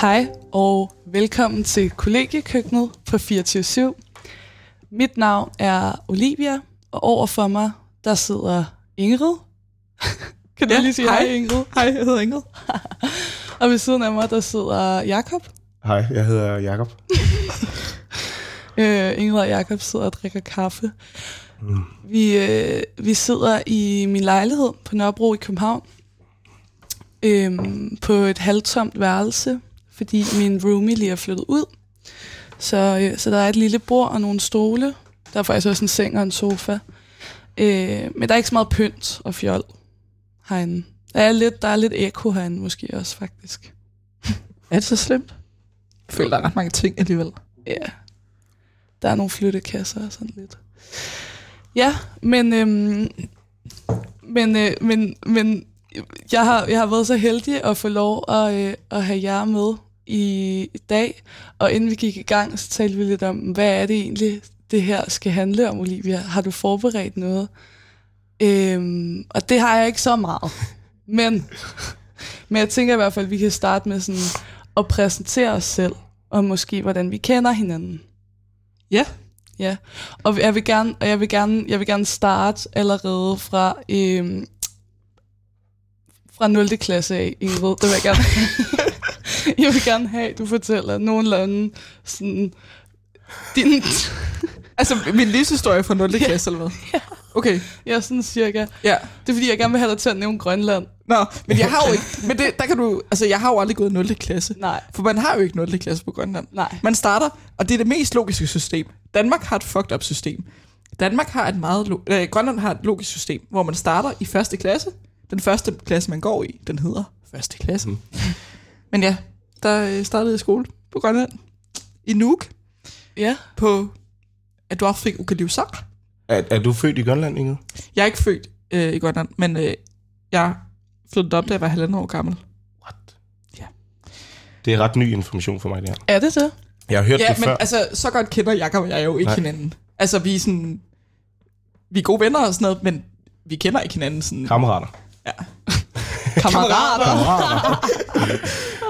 Hej og velkommen til kollegiekøkkenet på 24 Mit navn er Olivia, og over for mig, der sidder Ingrid. kan du Ja, lige sige hej. hej, Ingrid? Hej, jeg hedder Ingrid. Og ved siden af mig, der sidder Jakob. Hej, jeg hedder Jakob. Øh, Ingrid og Jakob sidder og drikker kaffe. Mm. Vi, øh, vi sidder i min lejlighed på Nørrebro i København. Øhm, på et halvtomt værelse, fordi min roomie lige er flyttet ud. Så, øh, så der er et lille bord og nogle stole. Der er faktisk også en seng og en sofa. Øh, men der er ikke så meget pynt og fjol herinde. Der er lidt, der er lidt ekko herinde måske også, faktisk. Er det så slemt? Jeg føler, der er ret mange ting alligevel. Ja. Der er nogle flyttekasser og sådan lidt. Ja, men, øhm, men, øh, men, men jeg, har, jeg har været så heldig at få lov at, øh, at have jer med i, dag. Og inden vi gik i gang, så talte vi lidt om, hvad er det egentlig, det her skal handle om, Olivia? Har du forberedt noget? Øhm, og det har jeg ikke så meget. Men, men jeg tænker i hvert fald, at vi kan starte med sådan at præsentere os selv, og måske hvordan vi kender hinanden. Ja. Ja, og jeg vil gerne, og jeg vil gerne, jeg vil gerne starte allerede fra, øhm, fra 0. klasse af, Ingrid. Det vil jeg gerne Jeg vil gerne have, at du fortæller nogenlunde sådan, din, Altså, min livshistorie fra 0. klasse, eller hvad? Ja. Okay, ja, sådan cirka. ja. Det er fordi, jeg gerne vil have dig til at nævne Grønland. Nå, men jeg har jo ikke... Men det, der kan du... Altså, jeg har jo aldrig gået 0. klasse. Nej, For man har jo ikke 0. klasse på Grønland. nej. Man starter, og det er det mest logiske system. Danmark har et fucked up system. Danmark har et meget... Lo- øh, Grønland har et logisk system, hvor man starter i første klasse. Den første klasse, man går i, den hedder første klasse. Mm. Men ja, der øh, startede jeg i skole på Grønland. I Nuuk. Ja, På Adolfik Ukalivsak. Er, er du født i Grønland, Inge? Jeg er ikke født øh, i Grønland, men øh, jeg flyttede op, da jeg var halvandet år gammel. What? Ja. Det er ret ny information for mig, det her. er det det? Jeg har hørt Ja, det men før. altså, så godt kender Jakob og jeg jo ikke Nej. hinanden. Altså, vi er sådan... Vi er gode venner og sådan noget, men vi kender ikke hinanden sådan... Kammerater. Ja. Kammerater. Kammerater.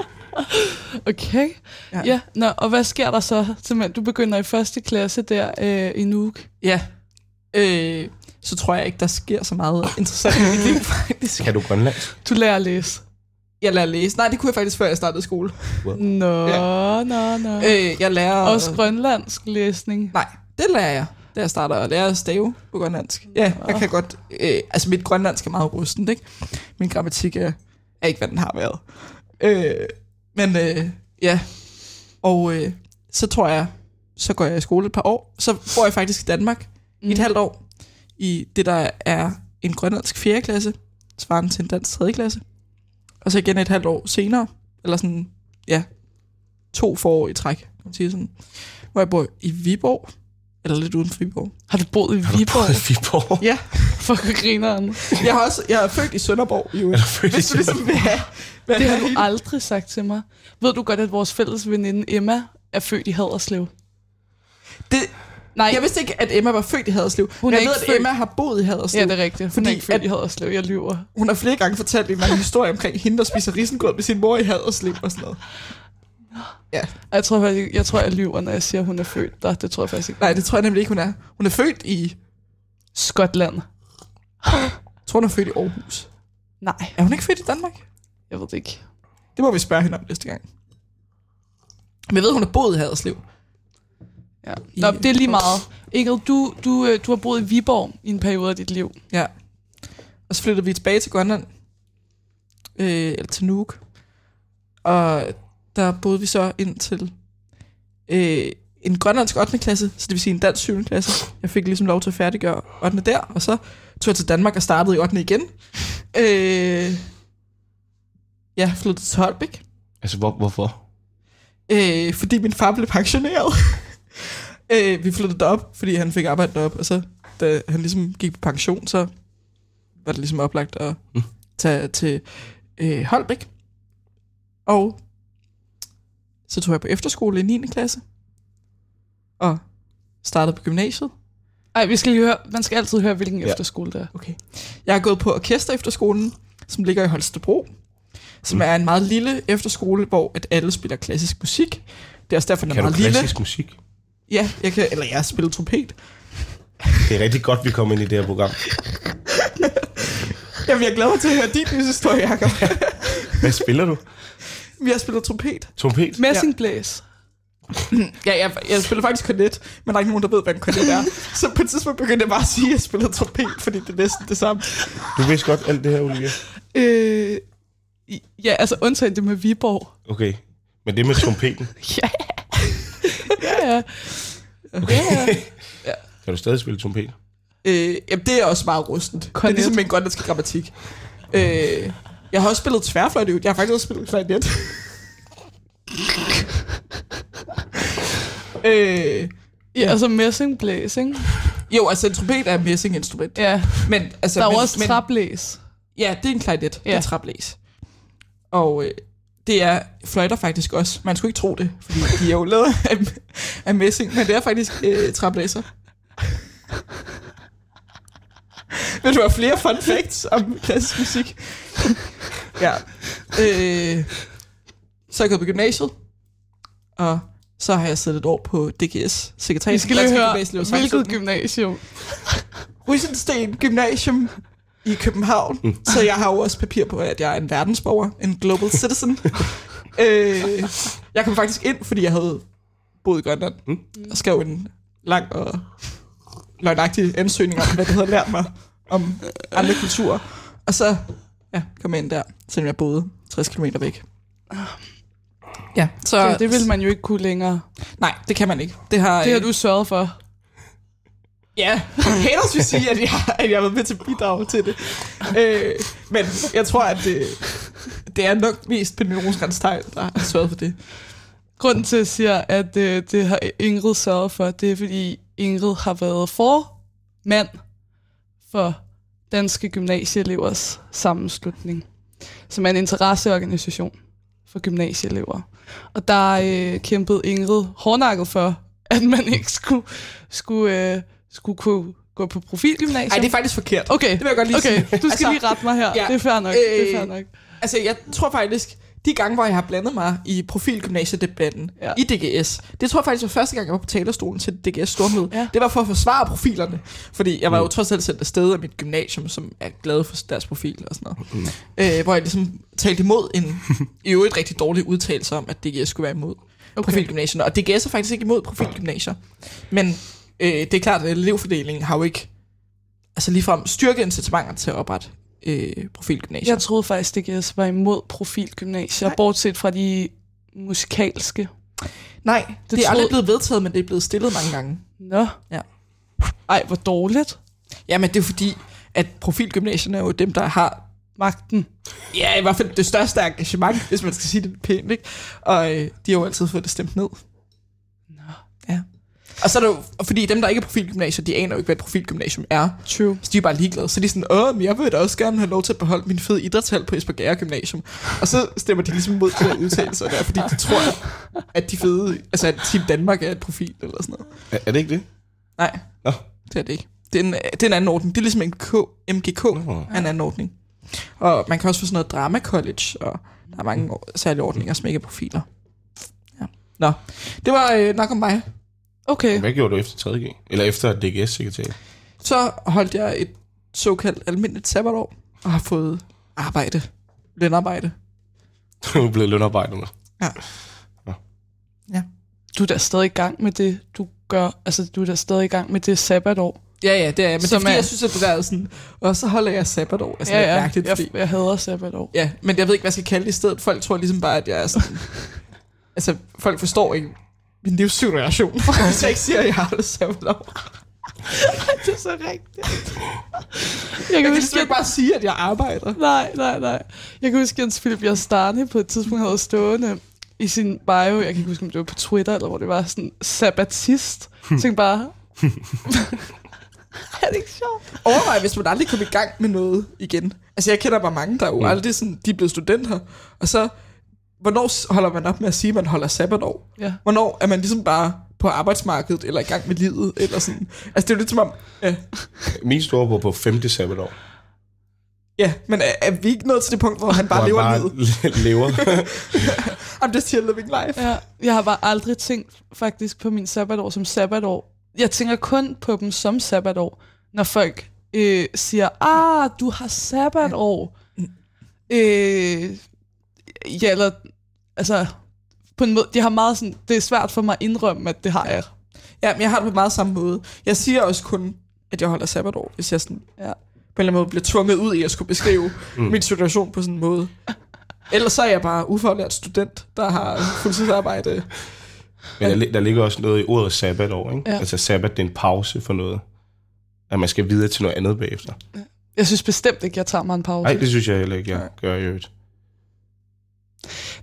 Okay. Ja. Ja, nå, og hvad sker der så? Simpelthen, du begynder i første klasse der øh, i Nuuk. Ja. Øh, så tror jeg ikke, der sker så meget interessant i mit liv, faktisk. kan du grønlandsk? Du lærer at læse. Jeg lærer at læse. Nej, det kunne jeg faktisk, før jeg startede skole. Nå, Ja. nå, nå. Øh, jeg lærer... Også grønlandsk læsning. Nej, det lærer jeg, da jeg starter at lære at stave på grønlandsk. Ja, jeg kan godt... Øh, altså, mit grønlandsk er meget rustent, ikke? Min grammatik er, er ikke, hvad den har været. Øh, men øh, ja, og øh, så tror jeg, så går jeg i skole et par år. Så bor jeg faktisk i Danmark mm. i et halvt år. I det, der er en grønlandsk 4. klasse, svarende til en dansk 3. klasse. Og så igen et halvt år senere, eller sådan, ja, to forår i træk, kan man sige sådan, hvor jeg bor i Viborg, eller lidt uden for Viborg. Har du boet i Har du Viborg? boet i Viborg? Ja, For grineren. jeg har også, jeg er født i Sønderborg, jo. Er du født i Hvis du ligesom vil have, Det har du aldrig sagt til mig. Ved du godt, at vores fælles veninde Emma er født i Haderslev? det, Nej, Jeg vidste ikke, at Emma var født i Haderslev. Hun men jeg ved, ikke at født- Emma har boet i Haderslev. ja, det er rigtigt. Hun Fordi er ikke født at- i Haderslev. Jeg lyver. Hun har flere gange fortalt en lang historie omkring hende, der spiser risengrød med sin mor i Haderslev og sådan noget. Ja. Jeg tror, faktisk, jeg, tror, jeg lyver, når jeg siger, at hun er født der. Det tror jeg faktisk ikke. Nej, det tror jeg nemlig ikke, hun er. Hun er født i... Skotland. Jeg tror, hun er født i Aarhus. Nej, Er hun ikke født i Danmark? jeg ved det ikke. Det må vi spørge hende om næste gang. Men jeg ved, hun har boet i Haderslev. Ja. Nå, det er lige meget. Ingrid, du, du, øh, du har boet i Viborg i en periode af dit liv. Ja. Og så flyttede vi tilbage til Grønland. Øh, eller til Nuuk. Og der boede vi så ind til øh, en grønlandsk 8. klasse, så det vil sige en dansk 7. klasse. Jeg fik ligesom lov til at færdiggøre 8. der, og så tog jeg til Danmark og startede i 8. igen. Øh, ja, flyttede til Holbæk, Altså, hvor, hvorfor? øh, fordi min far blev pensioneret. øh, vi flyttede derop, fordi han fik arbejde derop, og så da han ligesom gik på pension, så var det ligesom oplagt at Mm. tage til øh, Holbæk. Og så tog jeg på efterskole i 9. klasse, og startede på gymnasiet. Ej, vi skal lige høre, man skal altid høre, hvilken Ja. efterskole det er. Okay. Jeg har gået på orkester efterskolen, som ligger i Holstebro. som er en meget lille efterskole, hvor at alle spiller klassisk musik. Det er også derfor, den er Kan du meget lille. klassisk musik? Ja, jeg kan, eller jeg har spillet trompet. Det er rigtig godt, vi kommer ind i det her program. Jamen, jeg glæder mig til at høre din livshistorie, Jacob. Hvad spiller du? Vi har spillet trompet. Trompet? Messingblæs. Ja, jeg, jeg spiller faktisk kornet, men der er ikke nogen, der ved, hvad en kornet er. Så på et tidspunkt begyndte jeg bare at sige, at jeg spillede trompet, fordi det er næsten det samme. Du vidste godt alt det her, Olivia. Øh, ja, altså undtagen det med Viborg. Okay. Men det med trompeten, Ja. ja, ja. Ja, kan du stadig spille trompet? Øh, jamen, det er også meget rustent. Det er Kornet. ligesom min grønlandske grammatik. Øh, jeg har også spillet tværfløjte. Jeg har faktisk også spillet klarinet. Øh, ja altså messingblæs, ikke? jo, altså en trompet er et messinginstrument. Ja, Men, altså, der er men, også men, traplæs. Ja, det er en klarinet. Ja. Det er traplæs. Og øh, det er fløjter faktisk også. Man skulle ikke tro det, fordi de er jo lavet af, af messing, men det er faktisk øh, traplæser. Vil du have flere fun facts om klassisk musik? ja. Øh, så jeg gået på gymnasiet, og så har jeg siddet et år på DGS, sekretariat. Vi skal lige høre, Gymnasium, hvilket gymnasium. Rysensten Gymnasium i København. Mm. Så jeg har jo også papir på, at jeg er en verdensborger, en global citizen. øh, jeg kom faktisk ind, fordi jeg havde boet i Grønland, mm. og skrev en lang og løgnagtig ansøgning om, hvad det havde lært mig om andre kulturer. Og så ja, kom jeg ind der, selvom jeg boede 60 km væk. Ja, så... Så det vil man jo ikke kunne længere. Nej, det kan man ikke. Det har, Det har øh, du sørget for. Ja, haters vil sige, at jeg, at jeg har været med til at bidrage til det. Øh, men jeg tror, at det, det er nok mest Pernille Teil, der har sørget for det. Grunden til, at jeg siger, at øh, det har Ingrid sørget for, det er, fordi Ingrid har været formand for Danske Gymnasieelevers Sammenslutning, som er en interesseorganisation for gymnasieelever. Og der øh, kæmpede Ingrid hårdnakket for, at man ikke skulle, skulle, øh, skulle kunne gå på profilgymnasium. Nej, det er faktisk forkert. Okay, Det vil jeg godt lige okay. sige. du skal Altså, lige rette mig her. ja, det er fair nok. det er fair øh, nok. Altså, jeg tror faktisk, de gange, hvor jeg har blandet mig i profilgymnasiedebatten Ja. i DGS, det tror jeg faktisk var første gang, jeg var på talerstolen til DGS Stormøde. Ja. Det var for at forsvare profilerne. Fordi jeg var jo trods alt sendt afsted af mit gymnasium, som er glad for deres profil og sådan noget. Øh, hvor jeg ligesom talte imod en i øvrigt rigtig dårlig udtalelse om, at DGS skulle være imod okay. profilgymnasierne. Og DGS er faktisk ikke imod profilgymnasier. Men øh, det er klart, at elevfordelingen har jo ikke altså ligefrem styrke incitamenter til at oprette øh, profilgymnasier. Jeg troede faktisk, det GS var imod profilgymnasier, Nej. bortset fra de musikalske. Nej, det, det er troede- aldrig blevet vedtaget, men det er blevet stillet mange gange. Nå. Ja. Ej, hvor dårligt. Ja, men det er fordi, at profilgymnasierne er jo dem, der har Magten. ja, i hvert fald det største engagement, hvis man skal sige det pænt, ikke? Og øh, de har jo altid fået det stemt ned. Og så er det jo, fordi dem, der ikke er profilgymnasier, de aner jo ikke, hvad et profilgymnasium er. True. Så de er bare ligeglade. Så de er sådan, åh, men jeg vil da også gerne have lov til at beholde min fede idrætshal på Esbjerg Gymnasium. Og så stemmer de ligesom mod de der udtalelser der, fordi de tror, at de fede, altså at Team Danmark er et profil eller sådan noget. Er, er det ikke det? Nej, Nå. det er det ikke. Det er en, det er en anden ordning. Det er ligesom en K, MGK Nå. er en anden ordning. Og man kan også få sådan noget drama college, og der er mange særlige ordninger, som ikke er profiler. Ja. Nå, det var øh, nok om mig. Okay. Hvad gjorde du efter 3G? Eller efter DGS-sekretariat? Så holdt jeg et såkaldt almindeligt sabbatår, og har fået arbejde. Lønarbejde. Du er blevet lønarbejder med. Ja. Du er da stadig i gang med det, du gør. Altså, du er da stadig i gang med det sabbatår. Ja, ja, det er Men det er Som fordi, er- jeg synes, at det der er sådan... Og så holder jeg sabbatår. Altså, ja, det er ja. mærkeligt, jeg, fordi... jeg hader sabbatår. Ja, men jeg ved ikke, hvad jeg skal kalde det i stedet. Folk tror ligesom bare, at jeg er sådan... altså, folk forstår ikke min livssituation. Hvis jeg ikke siger, at jeg har det sabbatår. det er så rigtigt. Jeg Jeg kan kan huske, ligesom ikke bare sige, at jeg arbejder. Nej, nej, nej. Jeg kan huske, at Jens Philip Jastani på et tidspunkt havde stående i sin bio, jeg kan ikke huske, om det var på Twitter, eller hvor det var sådan, sabbatist. Så jeg tænkte bare, er det ikke sjovt? Overvej, hvis man aldrig kommer i gang med noget igen. Altså, jeg kender bare mange, der er jo Mm. aldrig sådan... De er blevet studenter, og så... Hvornår holder man op med at sige, at man holder sabbatår? Ja. Hvornår er man ligesom bare på arbejdsmarkedet, eller i gang med livet, eller sådan... Altså, det er jo lidt som om... Ja, Min store på på 5. sabbatår. Ja, men er, er vi ikke nået til det punkt, hvor han bare Hvor lever han livet? lever. I'm just here living life. Ja, jeg har bare aldrig tænkt faktisk på min sabbatår som sabbatår. Jeg tænker kun på dem som sabbatår, når folk øh, siger, ah, du har sabbatår. Øh, ja, eller, altså, på en måde, de har meget sådan, det er svært for mig at indrømme, at det har jeg. Ja, men jeg har det på meget samme måde. Jeg siger også kun, at jeg holder sabbatår, hvis jeg sådan, Ja. på en eller anden måde bliver tvunget ud i at skulle beskrive mm. min situation på sådan en måde. Ellers så er jeg bare ufaglært student, der har fuldtidsarbejde. Men der, der ligger også noget i ordet sabbatår, ikke? Ja. Altså sabbat, det er en pause for noget. At man skal videre til noget andet bagefter. Jeg synes bestemt ikke, jeg tager mig en pause. Nej, det synes jeg heller ikke, jeg gør i øvrigt.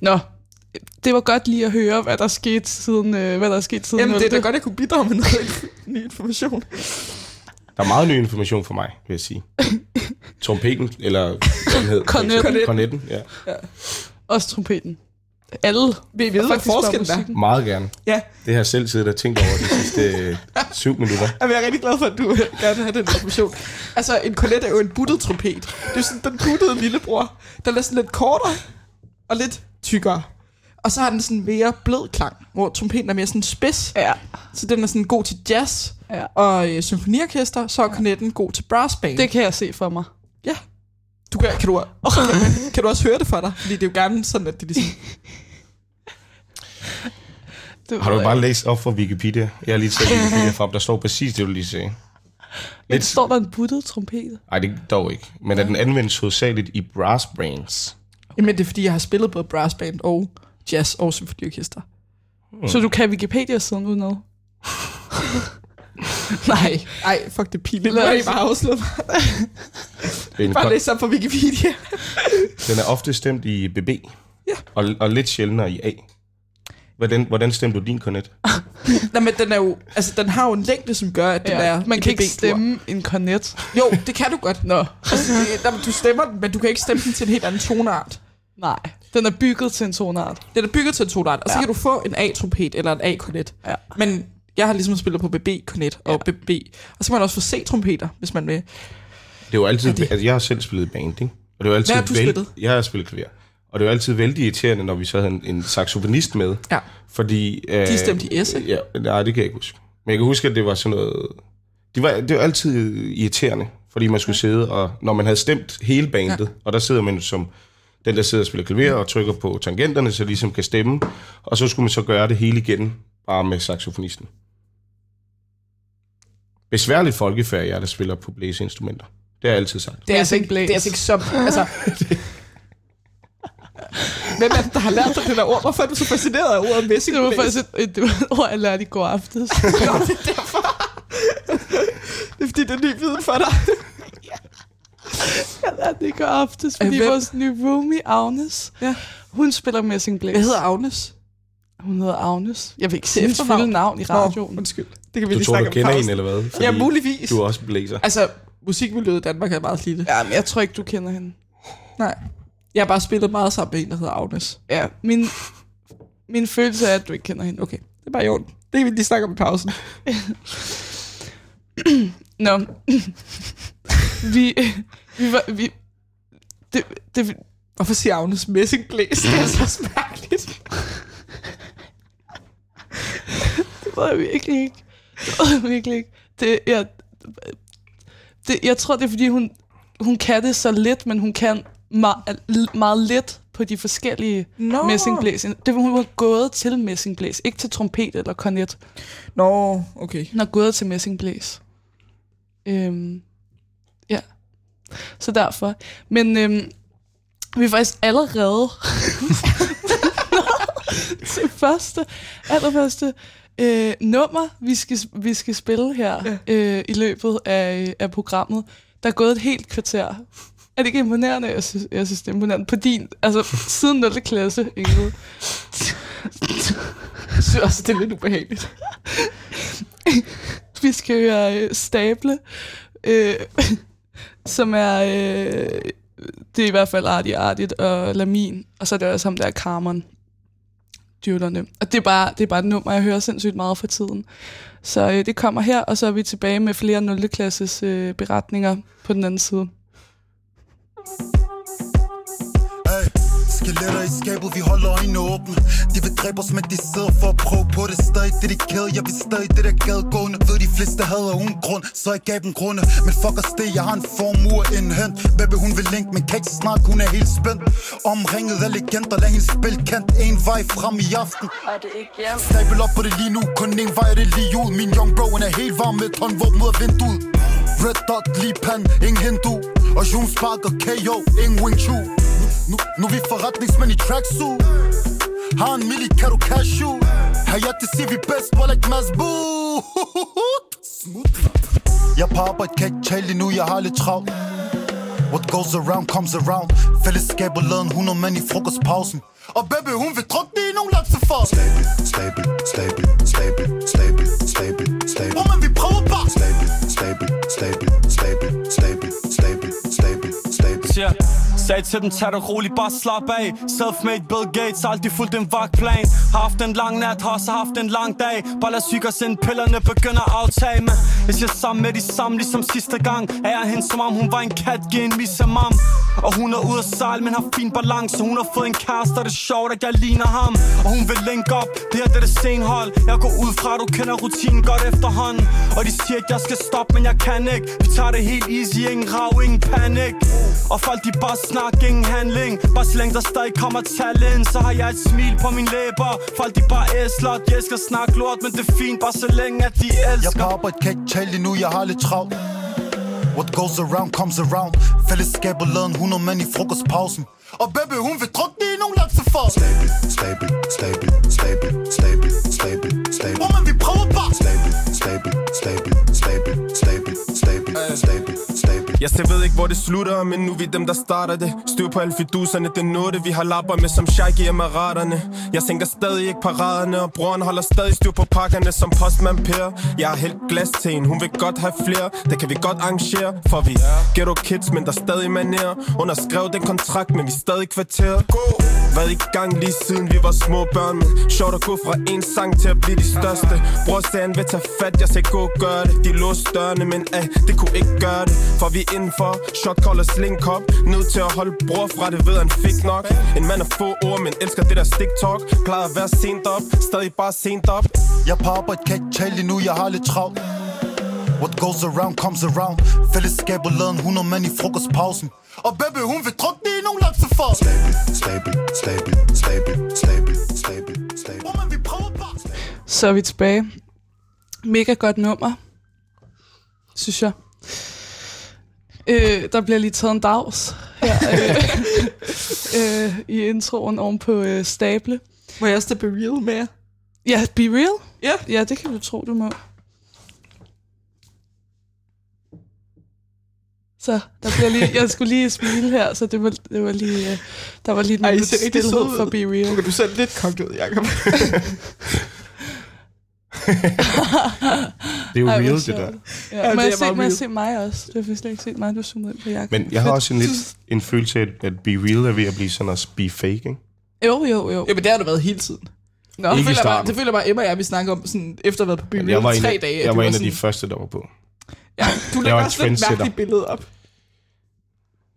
Nå, det var godt lige at høre, hvad der skete siden, øh, hvad der er sket siden Jamen, det er da 0.. godt, jeg kunne bidrage med noget ny information. Der er meget ny information for mig, vil jeg sige. Trompeten, eller hvad den hed? Kornetten. Kornetten, ja. Også trompeten. Alle. Vil vide, hvad forskellen er? Meget gerne. Ja, Det har jeg selv siddet og tænkt over de sidste øh, syv minutter. Jamen, jeg er rigtig glad for, at du gerne vil have den information. Altså, en kornet er jo en buttet trompet. Det er sådan den buttede lillebror. Den er sådan lidt kortere og lidt tykkere. Og så har den sådan mere blød klang, hvor trompeten er mere sådan spids. Ja. Så den er sådan god til jazz ja. og øh, symfoniorkester. Så er kornetten god til brassband. Det kan jeg se for mig. Ja. Du kan, kan, du, kan du også høre det for dig? Fordi det er jo gerne sådan, at det ligesom... Det Har du bare læst op fra Wikipedia? Jeg har lige taget Wikipedia frem, der står præcis det, du lige sagde. Men står der en buttet trompet? Nej, det dog ikke. Men at den anvendes hovedsageligt i brass bands. Jamen, det er fordi, jeg har spillet både brassband og jazz og symfoniorkester. Så du kan Wikipedia-siden uden noget? Nej, ej, fuck det pinligt. Lad os bare afsløre mig. Bare læs op på Wikipedia. den er ofte stemt i BB. Ja. Og, og lidt sjældnere i A. Hvordan, hvordan stemte du din kornet? Nej, men den er jo, altså den har jo en længde, som gør, at den Ja, er man kan ikke stemme en kornet. Jo, det kan du godt. Nå, Altså, det, der, du stemmer den, men du kan ikke stemme den til en helt anden toneart. Nej. Den er bygget til en tonart. Den er bygget til en toneart, og så Ja. kan du få en A-trompet eller en A-kornet. Ja. Men jeg har ligesom spillet på BB-kornet og BB. Og så kan man også få C-trompeter, hvis man vil. Det er jo altid... Altså, jeg har selv spillet i band, ikke? Og det er jo altid Hvad har du spillet? Jeg har spillet klaver. Og det er jo altid vældig irriterende, når vi så havde en, en saxofonist med. Ja. Fordi... Øh, De stemte i S, ikke? Ja, nej, det kan jeg ikke huske. Men jeg kan huske, at det var sådan noget... Det var, det var altid irriterende, fordi man skulle sidde og... Når man havde stemt hele bandet, ja. og der sidder man som den, der sidder og spiller klaver og trykker på tangenterne, så ligesom kan stemme. Og så skulle man så gøre det hele igen, bare med saxofonisten. Besværligt folkefærd, jeg der spiller på blæseinstrumenter. Det har jeg altid sagt. Det er, altså ikke, det er altså ikke så... Altså, Hvem er det, der har lært dig det der ord? Hvorfor er du så fascineret af ordet messing? Det var faktisk et, et, det var et ord, jeg lærte i går aftes. Nå, det er derfor. Det er fordi, det er ny viden for dig. Jeg lærte det i går aftes, fordi hvem- vores nye roomie, Agnes, Ja. hun spiller Messing Blaze. Hvad hedder Agnes? Hun hedder Agnes. Jeg vil ikke sige hendes fulde navn i radioen. Nå, undskyld. Det kan vi Du lige tror, snakke du kender hende, eller hvad? Fordi Ja, muligvis. Du er også blæser. Altså, musikmiljøet i Danmark er meget lille. Ja, men jeg tror ikke, du kender hende. Nej. Jeg har bare spillet meget sammen med en, der hedder Agnes. Ja, min, min følelse er, at du ikke kender hende. Okay, det er bare i orden. Det kan vi lige snakke om i pausen. Nå. Vi, vi var... Vi, det, det, Hvorfor siger Agnes messingblæs? Det er så mærkeligt. det var jeg virkelig ikke. Det var jeg virkelig ikke. Det, jeg, det, jeg tror, det er, fordi hun, hun kan det så lidt, men hun kan meget, meget lidt på de forskellige Nå. messingblæs. Det var hun var gået til messingblæs, ikke til trompet eller kornet. Nå, okay. Hun er gået til messingblæs. Øhm, ja. Så derfor. Men øhm, vi er faktisk allerede til første, allerførste øh, nummer, vi skal, vi skal spille her ja. øh, i løbet af, af programmet. Der er gået et helt kvarter. Er det ikke imponerende? Jeg synes, jeg synes det er imponerende. På din, altså siden 0. klasse, Ingrid. Jeg synes også, det er lidt ubehageligt. Vi skal høre øh, Stable, øh, som er, øh, det er i hvert fald Artie Artigt og Lamin, og så er det også ham der Carmen, dyrlerne. Og det er, bare, det er bare et nummer, jeg hører sindssygt meget for tiden. Så øh, det kommer her, og så er vi tilbage med flere 0. klasses øh, beretninger på den anden side. Hey, skeletter i skabet, vi holder øjnene åbne. De vil dræbe os, men de sidder for at prøve på det Stadig. Dedikeret, jeg vil stadig. Det der gadegående Ved de fleste hader uden grund, så jeg gav dem grunde Men fuck os det, jeg har en formue indhent Baby hun vil link, men kan ikke snakke, hun er helt spændt. Omringet af legender, lad hende spille kendt. En vej frem i aften. Er det ikke hjem? Stabel op på det lige nu, kun en vej er det lige ud. Min young bro, han er helt varm med håndvåben ud af vinduet. Red dot, lige pan, ingen hindu. Og Jun Spark og KO, ingen Wing Chun nu, nu vi forretningsmænd i tracksuit. Har en milli, kan du cash ud Har jeg det siger vi bedst, hvor like Mads Boot Jeg på arbejde, kan ikke tale lige nu, jeg har lidt travlt. What goes around comes around. Fællesskabet lavede en 100 mand i frokostpausen. Og baby, hun vil drukne i nogle laksefar Stable, stable, stable, stable, stable, stable, stable. Hvor man vi prøver bare Stable, stable, stable, stable, stable, stable, stable, stable. Siger Sagde til dem, tag det roligt, bare slap af Selfmade Bill Gates, aldrig fuldt en vagtplan Har haft en lang nat, har også haft en lang dag Bare lad syg os ind, pillerne begynder at aftage med Jeg siger sammen med de samme, ligesom sidste gang. Er jeg hende, som om hun var en kat, giv en misse mam Og hun er ude at sejle, men har fin balance. Hun har fået en kæreste, og det er sjovt, at jeg ligner ham. Og hun vil link op, det her det er det senhold Jeg går ud fra, du kender rutinen godt efterhånden. Og de siger, at jeg skal stoppe, men jeg kan ikke. Vi tager det helt easy, ingen rav, ingen panik Og folk de bare snakker, ingen handling Bare så længe der stadig kommer tal ind. Så har jeg et smil på min læber. Folk de bare æsler, de elsker snakke lort Men det er fint, bare så længe at de Jeg er elsker på arbejde, kan ikke tale lige nu, jeg har lidt travlt. What goes around comes around. Fællesskabet lavede en 100 mand i frokostpausen. Og baby, hun vil drukne i nogle laksefar Stable, stable, stable, stable, stable, stable, stable Hvor man vi prøver bare. Stable, stable, stable, Jeg ser ved ikke, hvor det slutter, men nu er vi dem, der starter det. Styr på alle fiduserne, det noget, det vi har lapper med som Shaggy og Maraterne. Jeg tænker stadig ikke paraderne, og broren holder stadig styr på pakkerne som postman Per. Jeg har hældt glas til en, hun vil godt have flere, det kan vi godt arrangere For vi ghetto kids, men der er stadig manerer Underskrev den kontrakt, men vi er stadig kvarter. Været i gang lige siden vi var små børn, men sjovt at gå fra en sang til at blive de største. Bror sagde han vil tage fat, jeg sagde gå gør det. De låste dørene, men ah, det kunne ikke gøre det For vi indenfor, shot call og slinkop Nødt til at holde bror fra det, ved han fik nok. En mand af få ord, men elsker det der stick talk Plejer at være sent op, stadig bare sent op. Jeg på arbejde, kan ikke tale nu, jeg har lidt travlt. What goes around comes around. Fællesskabet lavede en 100 mand i frokostpausen. Og baby, hun vil drukne i nogle laksefar Stable, stable, stable, stable, stable, stable, stable Hvor man vi prøver bare. Så er vi tilbage. Mega godt nummer, synes jeg. Øh, der bliver lige taget en dags her øh, øh, i introen oven på øh, stable. Må jeg også be real med? Ja, be real? Ja. Ja, det kan du tro, du må. Så der bliver lige, jeg skulle lige smile her, så det var, det var lige, øh, der var lige Ej, I lidt stillhed for Be Real. Okay, du ser lidt kogt ud, Jacob. Det er jo Ej, real, det der. Ja, Ja, må, det jeg se, må jeg se mig også? Det har jeg slet ikke set mig, du zoomet ind på Jacob. Men jeg har også en lidt en følelse af, at Be Real er ved at blive sådan at be fake, ikke? Jo, jo, jo. Jamen, det har du været hele tiden. Nå, Det Ikke i føler, bare, det føler bare, Emma og jeg, vi snakker om sådan, efter at have været på byen Jeg var en, tre af, dage. at jeg var en af sådan, de første, der var på. Ja, du Jeg lægger en også trendsetter. mærkeligt billede op.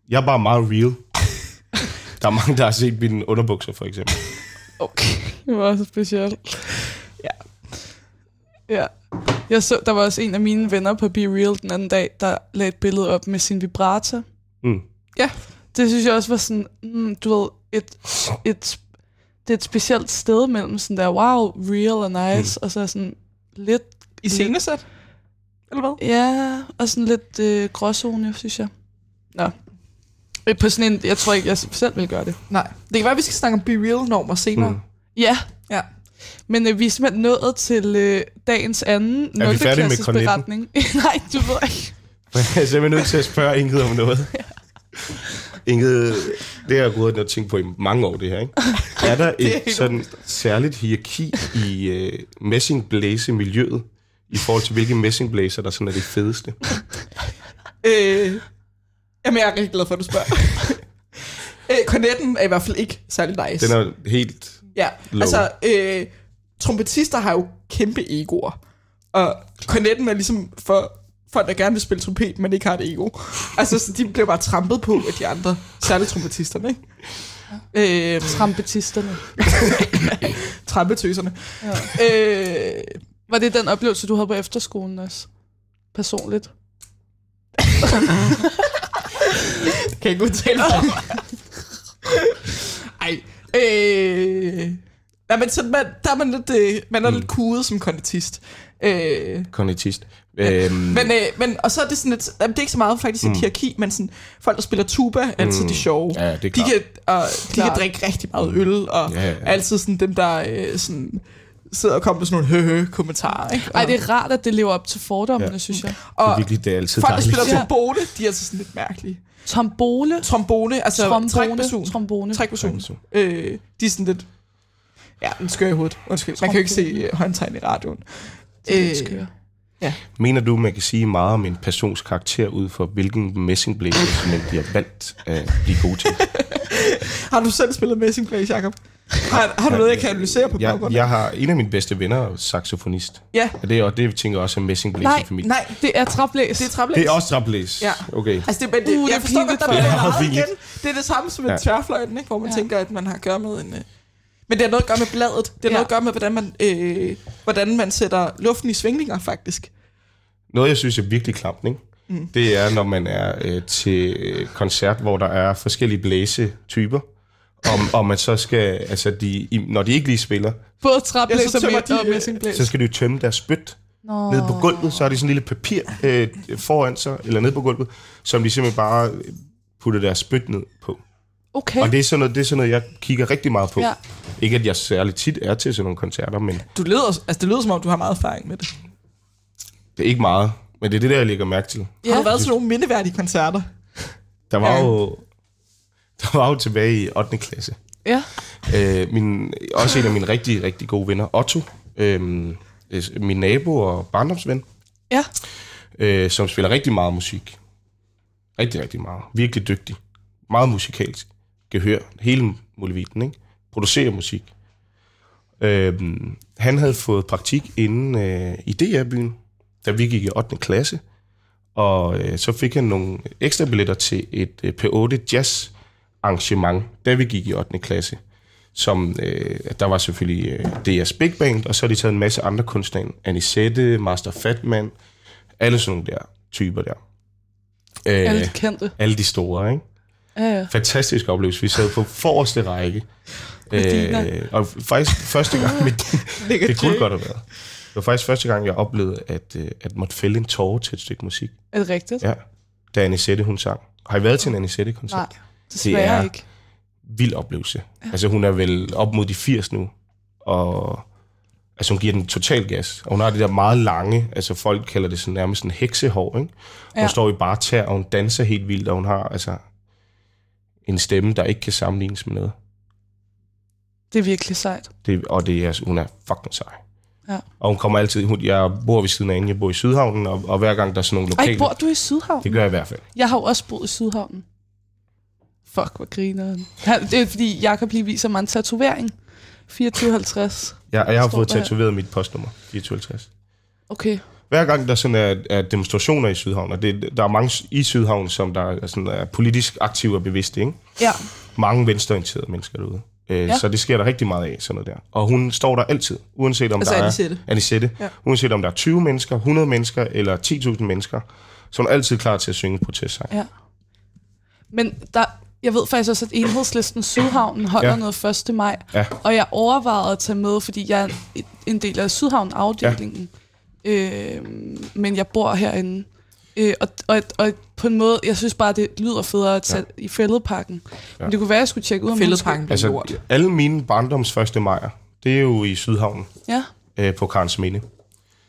Jeg er bare meget real. Der er mange, der har set mine underbukser, for eksempel. Okay, det var også specielt. Ja. Ja. Jeg så, der var også en af mine venner på Be Real den anden dag, der lagde et billede op med sin vibrator. Mm. Ja. Det synes jeg også var sådan, mm, du ved, et, et, det er et specielt sted mellem sådan der, wow, real og nice, mm. og så sådan lidt, I scenesæt? Eller hvad? ja, og sådan lidt øh, gråzone, synes jeg. Nå. Øh, På sådan en, jeg tror ikke, jeg selv vil gøre det. Nej. Det kan være, at vi skal snakke om Be Real-normer senere. Mm. Ja, Ja. Men øh, vi er simpelthen nået til øh, dagens anden Er vi færdige med 0. kornetten? beretning. Nej, du ved ikke. Jeg er simpelthen nødt til at spørge Ingrid om noget. Ingrid, det har jeg gået og tænkt på i mange år, det her, ikke? Er der er et helt sådan særligt hierarki i øh, messingblæse-miljøet, i forhold til hvilke messingblæser, der sådan er det fedeste? Øh, jamen, jeg er rigtig glad for, at du spørger. øh, kornetten er i hvert fald ikke særlig nice. Den er helt... Ja, low. altså, øh, trompetister har jo kæmpe egoer. Og kornetten er ligesom for, folk, der gerne vil spille trompet, men ikke har et ego. Altså, så de bliver bare trampet på af de andre, særligt trompetisterne, ikke? Øhm, Trampetisterne. trampetøserne. Ja. Øh, Var det den oplevelse, du havde på efterskolen også? Personligt? kan ikke udtale mig. Ej. Øh, ja, men så man, der er man lidt, øh, man er Mm. lidt kuget som konditist. Øh, Kognitist. Øhm, men, øh, men, og så er det sådan lidt, jamen, det er ikke så meget faktisk et hierarki, men sådan, folk, der spiller tuba, er altid de sjove. Mm. ja, det er de kan, og, de kan drikke rigtig meget øl, og Ja, ja, ja. altid sådan dem, der øh, sådan, sidder og kommer med sådan nogle høhø-kommentarer. Ikke? Ej, det er rart, at det lever op til fordommene, Ja. ja. synes jeg. det er og virkelig, det er altid folk, der spiller Ja. trombone, de er altså sådan lidt mærkelige. Trombole. Trombone, altså Trombone. trækperson. Trombone. Trækperson. Øh, de er sådan lidt... Ja, den skør i hovedet. Undskyld. Man kan jo ikke se øh, håndtegn i radioen. Det er Øh, lidt skøre. Mener du, man kan sige meget om en persons karakter ud for hvilken messingblæseinstrument de har valgt at blive gode til? Har du selv spillet Messing Place, Jacob? Har, har du noget, jeg kan analysere på Jeg, jeg har en af mine bedste venner er saxofonist. Ja. Og det er, og det tænker jeg også er messingblæs Nej, i familien. Nej, Det er traplæs. det er traplæs. Det er også traplæs. Ja. Okay. Altså, det, men det, Uh, jeg er forstår godt, der for bliver dig. meget Ja, igen. Det er det samme som en Ja. tværfløjten, ikke? hvor man Ja. tænker, at man har at gøre med en... Øh, men det har noget at gøre med bladet. Det har Ja. noget at gøre med, hvordan man, øh, hvordan man sætter luften i svingninger, faktisk. Noget, jeg synes er virkelig klamt, ikke? Mm. det er, når man er øh, til øh, koncert, hvor der er forskellige blæsetyper, og, og man så skal, altså de, i, når de ikke lige spiller, Både Ja, og, tømmer med, og øh, messingblæs. så skal de jo tømme deres spyt Nå. ned på gulvet, så har de sådan en lille papir øh, foran sig, eller ned på gulvet, som de simpelthen bare putter deres spyt ned på. Okay. Og det er, sådan noget, det er sådan noget, jeg kigger rigtig meget på. Ja. Ikke at jeg særligt tit er til sådan nogle koncerter, men Du lyder, altså, det lyder som om, du har meget erfaring med det. det er ikke meget. Men det er det der, jeg lægger mærke til. Ja. Har du været til nogle mindeværdige koncerter? Der var Ja. jo, der var jo tilbage i 8. klasse. Ja. Øh, min, også en af mine rigtig, rigtig gode venner, Otto, øh, min nabo og barndomsven, Ja. øh, som spiller rigtig meget musik. Rigtig, rigtig meget. Virkelig dygtig. Meget musikalsk. Gehør. Hele muligheden, ikke? Producerer musik. Øh, han havde fået praktik inden øh, i DR-byen, da vi gik i 8. klasse. Og øh, så fik han nogle ekstra billetter til et øh, P8 Jazz arrangement, da vi gik i 8. klasse. Som, øh, der var selvfølgelig øh, DR's Big Band, og så har de taget en masse andre kunstnere. Anisette, Master Fatman, alle sådan nogle der typer der. Øh, Alle de kendte. alle de store, ikke? Ja, ja. Fantastisk oplevelse. Vi sad på forreste række. Øh, og faktisk første gang, med, Ligger det kunne godt have været. Det var faktisk første gang, jeg oplevede, at, øh, at måtte fælde en tårer til et stykke musik. Er det rigtigt? Ja, da Anisette hun sang. Har I været til en Anisette-koncert? Nej, desværre er- ikke. Vild oplevelse. Ja. Altså hun er vel op mod de 80 nu, og altså hun giver den total gas. Og hun har det der meget lange, altså folk kalder det sådan nærmest en heksehår, ikke? Hun Ja. står i bare tær, og hun danser helt vildt, og hun har altså en stemme, der ikke kan sammenlignes med noget. Det er virkelig sejt. Det, og det er, hun er fucking sej. Ja. Og hun kommer altid, hun, jeg bor ved siden af hende, jeg bor i Sydhavnen, og, og hver gang der er sådan nogle lokale... Ej, bor du i Sydhavn? Det gør jeg i hvert fald. Jeg har jo også boet i Sydhavnen. Fuck, hvor griner han. Det er fordi, Jacob lige viser mig en tatovering. 2450. Jeg, og jeg har fået her. tatoveret mit postnummer, 452. Okay. Hver gang der sådan er, er demonstrationer i Sydhavn, og det, der er mange i Sydhavn, som der er, sådan, er politisk aktive og bevidste, ikke? Ja. mange venstreorienterede mennesker derude. Øh, Ja. Så det sker der rigtig meget af, sådan noget der. Og hun står der altid, uanset om Altså der Anisette. er... Anisette. Ja. Uanset om der er 20 mennesker, 100 mennesker eller 10.000 mennesker, så er hun altid klar til at synge protestsang. Ja. Men der, jeg ved faktisk også, at enhedslisten Sydhavnen holder ja. Noget 1. maj. Ja. Og jeg overvejede at tage med, fordi jeg er en- en del af Sydhavn-afdelingen. Ja. Øh, men jeg bor herinde. Øh, og, og, og på en måde, jeg synes bare, det lyder federe at tage ja. i fældeparken. Ja. Men det kunne være, at jeg skulle tjekke ud, om Fældeparken bliver Altså, lort. alle mine barndoms 1. majer, det er jo i Sydhavn, Skulle... Ja. øh, på Karens Minde.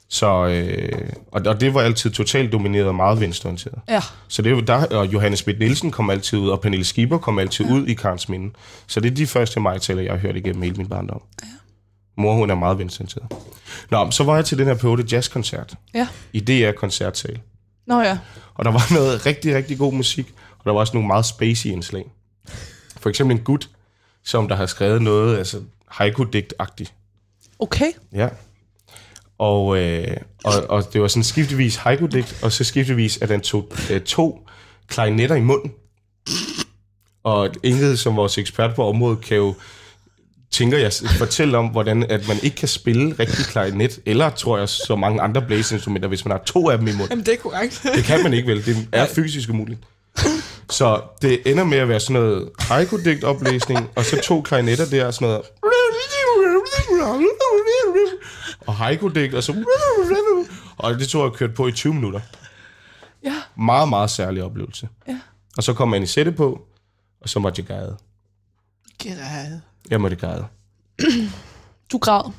Så, øh, og, og det var altid totalt domineret og meget venstreorienteret. Ja. Så det er jo der, og Johannes Schmidt Nielsen kom altid ud, og Pernille Schieber kom altid ja. ud i Karens Minde. Så det er de første majtaler, jeg har hørt igennem hele min barndom. Ja. Mor, hun er meget venstreorienteret. Nå, så var jeg til den her P8 Jazz-koncert Ja. i DR Koncertsal. Nå ja. Og der var noget rigtig, rigtig god musik, og der var også nogle meget spacey indslag. For eksempel en gut, som der har skrevet noget, altså haiku-digt-agtigt. Okay. Ja. Og, øh, og, og det var sådan skiftevis haiku-digt, og så skiftevis, at han tog øh, to klarinetter i munden. Og Ingrid, som vores ekspert på området, kan jo tænker jeg fortælle om, hvordan at man ikke kan spille rigtig klarinet, eller tror jeg, så mange andre blæseinstrumenter, hvis man har to af dem i munden. Jamen, det er korrekt. Det kan man ikke vel, det er fysisk umuligt. Så det ender med at være sådan noget haiku-digt oplæsning, og så to klarinetter der, sådan noget... Og haiku-digt, og så... Og det tog jeg kørt på i 20 minutter. Ja. Meget, meget særlig oplevelse. Ja. Og så kom man i sætte på, og så måtte jeg græde. Græd. Jeg måtte græde. Du græd.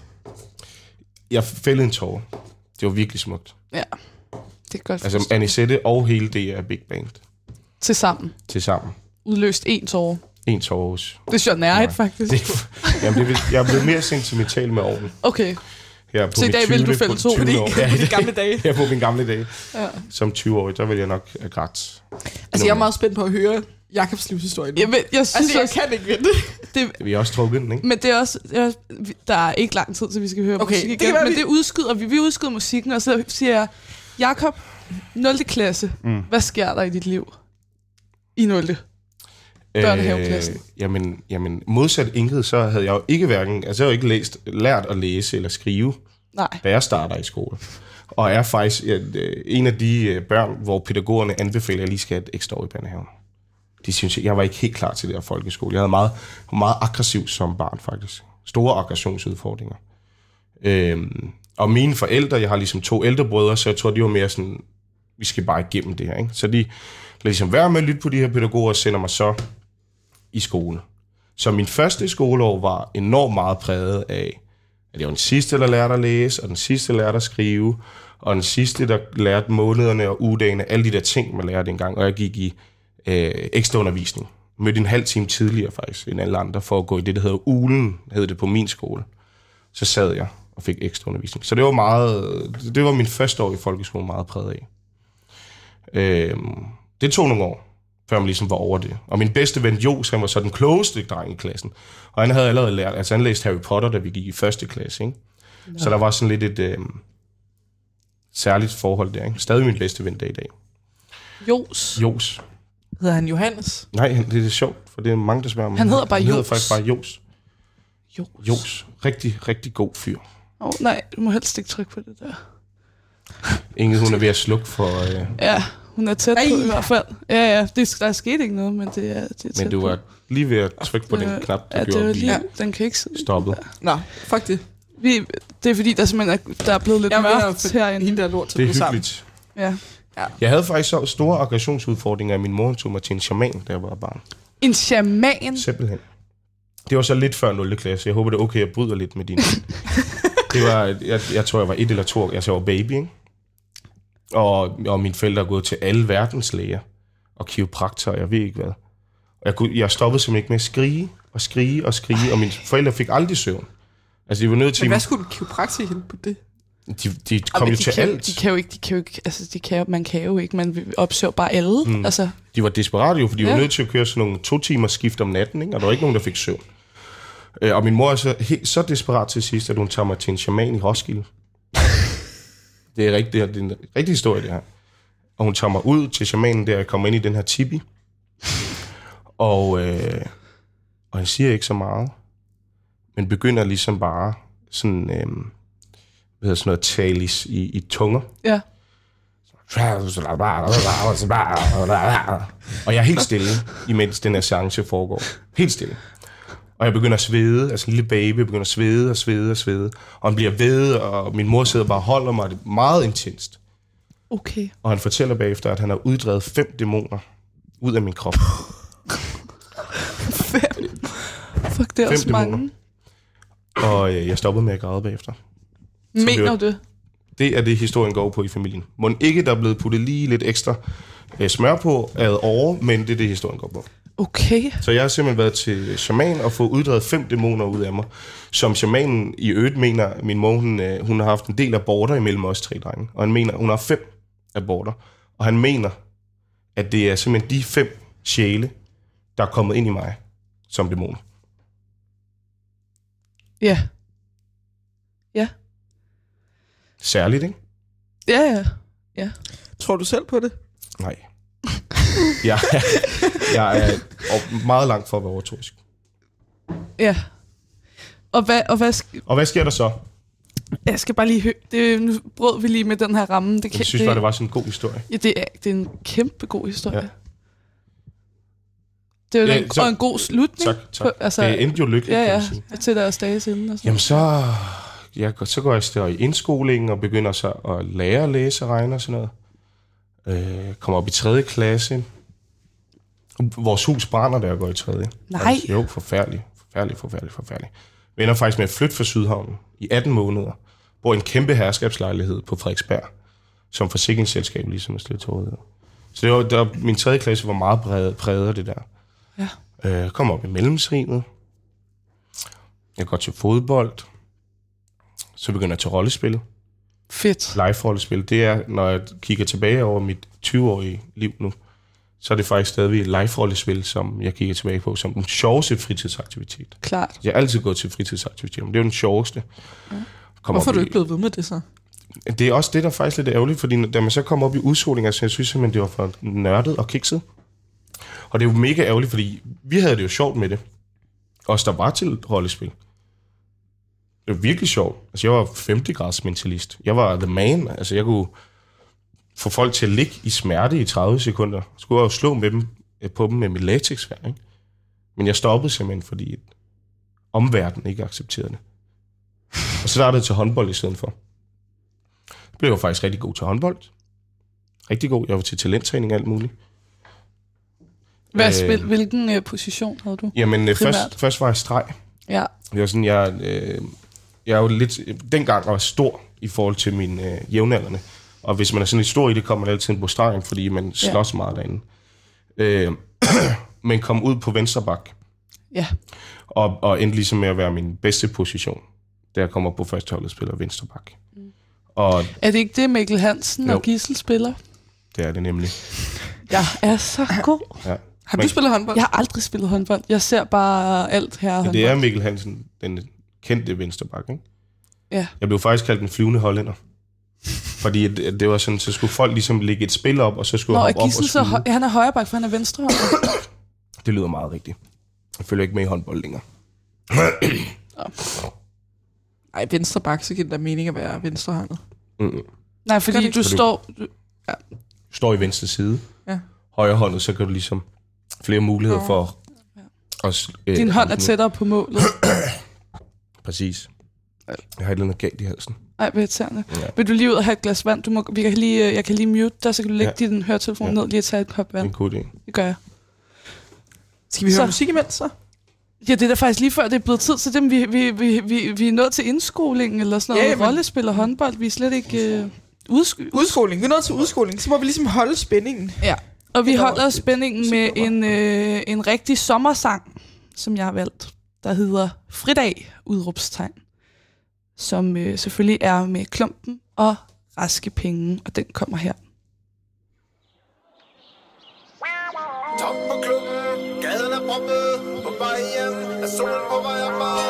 Jeg fældede en tårer. Det var virkelig smukt. Ja. Det er godt Altså Anisette og hele det er Big Band til sammen. til sammen. Udløst en tårer. En tårer hos. Det er sjovt nærhed, faktisk. Det, jamen, det, jeg er blevet mere sentimental med årene. Okay. Her på Så i dag vil du 20. fælde to, 20. fordi- år. Ja, På de gamle dage. her på min gamle dag. Ja. Som 20-årig, der vil jeg nok have grædt. Altså, jeg er meget spændt på at høre Jakobs livshistorie nu. Jeg, ved, jeg synes Altså, jeg også, kan ikke vente. det, Vi har også trukket den, ikke? men det er også, det er også, der er ikke lang tid, til vi skal høre Okay, musik det igen, være, men vi- det udskyder vi. Vi udskyder musikken, og så siger jeg, Jakob, 0. klasse, mm. hvad sker der i dit liv? I 0. Børnehaveklassen. Øh, jamen, jamen, modsat Ingrid, så havde jeg jo ikke hverken, altså jeg har jo ikke læst, lært at læse eller skrive, Nej. da jeg starter i skole. Og er faktisk øh, en af de øh, børn, hvor pædagogerne anbefaler, at jeg lige skal have et ekstra år i børnehaven. De synes, jeg, var ikke helt klar til det her folkeskole. Jeg havde meget, var meget aggressiv som barn, faktisk. Store aggressionsudfordringer. Øhm, og mine forældre, jeg har ligesom to ældre brødre, så jeg tror, de var mere sådan, vi skal bare igennem det her. Ikke? Så de lader ligesom være med at lytte på de her pædagoger, og sender mig så i skole. Så min første skoleår var enormt meget præget af, at jeg var den sidste, der lærte at læse, og den sidste, der lærte at skrive, og den sidste, der lærte månederne og ugedagene, alle de der ting, man lærte engang, og jeg gik i øh, ekstra undervisning. Mødte en halv time tidligere faktisk, end alle andre, for at gå i det, der hedder ulen, hed det på min skole. Så sad jeg og fik ekstra undervisning. Så det var meget, det var min første år i folkeskolen meget præget af. Øhm, det tog nogle år, før man ligesom var over det. Og min bedste ven Jos, han var så den klogeste dreng i klassen. Og han havde allerede lært, altså han læste Harry Potter, da vi gik i første klasse, ikke? Så der var sådan lidt et øh, særligt forhold der, ikke? Stadig min bedste ven dag i dag. Jos. Jos. Hedder han Johannes? Nej, han- det er lidt sjovt, for det er mange, der spørger om Han hedder bare Han hedder Jos. faktisk bare Jos. Jos. Jos. Rigtig, rigtig god fyr. Oh, nej, du må helst ikke trykke på det der. Ingen, hun er ved at slukke for... Øh, Ja, hun er tæt Ej. på i hvert fald. Ja, ja, det, der er sket ikke noget, men det er, det er tæt men du på. var lige ved at trykke på den Øh, knap, der ja, det gjorde, var at vi lige, Ja. den kan ikke sidde. stoppede. Nå, fuck det. Vi, det er fordi, der simpelthen er, der er blevet lidt Jeg mørkt mørkt herinde. Hende der lort til Det er sammen. hyggeligt. Ja. Jeg havde faktisk så store aggressionsudfordringer, at min mor tog mig til en shaman, da jeg var barn. En shaman. Simpelthen. Det var så lidt før 0. klasse. Jeg håber, det er okay, jeg bryder lidt med din. det var, jeg, jeg tror, jeg var et eller to år. Altså, jeg var baby, ikke? Og, og mine forældre er gået til alle verdens læger og kiropraktorer, jeg ved ikke hvad. Og jeg, kunne, jeg stoppede simpelthen ikke med at skrige og skrige og skrige, og mine forældre fik aldrig søvn. Altså, de var nødt til... Men hvad skulle du kiropraktik hende på det? De, de kom jo de til kan, alt. De kan jo ikke, de kan jo ikke, altså de kan, man kan jo ikke, man opsøger bare alle. Mm. Altså, De var desperate jo, for de ja. Var nødt til at køre sådan nogle to timers skift om natten, ikke? og der var ikke nogen, der fik søvn. Øh, og min mor er så, helt, så desperat til sidst, at hun tager mig til en shaman i Roskilde. det er rigtigt, det, er, det er en rigtig historie, det her. Og hun tager mig ud til shamanen, der jeg kommer ind i den her tipi. Og, øh, og han siger ikke så meget, men begynder ligesom bare sådan, øh, hvad hedder sådan noget, tale i, i, tunger. ja. Og jeg er helt stille, imens den her seance foregår. Helt stille. Og jeg begynder at svede, altså en lille baby begynder at svede og svede og svede. Og han bliver ved, og min mor sidder bare og holder mig. Det er meget intenst. Okay. Og han fortæller bagefter, at han har uddrevet fem dæmoner ud af min krop. Fuck, det er Fem også dæmoner. mange. Og øh, jeg stoppede med at græde bagefter. Mener hørte- du det? Det er det, historien går på i familien. Må ikke, der er blevet puttet lige lidt ekstra øh, smør på ad over, men det er det, historien går på. Okay. Så jeg har simpelthen været til shaman og fået uddrevet fem dæmoner ud af mig, som shamanen i øvrigt mener, min mor, hun, øh, hun har haft en del aborter imellem os tre drenge, og han mener, hun har fem aborter, og han mener, at det er simpelthen de fem sjæle, der er kommet ind i mig som dæmoner. Ja. Ja. Særligt, ikke? Ja, ja. Tror du selv på det? Nej. Jeg, er- jeg er meget langt for at være overtroisk. Ja. Og hvad, og hvad sk- Og hvad sker der så? jeg skal bare lige høre, det, nu brød vi lige med den her ramme. Det, kan, Jeg synes det, bare, det var sådan en god historie. Ja, det er, det er en kæmpe god historie. Ja. Ja. Det er jo Ja, ja, så- og en god slutning. Tak, tak. På, altså, det endte jo lykkeligt, ja, kan ja, man sige. til deres dage siden. Og sådan. Jamen så, jeg, så går jeg så i indskolingen og begynder så at lære at læse og regne og sådan noget. Øh, kommer op i 3. klasse. Vores hus brænder, da jeg går i 3. Nej. Altså, jo, forfærdeligt. Forfærdeligt, forfærdeligt, forfærdeligt. Vi ender faktisk med at flytte fra Sydhavnen i 18 måneder. Bor i en kæmpe herskabslejlighed på Frederiksberg, som forsikringsselskab ligesom er stillet til rådighed. Så det var, der, min 3. klasse var meget præget, præget af det der. Ja. Øh, kom op i mellemtrinet. Jeg går til fodbold. Så begynder jeg til rollespil. Fedt. Live-rollespil. Det er, når jeg kigger tilbage over mit 20-årige liv nu, så er det faktisk stadigvæk live-rollespil, som jeg kigger tilbage på som den sjoveste fritidsaktivitet. Klart. Jeg har altid gået til fritidsaktiviteter, men det er jo den sjoveste. Kom Hvorfor er du ikke blevet ved med det så? det er også det, der er faktisk lidt ærgerligt, fordi da man så kom op i udsoling, altså jeg synes simpelthen, det var for nørdet og kikset. Og det er jo mega ærgerligt, fordi vi havde det jo sjovt med det. Os, der var til rollespil. Det var virkelig sjovt. Altså, jeg var 50 grads mentalist. Jeg var the man. Altså, jeg kunne få folk til at ligge i smerte i 30 sekunder. Så skulle jeg jo slå med dem, øh, på dem med mit latexvær, ikke? Men jeg stoppede simpelthen, fordi omverdenen ikke accepterede det. Og så startede jeg til håndbold i stedet for blev jeg faktisk rigtig god til håndbold. Rigtig god. Jeg var til talenttræning og alt muligt. Hvad Øh, spil, hvilken øh, position havde du? Jamen, øh, først, først var jeg streg. Ja. Det var sådan, jeg, øh, jeg er jo lidt... Dengang var jeg stor i forhold til mine øh, jævnaldrende. Og hvis man er sådan lidt stor i det, kommer man altid på stregen, fordi man slås ja. meget derinde. Øh, men kom ud på venstre bak, Ja. og, og endte ligesom med at være min bedste position, da jeg kommer på førsteholdet spiller venstre bak. Mm. Og Er det ikke det, Mikkel Hansen Jo. og Gissel spiller? det er det nemlig. Jeg er så god. Ja. Har Men- du spillet håndbold? Jeg har aldrig spillet håndbold. Jeg ser bare alt her Ja, håndbold. det er Mikkel Hansen, den kendte venstreback, ikke? Ja. Jeg blev faktisk kaldt en flyvende hollænder. Fordi det, det var sådan, så skulle folk ligesom lægge et spil op, og så skulle Nå, hoppe op og så skyde. høj, ja, han er højre bak, for han er venstre Det lyder meget rigtigt. Jeg følger ikke med i håndbold længere. Ej, venstre bak, så giver det da mening at være venstrehåndet. Mm. Nej, fordi du ikke? står... Du, Du står i venstre side. Ja. Højre håndet, så kan du ligesom flere muligheder Nå. for at... Øh, din hånd er tættere på målet. Præcis. Jeg har et eller andet galt i halsen. Ej, hvor irriterende. Ja. Vil du lige ud og have et glas vand? Du må, vi kan lige, øh, jeg kan lige mute dig, så kan du lægge Ja. din høretelefon Ja. ned lige og tage et kop Det er vand. en god idé. Det gør jeg. Skal vi høre Så- musik imens så? Ja, det er da faktisk lige før, det er blevet tid til dem. Vi, vi, vi, vi, vi er nået til indskolingen eller sådan noget. Ja, men- Rollespil og håndbold. Vi er slet ikke... Øh, udsk- Udskoling. Vi er nået til udskoling. Så må vi ligesom holde spændingen. Ja. Og vi holder spændingen med en, øh, en rigtig sommersang, som jeg har valgt, der hedder Fridag, udråbstegn. Som øh, selvfølgelig er med klumpen og raske penge, og den kommer her. Top på klubben, gaden er proppet På vej hjem, er solen på vej opad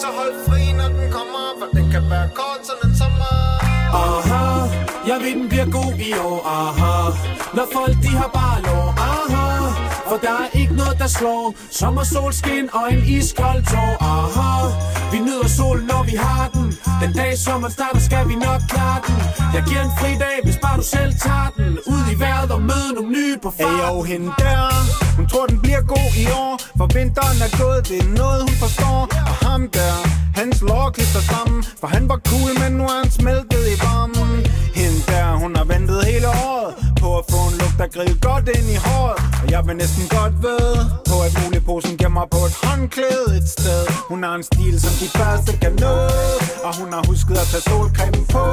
Så hold fri, når den kommer For den kan være kort sådan en sommer Aha, jeg ved den bliver god i år, aha Når folk de har bare lov, aha for der er ikke noget der slår. Sommer, solskin og en iskold tår, aha Vi nyder solen når vi har den. Den dag sommeren starter skal vi nok klare den. Jeg giver en fri dag, hvis bare du selv tager den. Ud i vejret og møde nogle nye på Ey, farten. Jo, hende der. Hun tror den bliver god i år. For vinteren er gået, det er noget hun forstår. Og ham der, hans lår klister sammen. For han var cool, men nu er han smeltet i varmen. Hende der, hun har ventet hele året at få en lugt der grill godt ind i håret. Og jeg vil næsten godt ved På at muligposen gemmer på et håndklæde et sted. Hun har en stil, som de første kan nå Og hun har husket at tage solcreme på.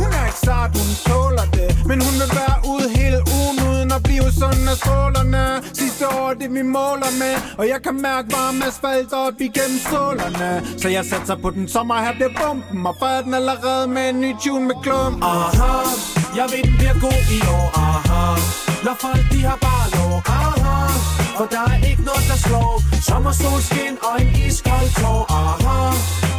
Hun er ikke sart, hun tåler det Men hun vil være ude hele ugen Uden at blive sådan af strålerne. Sidste år det vi måler med Og jeg kan mærke varm asfalt op igennem stålerne Så jeg satser på den sommer her bliver bomben Og fejrer den allerede med en ny tune med klum. Aha, jeg ved den bliver god i år, aha. Når folk de har bare lov, aha. For der er ikke noget der slår. Sommer, solskin og en iskold tår, aha.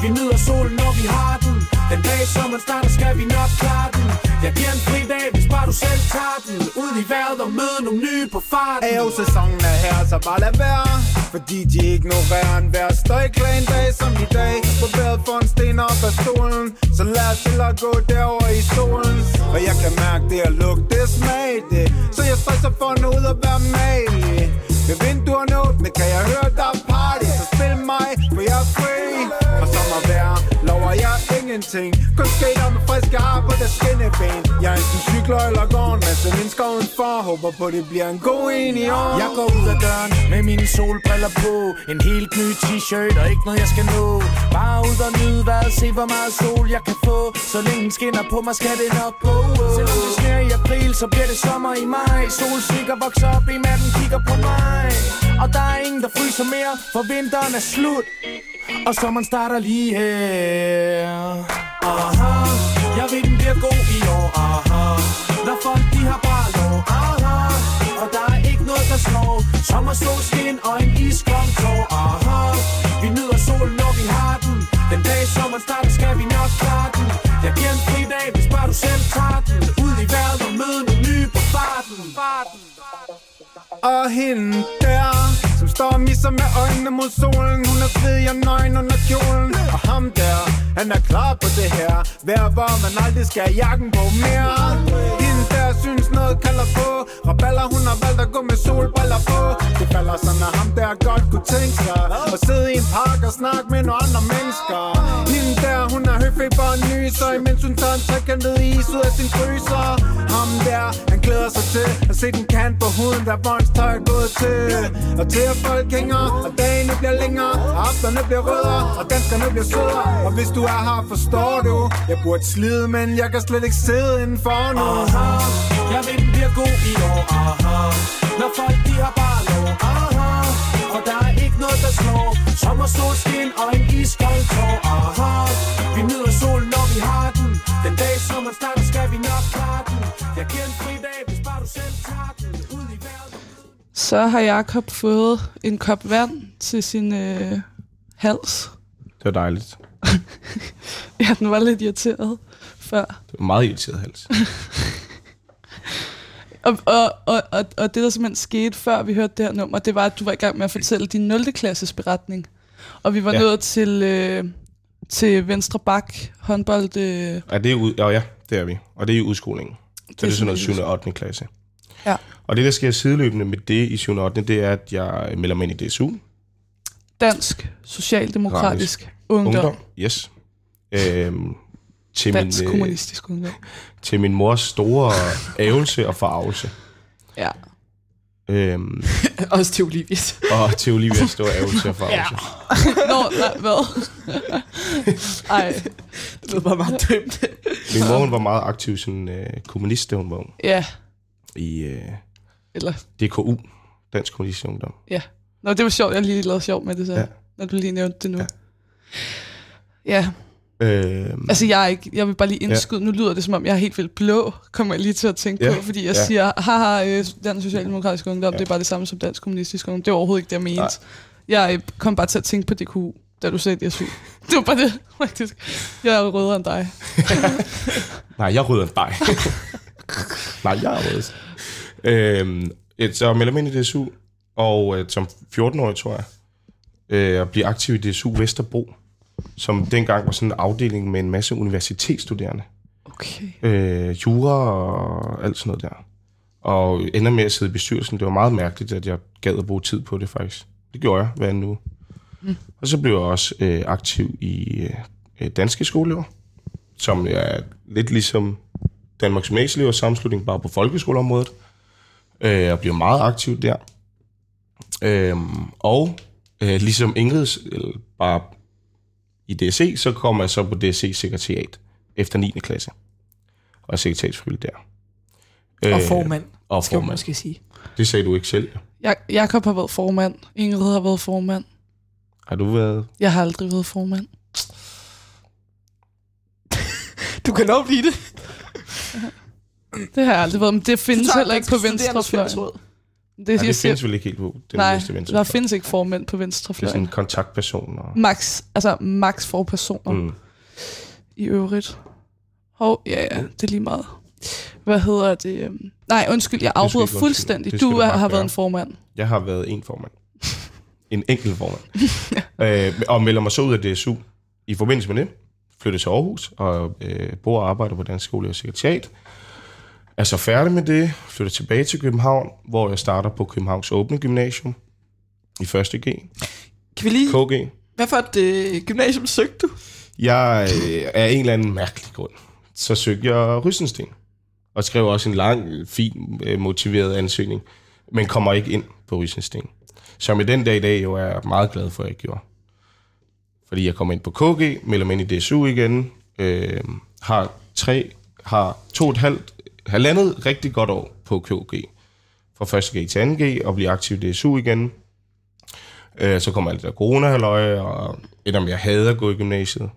Vi nyder solen når vi har den. Den dag sommeren starter, skal vi nok klare den. Jeg giver en fri dag, hvis bare du selv tager den. Ud i vejret og møde nogle nye på farten. Ayo, sæsonen er her, så bare lad være. Fordi de ignorerer en hver støjklag en dag som i dag. På badet for en sten op af stolen Så lad os til at gå derover i solen. Og jeg kan mærke det og lugte det smag. Det Så jeg stresser for at ud og være malig Med vinduerne åbne kan jeg høre der er party. Så spil mig, for jeg er free. Og sommervejr lover jeg ingenting. Kun skater jeg skarp på der skinneben Jeg er enten cykler eller går en masse mennesker udenfor. Håber på det bliver en god en i år. Jeg går ud af døren med mine solbriller på. En helt ny t-shirt og ikke noget jeg skal nå. Bare ud og nyde vejret, se hvor meget sol jeg kan få. Så længe den skinner på mig skal det nok gå. Selvom det sner i april, så bliver det sommer i maj. Solsikker vokser op i matten, kigger på mig. Og der er ingen der fryser mere, for vinteren er slut. Og sommeren starter lige her. Aha, jeg ved den bliver god i år Aha, når folk de har bare lov Aha, og der er ikke noget der slår. Sommer, solskin og en iskold tår Aha, vi nyder solen når vi har den. Den dag sommeren starter skal vi nok klare den. Jeg giver en fri dag hvis bare du selv tager den. Ud i vejret og møde nogle nye på farten, farten. Og hende der, som står og misser med øjnene mod solen. Hun er fed, jeg nøgen under kjolen. Og ham der, han er klar på det her. Vær hvor man aldrig skal have jakken på mere. Hende noget kalder på Raballer, hun har valgt at gå med solbriller på. Det falder sådan, at ham der godt kunne tænke sig At sidde i en park og snakke med nogle andre mennesker. Hende der, hun har høfeber og nyser Imens hun tager en trekantet is ud af sin fryser. Ham der, han glæder sig til At se den kant på huden, der hvor hans tøj er gået til. Og til at folk hænger, og dagene bliver længere Og aftenerne bliver rødere, og danskerne bliver sødere. Og hvis du er her, forstår du Jeg burde slide, men jeg kan slet ikke sidde indenfor nu. Uh-huh. jeg ved den bliver god i år Aha, når folk de har bare lov Aha, og der er ikke noget der slår Sommer, solskin og en iskold tår Aha, vi nyder solen når vi har den Den dag sommeren starter skal vi nok klare den Jeg giver en fri dag hvis bare du selv tager den Ud i vejret Så har Jakob fået en kop vand til sin øh, hals. Det var dejligt. Ja, den var lidt irriteret før. Det var meget irriteret hals. Og, og, og, og, og det, der simpelthen skete, før vi hørte det her nummer, det var, at du var i gang med at fortælle din 0. klasses beretning. Og vi var Ja. nået til, øh, til Venstre Bak håndbold. Øh, Ja, det er ud, ja, ja, det er vi. Og det er i udskolingen. Så det er sådan noget 7. sådan og 8. klasse. Ja. Og det, der sker sideløbende med det i 7. og 8. det er, at jeg melder mig ind i DSU. Dansk Socialdemokratisk Ungdom. Ungdom. Yes. Øhm, til, Dansk min, øh, Kommunistisk Ungdom. til min mors store ævelse og forarvelse. Ja. Øhm, Også til Olivias. og til Olivias store ævelse og forarvelse. Nå, nej, hvad? Ej, Det lød bare meget dømt. Min mor hun var meget aktiv sådan øh, kommunist, da hun var ung. ja. I øh, Eller, DKU, Dansk Kommunistisk Ungdom. ja. Nå, det var sjovt. Jeg lige lavet sjov med det så. Ja. Ja. Når du lige nævnte det nu. Ja. Ja. Øhm, Altså, jeg, er ikke, jeg vil bare lige indskyde, ja. nu lyder det som om, jeg er helt vildt blå, kommer jeg lige til at tænke Ja. på, fordi jeg Ja. siger, haha, øh, Dansk Socialdemokratisk Ungdom, Ja. det er bare det samme som Dansk Kommunistisk Ungdom. Det var overhovedet ikke det, jeg mente. Nej. Jeg øh, kom bare til at tænke på DKU, da du sagde DSU. Det var bare det, faktisk. Jeg er rødere end dig. Nej, jeg rydder dig. Nej, jeg er rød. Øhm, et- så jeg melder mig ind i DSU, og øh, som 14-årig, tror jeg, øh, at blive aktiv i DSU Vesterbro, som dengang var sådan en afdeling med en masse universitetsstuderende. Okay. Øh, jura og alt sådan noget der. Og ender med at sidde i bestyrelsen. Det var meget mærkeligt, at jeg gad at bruge tid på det, faktisk. Det gjorde jeg hver uge. Mm. Og så blev jeg også øh, aktiv i øh, Danske Skoleelever, som er lidt ligesom Danmarks Gymnasieelevers sammenslutning, bare på folkeskoleområdet. Øh, og bliver meget aktiv der. Øh, og øh, ligesom Ingrid, eller bare i DSC, så kommer jeg så på DSC-sekretariat efter 9. klasse. Og er sekretariatsfrivillig der. Og Øh, formand, Og skal man måske sige. Det sagde du ikke selv. Jeg, Jakob har været formand. Ingrid har været formand. Har du været... Jeg har aldrig været formand. Du kan nok blive det. Det har jeg aldrig været, men det findes heller ikke på venstrefløjen. Det, Nej, det findes vel ikke helt på den nej, venstre. der findes ikke formænd på Det er venstrefløjen. sådan en kontaktperson. Og, Max, altså max for personer mm. i øvrigt. Hov, ja, ja, det er lige meget. Hvad hedder det? øhm, Nej, undskyld, jeg afbryder fuldstændig. Du, du har gøre. været en formand. Jeg har været en formand. En enkelt formand. øh, og melder mig så ud af DSU. I forbindelse med det flyttede til Aarhus og øh, bor og arbejder på Dansk Skole og Sekretariat. Er så færdig med det, flytter tilbage til København, hvor jeg starter på Københavns Åbne Gymnasium i 1. G, Kan vi lige... KG. Hvad for et øh, gymnasium søgte du? Jeg øh, af en eller anden mærkelig grund, så søgte jeg Rysensten. Og skrev også en lang, fin, øh, motiveret ansøgning, men kommer ikke ind på Rysensten. Som i den dag i dag jo er meget glad for, at jeg gjorde. Fordi jeg kommer ind på KG, melder mig ind i DSU igen, øh, har tre, har to og et halvt, halvandet rigtig godt år på KG. Fra 1. G til 2. G, og blive aktiv i DSU igen. Øh, så kommer alt det der corona og et om jeg hader at gå i gymnasiet.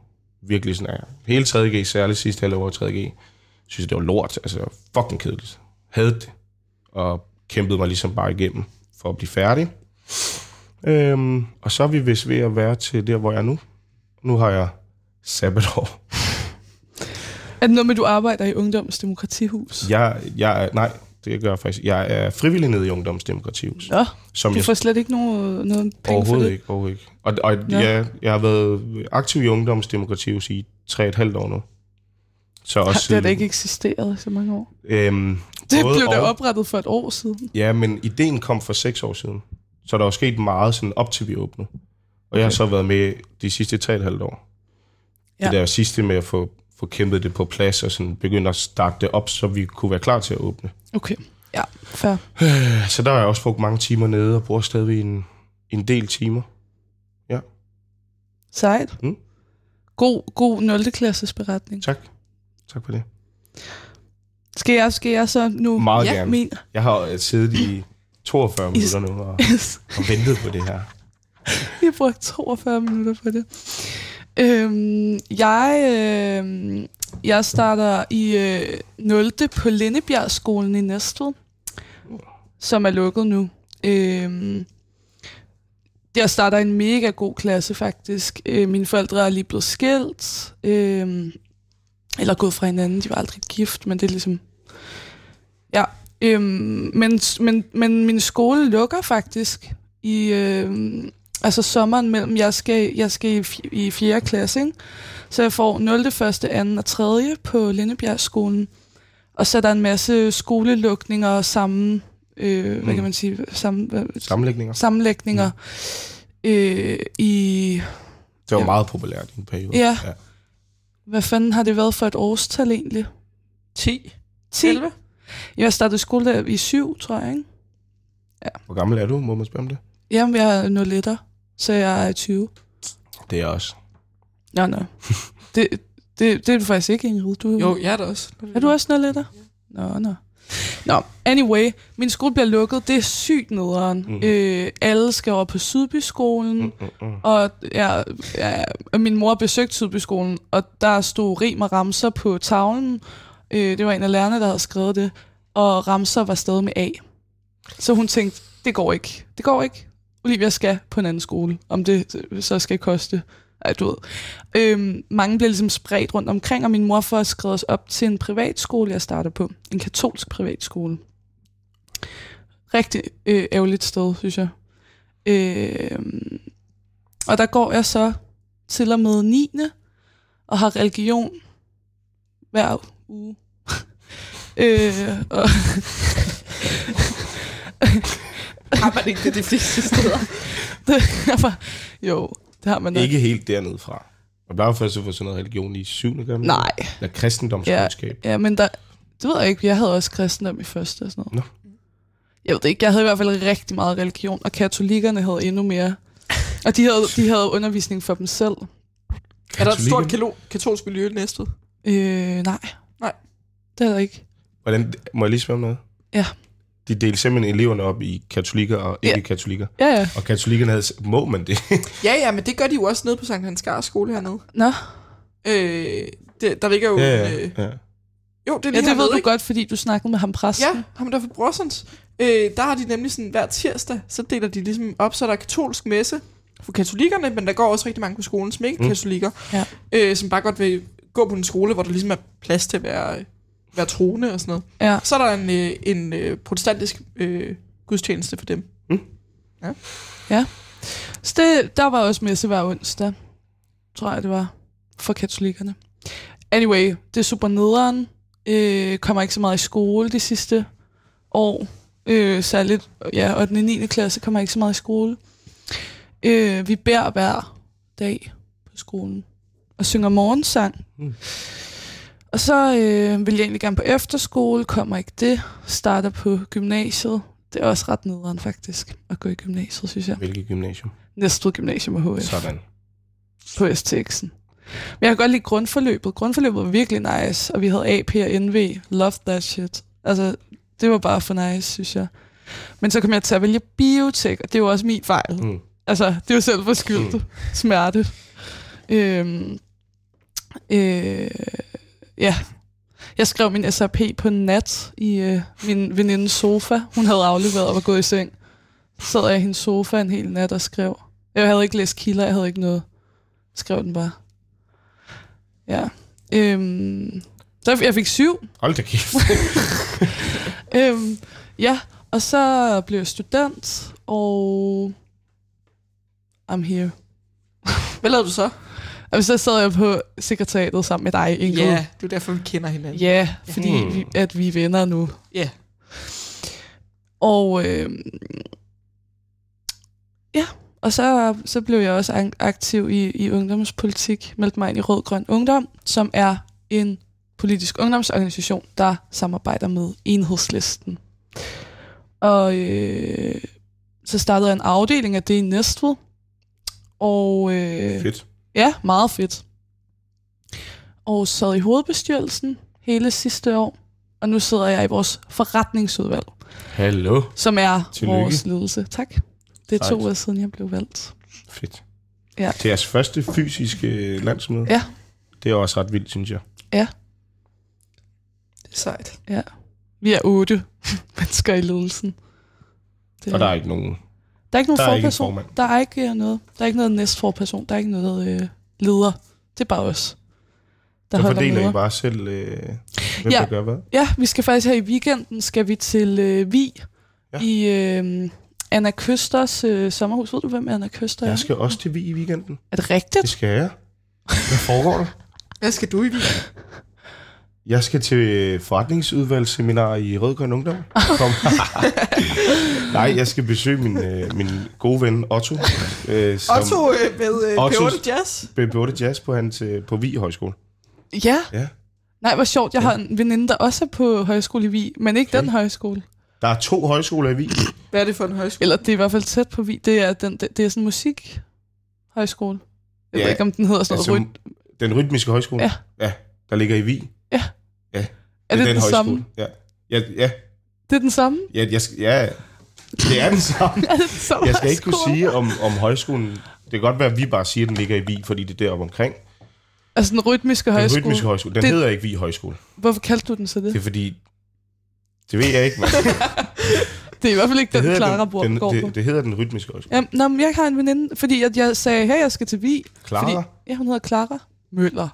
Virkelig sådan er hele 3. G, særligt sidste halvår af 3. G, synes det var lort. Altså, det var fucking kedeligt. Havde det. Og kæmpede mig ligesom bare igennem for at blive færdig. Øhm, og så er vi vist ved at være til der, hvor jeg er nu. Nu har jeg sabbatår. Er det noget med, at du arbejder i Ungdoms Demokratihus? Jeg, jeg nej, det gør jeg faktisk. Jeg er frivillig nede i Ungdomsdemokrativhus. Nå, Som du jeg får slet ikke noget, noget penge for Overhovedet det? ikke, overhovedet ikke. Og, og ja, jeg har været aktiv i ungdomsdemokratiet i tre et halvt år nu. Så også det har da ikke eksisteret i så mange år. Øhm, Det blev da oprettet for et år siden. Ja, men ideen kom for seks år siden. Så der er sket meget sådan op til vi åbnede. Og jeg har så været med de sidste tre et halvt år. Ja. Ja. Det der sidste med at få, få kæmpet det på plads og sådan begynde at starte det op, så vi kunne være klar til at åbne. Okay, ja, fair. Så der har jeg også brugt mange timer nede og bruger stadig en, en del timer. Sejt. Mm. God, god 0. klasses beretning. Tak. Tak for det. Skal jeg, skal jeg så nu? Meget ja, gerne. Min. Jeg har øh, siddet i 42 minutter nu og, og ventet på det her. Vi har brugt 42 minutter på det. Øhm, jeg, øh, jeg starter i øh, 0. på Lindebjergskolen i Næstved, som er lukket nu. Øhm, jeg starter i en mega god klasse, faktisk. Øh, mine forældre er lige blevet skilt. Øh, eller gået fra hinanden. De var aldrig gift, men det er ligesom... Ja. øh, men, men, men min skole lukker faktisk i... Øh, altså sommeren mellem, jeg skal, jeg skal i, i 4. klasse, ikke? Så jeg får 0., 1., 2. og 3. på Lindebjergskolen. Og så er der en masse skolelukninger sammen, øh, hvad Mm. kan man sige, sammen, hvad, Sammenlægninger. sammenlægninger øh, i, Det var Ja. meget populært i en periode. Ja. hvad fanden har det været for et årstal egentlig? 10? 10? 11? Jeg startede skole der i 7, tror jeg, ikke? Hvor gammel er du? Må man spørge om det? Jamen, jeg er 0 liter, så jeg er 20. Det er jeg også. Nå, nå. det, det, det er du faktisk ikke, Ingrid. Du, Jo, jeg er der også. Er du også 0 liter? Nå, nå. Nå, anyway, min skole bliver lukket. Det er sygt nederen. Mm. Øh, alle skal over på Sydbyskolen. Mm. Mm, mm. Og ja, ja, min mor besøgte Sydbyskolen, og der stod rim og ramser på tavlen. Øh, det var en af lærerne, der havde skrevet det. Og ramser var stadig med A. Så hun tænkte, det går ikke. Det går ikke. Olivia skal på en anden skole, om det så skal koste. Ej, du ved. Øhm, mange bliver ligesom spredt rundt omkring, og min mor får skrevet os op til en privatskole, jeg starter på. En katolsk privatskole. Rigtig øh, ærgerligt sted, synes jeg. Øh, og der går jeg så til og med 9. og har religion hver uge. øh, og Har man ikke det de fleste steder? jeg var, jo, det har man nok. Ikke helt dernede fra. Man plejer først at få sådan noget religion i syvende gang. Nej. Eller kristendomskundskab. Ja, men der, det ved jeg ikke. Jeg havde også kristendom i første og sådan noget. Nå. Jeg ved det ikke. Jeg havde i hvert fald rigtig meget religion, og katolikkerne havde endnu mere. Og de havde, de havde undervisning for dem selv. Er der et stort kalo- katolsk miljø i Næstved? Øh, nej. Nej. Det er der ikke. Hvordan, må jeg lige spørge om noget? Ja. De delte simpelthen eleverne op i katolikker og Ja. ikke-katolikker. Ja, ja. Og katolikkerne havde... Må man det? Ja, ja, men det gør de jo også nede på Sankt Hans Gars skole hernede. Nå. Øh, det, der ligger jo... ja, ja, øh, ja. jo, det er Ja, lige det ved du ikke? godt, fordi du snakkede med ham præsten. Ja, ham der fra Brorsons. Øh, der har de nemlig sådan, hver tirsdag, så deler de ligesom op, så er der katolsk messe for katolikkerne, men der går også rigtig mange på skolen, som ikke er Mm. katolikker, Ja. øh, som bare godt vil gå på en skole, hvor der ligesom er plads til at være, være troende og sådan noget. Ja. Så er der en, øh, en øh, protestantisk øh, gudstjeneste for dem. Så det, der var også messe hver onsdag, tror jeg det var, for katolikkerne. Anyway, det er super nederen. Øh, kommer ikke så meget i skole de sidste år. Øh, særligt, ja, 8. og 9. klasse kommer ikke så meget i skole. Øh, vi beder hver dag på skolen og synger morgensang. Mm. Og så øh, vil jeg egentlig gerne på efterskole, kommer ikke det. Starter på gymnasiet. Det er også ret nederen faktisk, at gå i gymnasiet, synes jeg. Hvilket gymnasium? Næstved Gymnasium og HF Sådan. på STX'en. Men jeg kan godt lide grundforløbet. Grundforløbet var virkelig nice, og vi havde AP og NV. Love that shit. Altså, det var bare for nice, synes jeg. Men så kom jeg til at vælge biotek, og det var også min fejl. Mm. Altså, det var selv for skyldt. Mm. Smerte. Øhm, øh, ja. Jeg skrev min SRP på en nat i øh, min venindes sofa. Hun havde afleveret og var gået i seng. Så sad jeg i hendes sofa en hel nat og skrev. Jeg havde ikke læst kilder, jeg havde ikke noget. Skrev den bare. Ja. Øhm, så jeg fik syv. Hold da kæft. Øhm, ja, og så blev jeg student, og I'm here. Hvad lavede du så? Og så sad jeg på sekretariatet sammen med dig, Ingrid. Ja, det er derfor, vi kender hinanden. Ja, fordi Hmm. vi, at vi er venner nu. Ja. Og øh, ja, og så, så blev jeg også ak- aktiv i, i ungdomspolitik, meldte mig ind i Rød Grøn Ungdom, som er en politisk ungdomsorganisation, der samarbejder med enhedslisten. Og øh, så startede jeg en afdeling af det i Næstved. Og øh, Fedt. Ja, meget fedt. Og sad i hovedbestyrelsen hele sidste år. Og nu sidder jeg i vores forretningsudvalg, Hallo. som er Tillykke. vores ledelse. Tak. Det er to Sejt. år siden, jeg blev valgt. Fedt. Ja. Til jeres første fysiske landsmøde. Ja. Det er også ret vildt, synes jeg. Det er sejt. Vi er otte mennesker i ledelsen. Det, Og der er ikke nogen... der er ikke nogen der er ikke forperson. formand. der er ikke øh, noget. Der er ikke noget næstforperson. Der er ikke noget øh, leder. Det er bare os. Der holder fordeler møder. I bare selv, øh, hvem Ja. der gør hvad. Ja, vi skal faktisk her i weekenden, skal vi til øh, Vi Ja. ja. i øh, Anna Køsters øh, sommerhus. Ved du, hvem Anna Køster er? Jeg skal også til Vi i weekenden. Er det rigtigt? Det skal jeg. Hvad foregår der? Hvad skal du i weekenden? Jeg skal til forretningsudvalgsseminar i Rødgrøn Ungdom. Kom. Nej, jeg skal besøge min, øh, min gode ven Otto. Øh, som Otto øh, med øh, P8 Jazz. Bebåde Jazz på, hans, øh, på Vi Højskole. Ja. Ja. Nej, hvor sjovt. Jeg har en veninde, der også er på højskole i Vi, men ikke Okay. den højskole. Der er to højskoler i Vi. Hvad er det for en højskole? Eller det er i hvert fald tæt på Vi. Det er, den, det, det er sådan en musikhøjskole. Jeg Ja, ved ikke, om den hedder sådan Altså, noget. Altså, den rytmiske højskole. Ja. ja. Der ligger i Vi. Ja. Ja. er det den, samme? Ja. Ja, ja, Det er den samme? ja, jeg, ja, det er den samme. Det den Jeg skal ikke kunne sige om, om højskolen. Det kan godt være, at vi bare siger, at den ligger i Vi, fordi det er deroppe omkring. Altså den rytmiske Den højskole. rytmiske højskole. Den Det- hedder ikke Vi Højskole. Hvorfor kaldte du den så det? Det er fordi... Det ved jeg ikke, men Det er i hvert fald ikke det den, Clara den, bor, den, går på. det, det hedder den rytmiske højskole. Jamen, nå, men jeg har en veninde, fordi at jeg sagde, hey, jeg skal til Vi. Clara? Fordi, ja, hun hedder Clara Møller.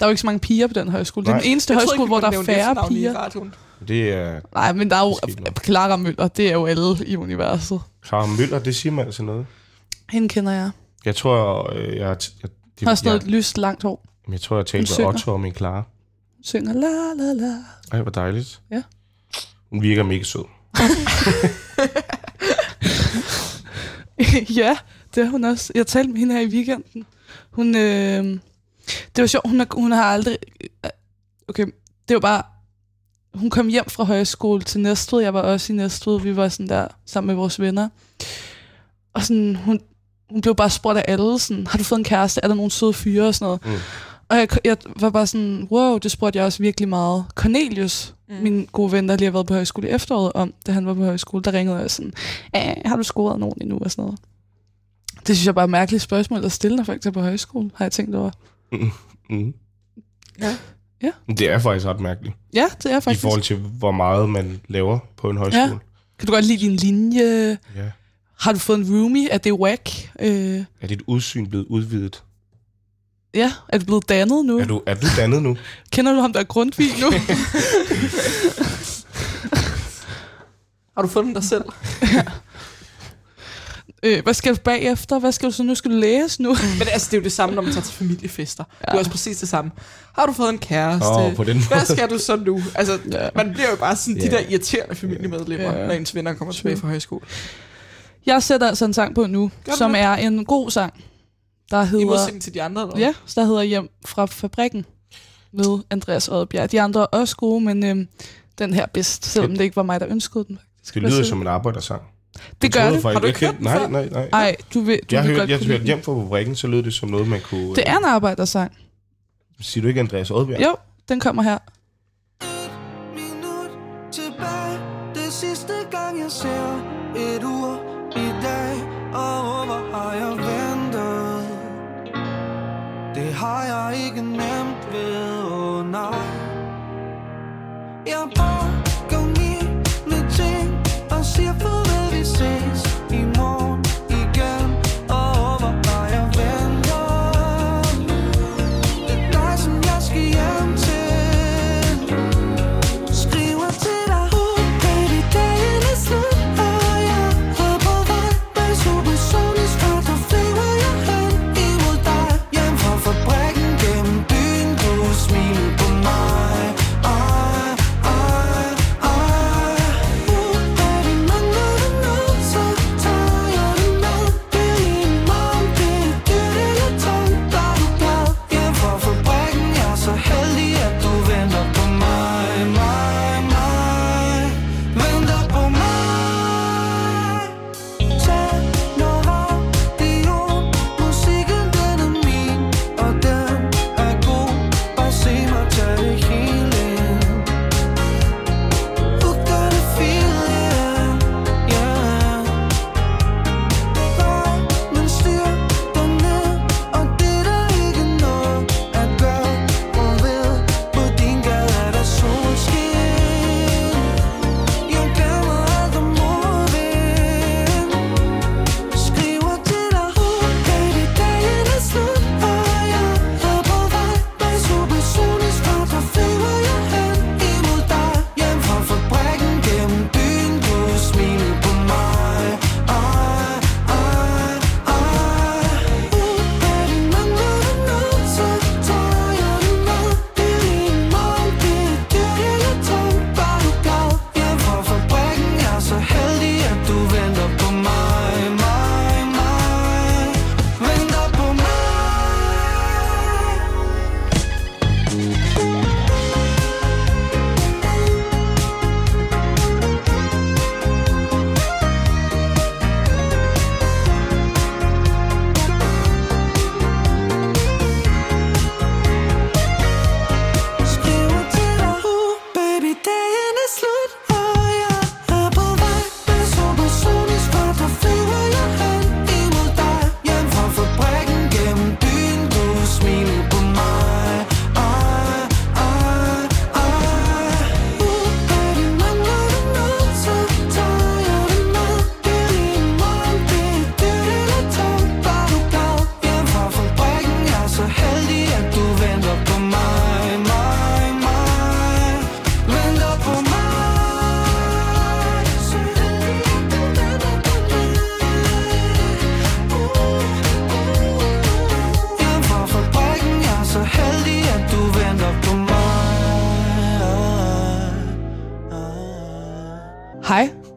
Der er jo ikke så mange piger på den højskole. Det er Nej. den eneste højskole, ikke, hvor der er færre i piger. radioen. Det er Nej, men der er jo. Clara Møller, det er jo alle i universet. Clara Møller, det siger man altså noget. Hende kender jeg. Jeg tror, øh, jeg, jeg, jeg, Hun har sådan noget lyst, langt hår. jeg, tror, jeg talte med. Otto om en Clara. Synger la la la. Ej, hvor dejligt. Ja. Hun virker mega sød. ja, det er hun også. Jeg talte med hende her i weekenden. Hun, øh, det var sjovt, hun har, hun har aldrig... øh, Okay, det var bare... Hun kom hjem fra højskole til Næstved. Jeg var også i Næstved. Vi var sådan der sammen med vores venner. Og sådan, hun, hun blev bare spurgt af alle, sådan, har du fået en kæreste? Er der nogle søde fyre? Og sådan noget. Mm. Og jeg, jeg var bare sådan, wow, det spurgte jeg også virkelig meget. Cornelius, mm. min gode ven, der lige har været på højskole i efteråret om, da han var på højskole, der ringede jeg sådan, "Æh, har du scoret nogen endnu? Og sådan noget. Det synes jeg bare er et mærkeligt spørgsmål at stille, når folk tager på højskole, har jeg tænkt over. Mm. Ja. Ja. Det er faktisk ret mærkeligt. Ja, det er I faktisk. forhold til, hvor meget man laver på en højskole. Ja. Kan du godt lide din linje? ja. Har du fået en roomie? Er det whack? Øh, Er dit udsyn blevet udvidet? Ja, er du blevet dannet nu? Er du, er du dannet nu? Kender du ham, der er Grundtvig nu? Har du fundet dig selv? øh, hvad skal du bagefter? Hvad skal du så nu? Skal du læse nu? Men altså, det er jo det samme, når man tager til familiefester. Ja. Det er også præcis det samme. Har du fået en kæreste? Åh, på den måde. Hvad skal du så nu? Altså, Ja. man bliver jo bare sådan de Ja. der irriterende familiemedlemmer, ja. når ens venner kommer tilbage fra højskole. Jeg sætter altså en sang på nu, Gør som det? er en god sang, der I hedder... modsætning til de andre, eller? Ja, der hedder Hjem fra fabrikken med Andreas Oddbjerg. De andre er også gode, men øhm, den her bedst, selvom det ikke var mig, der ønskede den. faktisk. Det lyder som en arbejdersang. Det gør det. Har du ikke hørt Nej, nej, nej. Ej, du vil, du Jeg vil hørte, godt jeg kunne hørte hjem fra fabrikken, så lød det som noget, man kunne... Det er en arbejdersang. Siger du ikke Andreas Oddbjerg? Jo, den kommer her. minut tilbage Det sidste gang jeg ser et ur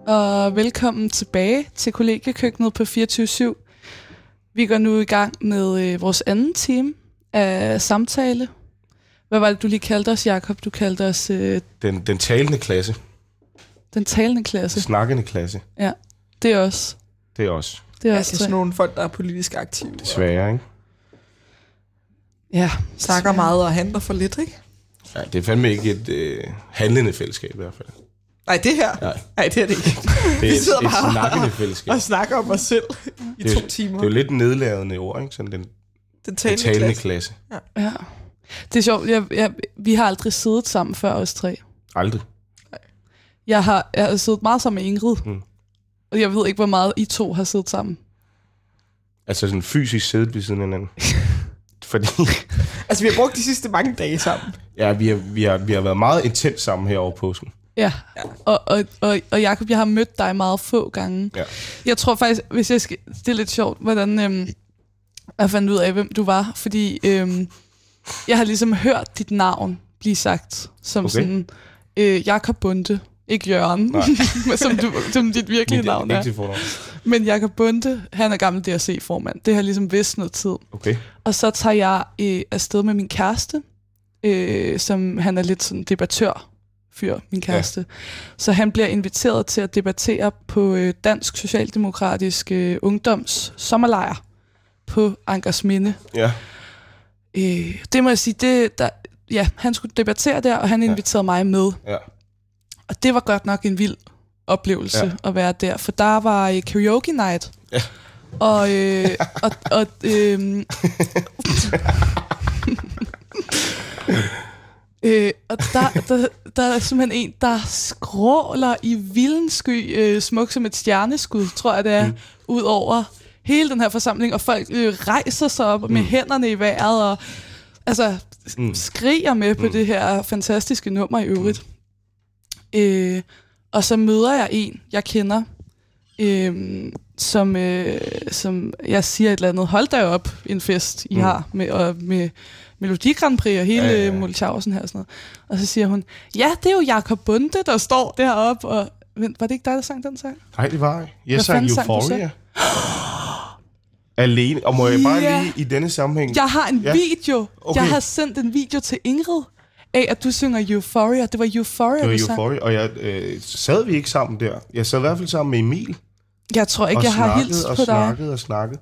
og velkommen tilbage til kollegiekøkkenet på 24 Vi går nu i gang med øh, vores anden time af samtale. Hvad var det, du lige kaldte os, Jakob? Du kaldte os øh, Den, den talende klasse. den talende klasse. Snakkende klasse. Ja, det er os. Det er også Det er Ja, os det er sådan nogle folk, der er politisk aktive. desværre, ikke? Ja, Snakker meget og handler for lidt, ikke? Ja, det er fandme ikke et øh, handlende fællesskab i hvert fald. Nej, det her. Nej. Nej, det er det ikke. Det Vi er et, sidder et bare snakkende fællesskab. Og snakker om os selv i Det er, to timer. det er jo lidt nedladende ord, ikke? Sådan den, Den den talende, talende klasse. klasse. Ja. Det er sjovt. Jeg, jeg, vi har aldrig siddet sammen før os tre. Aldrig. Jeg har, jeg har siddet meget sammen med Ingrid. Mm. Og jeg ved ikke, hvor meget I to har siddet sammen. Altså sådan fysisk siddet ved siden af hinanden. fordi Altså, vi har brugt de sidste mange dage sammen. ja, vi, har, vi, har, vi har været meget intens sammen her over påsken. Ja, og, og, og, og Jacob, jeg har mødt dig meget få gange. Ja. Jeg tror faktisk, hvis jeg skal, det er lidt sjovt, hvordan øhm, jeg fandt ud af, hvem du var, fordi øhm, jeg har ligesom hørt dit navn blive sagt som Okay. sådan øh, Jakob Bunde, ikke Jørgen, som, du, som dit virkelige Mit navn er. Men Jakob Bunde, han er gammel DRC-formand. Det har ligesom vidst noget tid. Okay. Og så tager jeg øh, afsted med min kæreste, øh, som han er lidt sådan debattør fyr, min kæreste. Ja. Så han bliver inviteret til at debattere på øh, Dansk Socialdemokratisk øh, Ungdoms sommerlejr på Ankersminde. Ja. Øh, det må jeg sige, det, der, ja, han skulle debattere der, og han inviterede ja. mig med. Ja. Og det var godt nok en vild oplevelse ja. at være der, for der var øh, karaoke night. Ja. Og, øh, og, og øh, øh, og der, der, der er simpelthen en, der skråler i vildensky, øh, smuk som et stjerneskud, tror jeg det er, mm. ud over hele den her forsamling, og folk øh, rejser sig op med hænderne i vejret, og altså mm. skriger med på det her fantastiske nummer i øvrigt. Øh, og så møder jeg en, jeg kender, øh, som, øh, som jeg siger et eller andet, hold da op, en fest, I mm. har, med, og med Melodi Grand Prix og hele Ja, ja, ja. Mulchausen her og sådan noget. Og så siger hun, ja, det er jo Jakob Bunde, der står deroppe, og vent, var det ikke dig, der sang den sang? Nej, det var jeg. Jeg sang? Euphoria. Alene. Og må jeg bare Ja. lige i denne sammenhæng... Jeg har en Ja. video. Okay. Jeg har sendt en video til Ingrid af, at du synger Euphoria. Det var Euphoria, Det var du sang. Euphoria, og jeg, øh, sad vi ikke sammen der. Jeg sad i hvert fald sammen med Emil. Jeg tror ikke, og jeg har hilst og på dig. snakket og snakket.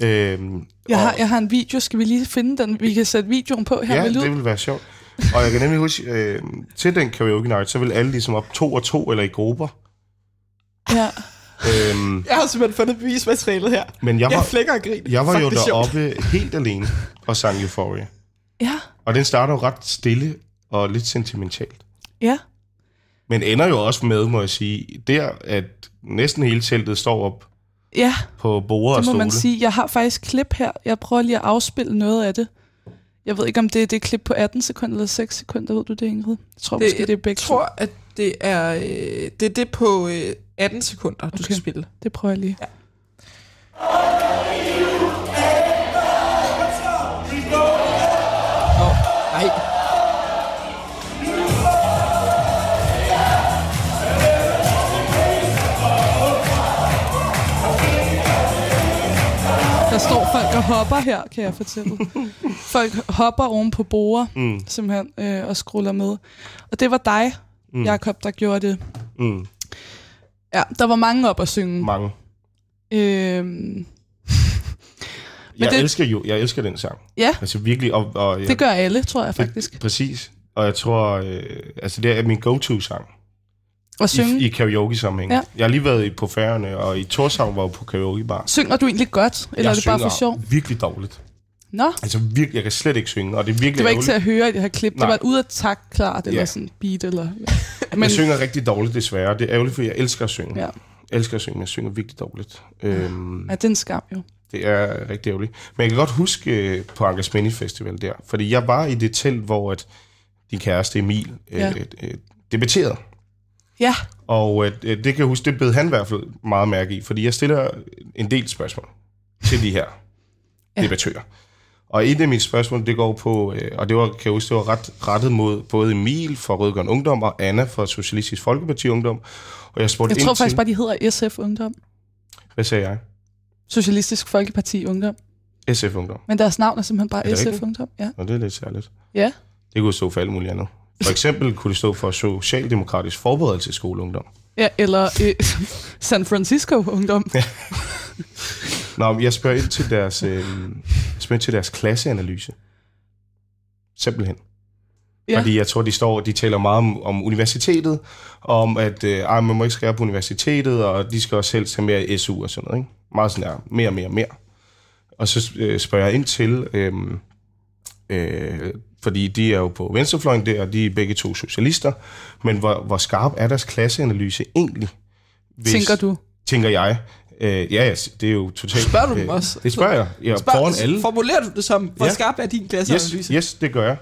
Øhm, Jeg og, har, jeg har en video. Skal vi lige finde den? Vi kan sætte videoen på her ja, med lyd. det vil være sjovt. Og jeg kan nemlig huske, øh, til den karaoke night, så vil alle ligesom op to og to eller i grupper. Ja. Øhm, Jeg har simpelthen fundet bevismaterialet her. men jeg Jeg var, flækker og griner. jeg var Fuck, jo er sjovt. deroppe helt alene og sang Euphoria. ja, Og den starter jo ret stille og lidt sentimentalt. ja. Men ender jo også med, må jeg sige, der, at næsten hele teltet står op Ja, på borde og det må stole. man sige. Jeg har faktisk klip her. Jeg prøver lige at afspille noget af det. Jeg ved ikke, om det er det klip på 18 sekunder eller 6 sekunder. Ved du det, Ingrid? Jeg tror det, måske, det er begge Jeg tror, at det er, øh, det er det på øh, 18 sekunder, du skal spille. to. Det prøver jeg lige. Ja. Nå, nej. Står folk og hopper her, kan jeg fortælle. folk hopper oven på borer, Mm, simpelthen, øh, og scroller med. Og det var dig, mm. Jakob, der gjorde det. mm, Ja, der var mange op at synge. mange. Øhm, Jeg, det- elsker jo, jeg elsker den sang. ja, Altså virkelig. Og, og jeg, det gør alle, tror jeg faktisk. Det, præcis. Og jeg tror, øh, altså det er min go-to-sang At synge. i, i karaoke-sammenhæng. Ja. Jeg har lige været i- på Færøerne, og i Torshavn var jeg på karaoke-bar. Synger du egentlig godt, eller jeg er det bare for sjov? virkelig dårligt. Nå, Altså virkelig, jeg kan slet ikke synge, og det er virkelig det var ikke ærgerligt. til at høre i det her klip. Nej. Det var ud af takt klart, eller Ja. sådan beat, eller... Men, jeg synger rigtig dårligt, desværre. Det er ærgerligt, for jeg elsker at synge. Ja. Jeg elsker at synge, men jeg synger virkelig dårligt. Øhm, Ja, det er en skam jo. Det er rigtig ærgerligt. Men jeg kan godt huske øh, på Ankers Mini Festival der, fordi jeg var i det telt, hvor at din kæreste Emil øh, Ja. øh, debatterede. Ja, Og øh, det kan jeg huske, det bed han i hvert fald meget mærke i, fordi jeg stiller en del spørgsmål til de her Ja. debattører. Og et af mine spørgsmål, det går på, øh, og det var, kan jeg huske, det var ret rettet mod både Emil fra Rødgrøn Ungdom og Anna fra Socialistisk Folkeparti Ungdom. Og jeg spurgte jeg tror til, faktisk bare, de hedder SF Ungdom. hvad sagde jeg? Socialistisk Folkeparti Ungdom. SF Ungdom. Men deres navn er simpelthen bare SF? Ungdom. Ja. Og det er lidt særligt. ja. Det kunne stå for alt muligt andet. For eksempel kunne det stå for Socialdemokratisk Forberedelsesskole Ungdom. ja eller øh, San Francisco Ungdom. Ja. Nå, jeg spørger ind til deres, øh, spørger ind til deres klasseanalyse. Simpelthen. Ja. Fordi jeg tror, de står de taler meget om, om universitetet, om at øh, ej, man må ikke skære på universitetet, og de skal også helst have mere SU og sådan noget. Ikke? Meget sådan der, mere, mere, mere. Og så øh, spørger jeg ind til, øh, øh, fordi de er jo på venstrefløjen der, og de er begge to socialister, men hvor, hvor skarp er deres klasseanalyse egentlig? Tænker du? Tænker jeg. Øh, ja, ja, det er jo totalt... Spørger du dem øh, også? Det spørger jeg. Ja, foran alle. Formulerer du det som, hvor Ja. skarp er din Yes, klasseanalyse? yes, det gør jeg.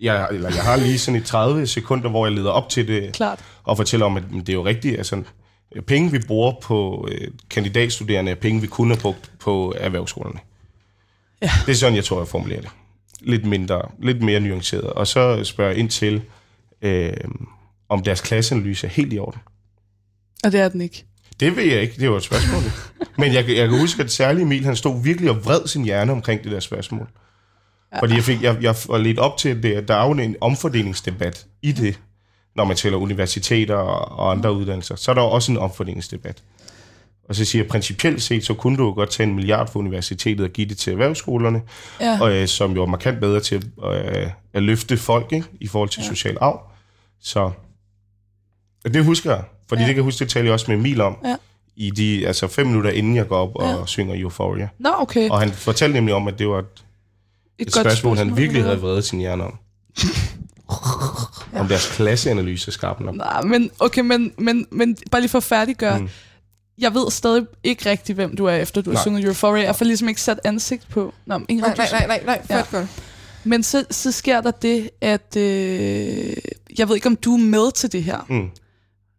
Jeg, eller jeg har lige sådan i 30 sekunder, hvor jeg leder op til det, Klart. og fortæller om, at det er jo rigtigt. Altså, penge, vi bruger på øh, kandidatstuderende, er penge, vi kunne have brugt på erhvervsskolerne. Ja. Det er sådan, jeg tror, jeg formulerer det. Lidt mindre, lidt mere nuanceret. Og så spørger jeg ind til, øh, om deres klasseanalyse er helt i orden. Og det er den ikke. Det ved jeg ikke, det var et spørgsmål. Men jeg, jeg kan huske, at særlig Emil, han stod virkelig og vred sin hjerne omkring det der spørgsmål. Fordi jeg, fik, jeg, jeg var lidt op til det, at der er jo en omfordelingsdebat i det, når man tæller universiteter og, og andre uddannelser. Så er der også en omfordelingsdebat. Og så siger jeg, principielt set, så kunne du jo godt tage en milliard for universitetet og give det til erhvervsskolerne, Ja. og, øh, som jo er markant bedre til øh, at løfte folk ikke, i forhold til ja. social arv. Så det husker jeg, fordi ja. det kan jeg huske, det talte jeg også med Emil om, Ja. i de altså fem minutter inden jeg går op og Ja. synger Euphoria. Nå, okay. Og han fortalte nemlig om, at det var et, Et, et spørgsmål, han virkelig ja. havde vredet sin hjerne om. om deres klasseanalyse skarp nok. Nej, men okay, men, men, men bare lige for at færdiggøre. Mm. Jeg ved stadig ikke rigtig, hvem du er, efter du har sunget Euphoria. Jeg får ligesom ikke sat ansigt på. Nå, men ingen Nej, nej, nej, nej, nej, Ja. godt. Men så, så sker der det, at... Øh, jeg ved ikke, om du er med til det her. Mm.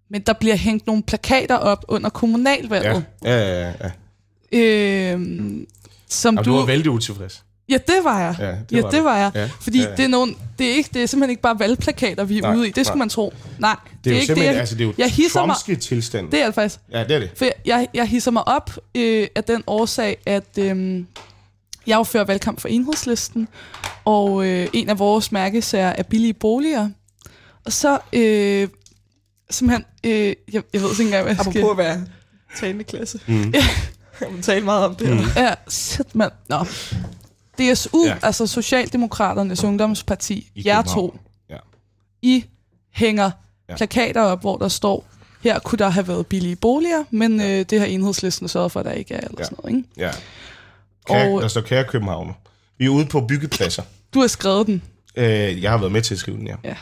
Men der bliver hængt nogle plakater op under kommunalvalget. Ja, ja, ja. ja. Øh, som Og du... du var vældig utilfreds. Ja, det var jeg. Ja, det ja, var det var jeg. Ja, Fordi ja, ja. det er nogen, det er ikke, det er simpelthen ikke bare valgplakater, vi er Nej, ude i. Det skulle nej. man tro. Nej, Det er, jo ikke simpelthen, det. altså det er jo jeg hisser mig, tilstand. det er det faktisk. Ja, det er det. For jeg, jeg hisser mig op øh, af den årsag, at øh, jeg jo fører valgkamp for enhedslisten, og øh, en af vores mærkesager er billige boliger. Og så øh, simpelthen, øh, jeg, jeg ved ikke engang, hvad jeg skal... Apropos at være talende klasse. Mm. Jeg må tale meget om det. Mm. Ja, shit, mand. Nå. DSU, Ja. altså Socialdemokraternes Ungdomsparti, I jer to, Ja. I hænger ja. plakater op, hvor der står, her kunne der have været billige boliger, men ja. øh, det har enhedslisten sørget for, at der ikke er, eller Ja. sådan noget, ikke? Ja. Kære, Og- der står kære København. Vi er ude på byggepladser. Du har skrevet den. Øh, jeg har været med til at skrive den, ja. Ja.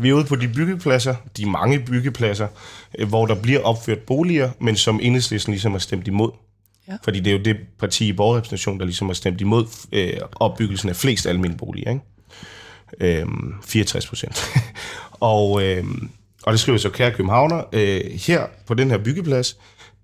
Vi er ude på de byggepladser, de mange byggepladser, øh, hvor der bliver opført boliger, men som enhedslisten ligesom har stemt imod. Ja. Fordi det er jo det parti i borgerrepræsentation, der ligesom har stemt imod øh, opbyggelsen af flest almindelige boliger. Ikke? Øhm, 64 procent. og, øh, og det skriver så, kære københavner, øh, her på den her byggeplads,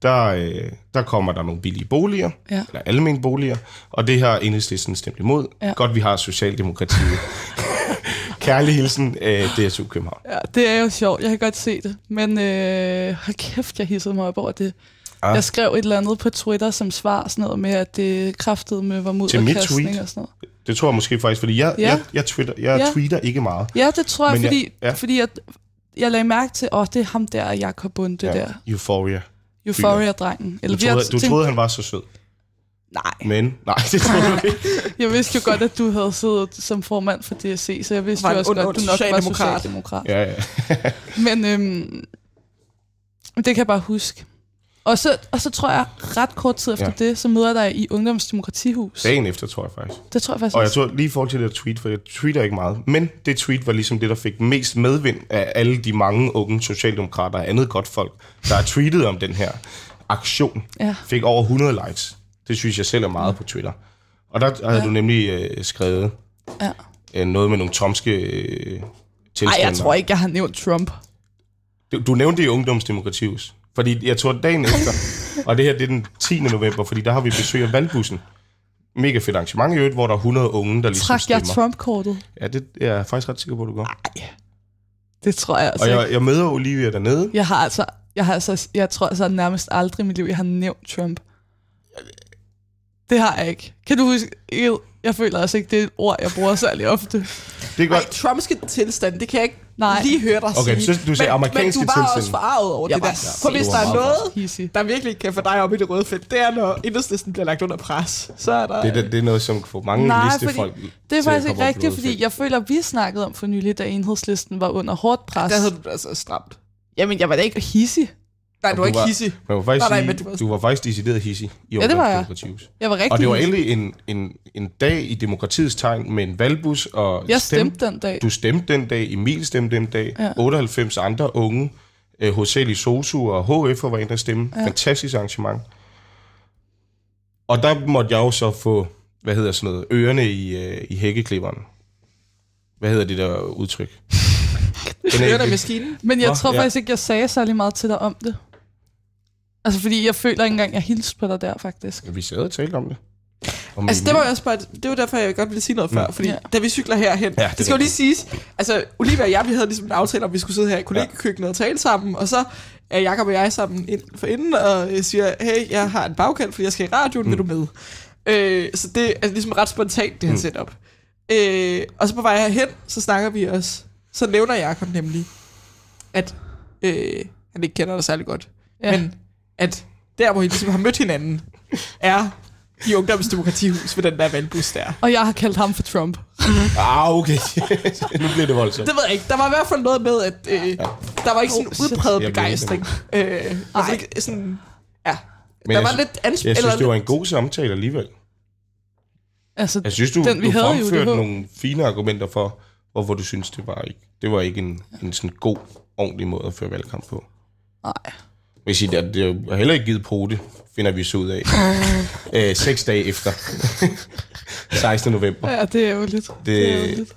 der, øh, der kommer der nogle billige boliger, Ja. eller almindelige boliger, og det har enhedslisten stemt imod. Ja. Godt, vi har Socialdemokratiet. Kærlig hilsen, øh, DSU København. Ja, det er jo sjovt. Jeg kan godt se det. Men øh, hold kæft, jeg hissede mig op over det. Ah. Jeg skrev et eller andet på Twitter som svar, sådan noget med, at det kræftede med var Til mit mudderkastning tweet? og sådan noget. Det tror jeg måske faktisk, fordi jeg, ja. Jeg, jeg, twitter, jeg Ja. tweeter ikke meget. Ja, det tror jeg, Men jeg- fordi, ja. ja. fordi at jeg lagde mærke til, åh, det er ham der, Jakob Bunde, det Ja, der. Euphoria. Euphoria-drengen. Du Eller har troede, du tænkt- troede, han var så sød. Nej, Men, nej, det troede du ikke. jeg vidste jo godt, at du havde siddet som formand for DSC, så jeg vidste Var jo også godt, at du nok var socialdemokrat. Ja, ja. Men øhm, det kan jeg bare huske. Og så, og så tror jeg, ret kort tid efter Ja. det, så møder jeg dig i Ungdomsdemokratihus. Dagen efter, tror jeg faktisk. Det tror jeg faktisk Og jeg tror lige i forhold til det tweet, for jeg tweeter ikke meget, men det tweet var ligesom det, der fik mest medvind af alle de mange unge socialdemokrater og andet godt folk, der har tweetet om den her aktion. Ja. Fik over 100 likes. Det synes jeg selv er meget på Twitter. Og der havde Ja. du nemlig øh, skrevet Ja. øh, noget med nogle tomske øh, Nej, tilstande. jeg tror ikke, jeg har nævnt Trump. Du, du nævnte det i Ungdomsdemokratius. Fordi jeg tror dagen efter, og det her det er den 10. november, fordi der har vi besøg af valgbussen. Mega fedt arrangement i øvrigt, hvor der er 100 unge, der ligesom jeg stemmer. Trump-kortet? Ja, det er jeg faktisk ret sikker på, at du gør. Det tror jeg altså Og ikke. jeg, jeg møder Olivia dernede. Jeg har altså, jeg har altså, jeg tror altså nærmest aldrig i mit liv, jeg har nævnt Trump. Det har jeg ikke. Kan du huske? Jeg, føler altså ikke, det er et ord, jeg bruger særlig ofte. Det er godt. Trumpske tilstand, det kan jeg ikke Nej. lige høre dig Okay, sige. så du sagde amerikanske men, men du var tilstande. også forarvet over Jeg det der. For hvis der er noget, Hissig. der virkelig kan få dig op i det røde felt, det er, når enhedslisten bliver lagt under pres. Så er der... Det, er- det er noget, som får mange Nej, listefolk Det er til at faktisk ikke rigtigt, fordi jeg føler, vi snakkede om for nylig, da enhedslisten var under hårdt pres. der havde du det altså stramt. Jamen, jeg var da ikke hissig. Nej, du du var ikke var- hissig. Man må faktisk Nej, nej, du var- du var faktisk decideret hissig i Ja, det var jeg. Jeg var rigtig Og det var endelig en, en, en dag i demokratiets tegn med en valgbus. Og Jeg stem- stemte den dag. Du stemte den dag, Emil stemte den dag, Ja. 98 andre unge, øh, hovedsageligt SOSU og HF var inde at stemme. Ja. Fantastisk arrangement. Og der måtte jeg jo så få, hvad hedder sådan noget, ørerne i, øh, i hækkeklipperen. Hvad hedder det der udtryk? Den der maskinen? Men jeg Nå, tror ja. faktisk ikke, jeg sagde særlig meget til dig om det. Altså, fordi jeg føler ikke engang, jeg hilste på dig der, faktisk. Vi sad og talte om det. Om Altså, det var jo også bare, det var derfor, jeg godt ville sige noget før, Mm. fordi Ja. ja. da vi cykler herhen, Ja, ja, det det, skal jo lige siges, altså, Olivia og jeg, vi havde ligesom en aftale om, at vi skulle sidde her i kollegekøkkenet og tale sammen, og så er Jakob og jeg sammen ind for inden, og jeg siger, hey, jeg har en bagkald, fordi jeg skal i radioen, mm. vil du med? Øh, så det er ligesom ret spontant, det her Mm. setup. Øh, og så på vej herhen, så snakker vi os, så nævner Jakob nemlig, at øh, han ikke kender dig særlig godt, Ja. ja. men at der, hvor I ligesom har mødt hinanden, er i ungdomsdemokratihus ved den der valgbus der. Og jeg har kaldt ham for Trump. Ah, okay. nu bliver det voldsomt. Det ved jeg ikke. Der var i hvert fald noget med, at øh, ja. der var ikke sådan Oh, en udpræget begejstring. Øh, altså ikke sådan, ja. Men der jeg var sy- lidt ansp... Jeg synes, eller det var en god samtale alligevel. Altså, Jeg synes, du, Den, vi du havde jo, fremførte var- nogle fine argumenter for, hvorfor du synes, det var ikke, det var ikke en, en sådan god, ordentlig måde at føre valgkamp på. nej. Jeg vil sige, det, det har heller ikke givet pote, finder vi så ud af. øh, seks dage efter. 16. november. Ja, det er jo lidt. Det, Det- er ærgerligt.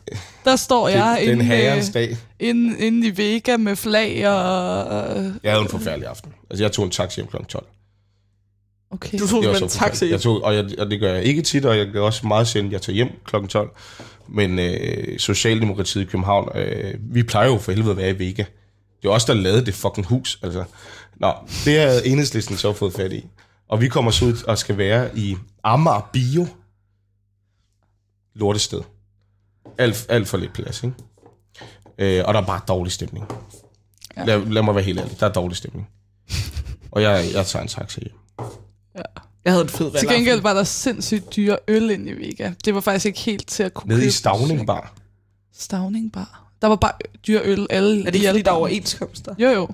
Der står jeg Det, den inde, øh, dag. inde, inde i Vega med flag og... og- Jeg havde en forfærdelig aften. Altså, jeg tog en taxi hjem kl. 12. Okay. Du tog en taxi. Jeg tog, og, jeg, og det gør jeg ikke tit, og jeg gør også meget sjældent, jeg tager hjem kl. 12. Men øh, Socialdemokratiet i København, øh, vi plejer jo for helvede at være i Vega. Det er os, der lavede det fucking hus. Altså. Nå, det har enhedslisten så fået fat i. Og vi kommer så ud og skal være i Amager Bio. Lortested. Alt, alt for lidt plads, ikke? Øh, og der er bare dårlig stemning. Ja. Lad, lad mig være helt ærlig, der er dårlig stemning. Og jeg, jeg tager en taxa hjem. Jeg havde en fed Til gengæld var der sindssygt dyre øl inde i Vega. Det var faktisk ikke helt til at kunne Nede i købe. Stavning Bar. Stavning Bar. Der var bare dyre øl alle Er det i ikke, fordi der er overenskomster? Jo, jo.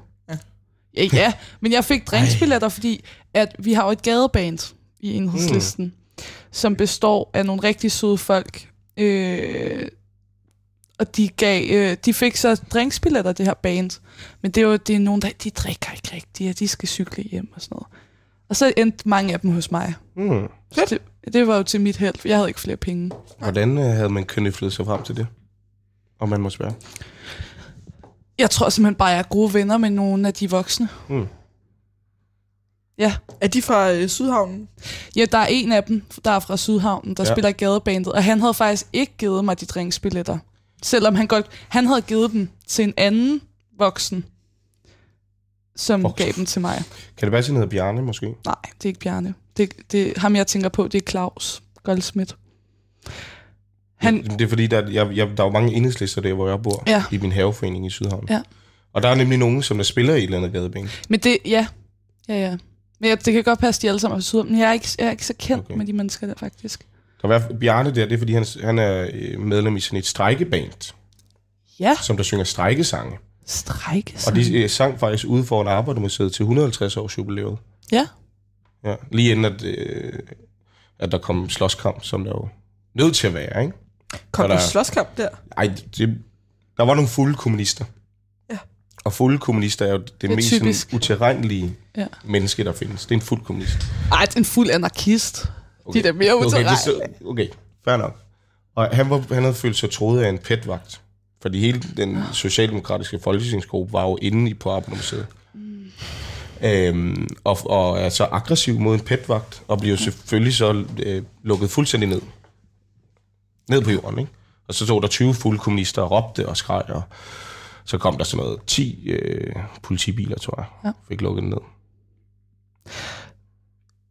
Ja. Ja. men jeg fik drinksbilletter, fordi at vi har jo et gadeband i enhedslisten, mm. som består af nogle rigtig søde folk. Øh, og de, gav, øh, de fik så drinksbilletter, det her band. Men det er jo det er nogen, der de drikker ikke rigtigt, og de skal cykle hjem og sådan noget. Og så endte mange af dem hos mig. Mm. Så det, det var jo til mit held, for jeg havde ikke flere penge. Hvordan øh, havde man knøflet sig frem til det? Om man må spørge. Jeg tror simpelthen bare, jeg er gode venner med nogle af de voksne. Mm. Ja. Er de fra øh, Sydhavnen? Ja, der er en af dem, der er fra Sydhavnen, der Ja. spiller gadebandet, og han havde faktisk ikke givet mig de drinksbilletter. Selvom han godt, han havde givet dem til en anden voksen, som Voksen. gav dem til mig. Kan det være, at han hedder Bjarne, måske? Nej, det er ikke Bjarne. Det, det, ham, jeg tænker på, det er Claus Goldsmith. Han, Det er fordi, der, jeg, jeg, der er jo mange enhedslister der, hvor jeg bor. Ja. I min haveforening i Sydhavn. Ja. Og der er nemlig nogen, som der spiller i et eller andet gadebane. men det, ja, ja, ja. Men jeg, det kan godt passe, de alle sammen er fra Sydhavnen, men jeg er ikke, jeg er ikke så kendt Okay. med de mennesker der, faktisk. Der er Bjarne der, det er fordi, han, han er øh, medlem i sådan et strækkeband, Ja, som der synger strækkesange. strække Og de øh, sang faktisk ude foran Arbejdermuseet til 150 års jubilæet. Ja, Ja, lige inden at, øh, at der kom slåskamp, som der jo nødt til at være, ikke? Kom der slåskamp der? Ej, det, der var nogle fulde kommunister. Ja. Og fulde kommunister er jo det, det er mest sådan, utilregnelige Ja. menneske, der findes. Det er en fuld kommunist. ej, det er en fuld anarkist. Okay. De er da mere okay, det, okay, fair nok. Og han, var, han havde følt sig troet af en petvagt. Fordi hele den socialdemokratiske folketingsgruppe var jo inde i på Arbejdermuseet. Mm. Øhm, og, og er så aggressiv mod en petvagt, og bliver selvfølgelig så øh, lukket fuldstændig ned. Ned på jorden, ikke? Og så stod der 20 fulde kommunister og råbte og skreg, og så kom der sådan noget 10 øh, politibiler, tror jeg, Ja. fik lukket ned.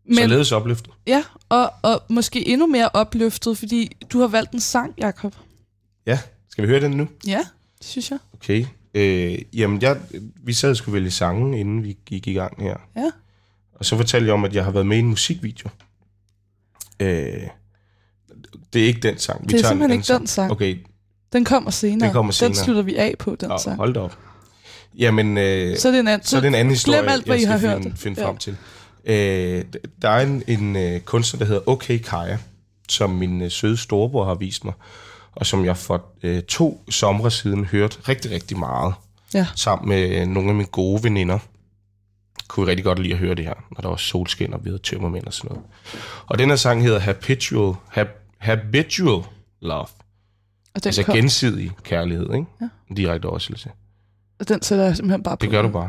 Men, Således opløftet. ja, og, og måske endnu mere opløftet, fordi du har valgt en sang, Jakob. Ja, skal vi høre den nu? Ja, det synes jeg. Okay. Øh, jamen, jeg, vi sad og skulle vælge sange, inden vi gik i gang her. Ja. Og så fortalte jeg om, at jeg har været med i en musikvideo. Øh, det er ikke den sang. Vi Det er tager en simpelthen ikke den sang. Okay, Den kommer senere. Den kommer senere. Den slutter vi af på, den Nå, sang. hold da op. Jamen, øh, Så er det en anden, så er det en anden historie, glem alt, hvad jeg I har finde, hørt. finde Ja. frem til. Øh, der er en, en øh, kunstner, der hedder OK Kaja, som min øh, søde storebror har vist mig, og som jeg for øh, to somre siden hørte rigtig, rigtig meget, Ja. sammen med øh, nogle af mine gode veninder. kunne vi rigtig godt lide at høre det her, når der var solskin og hvide tømmermænd og sådan noget. Og den her sang hedder Habitual, Hab, Habitual Love. Og den, Altså kom, gensidig kærlighed, ikke? Ja. Direkte oversættelse. og den sætter jeg simpelthen bare på. Det gør du bare.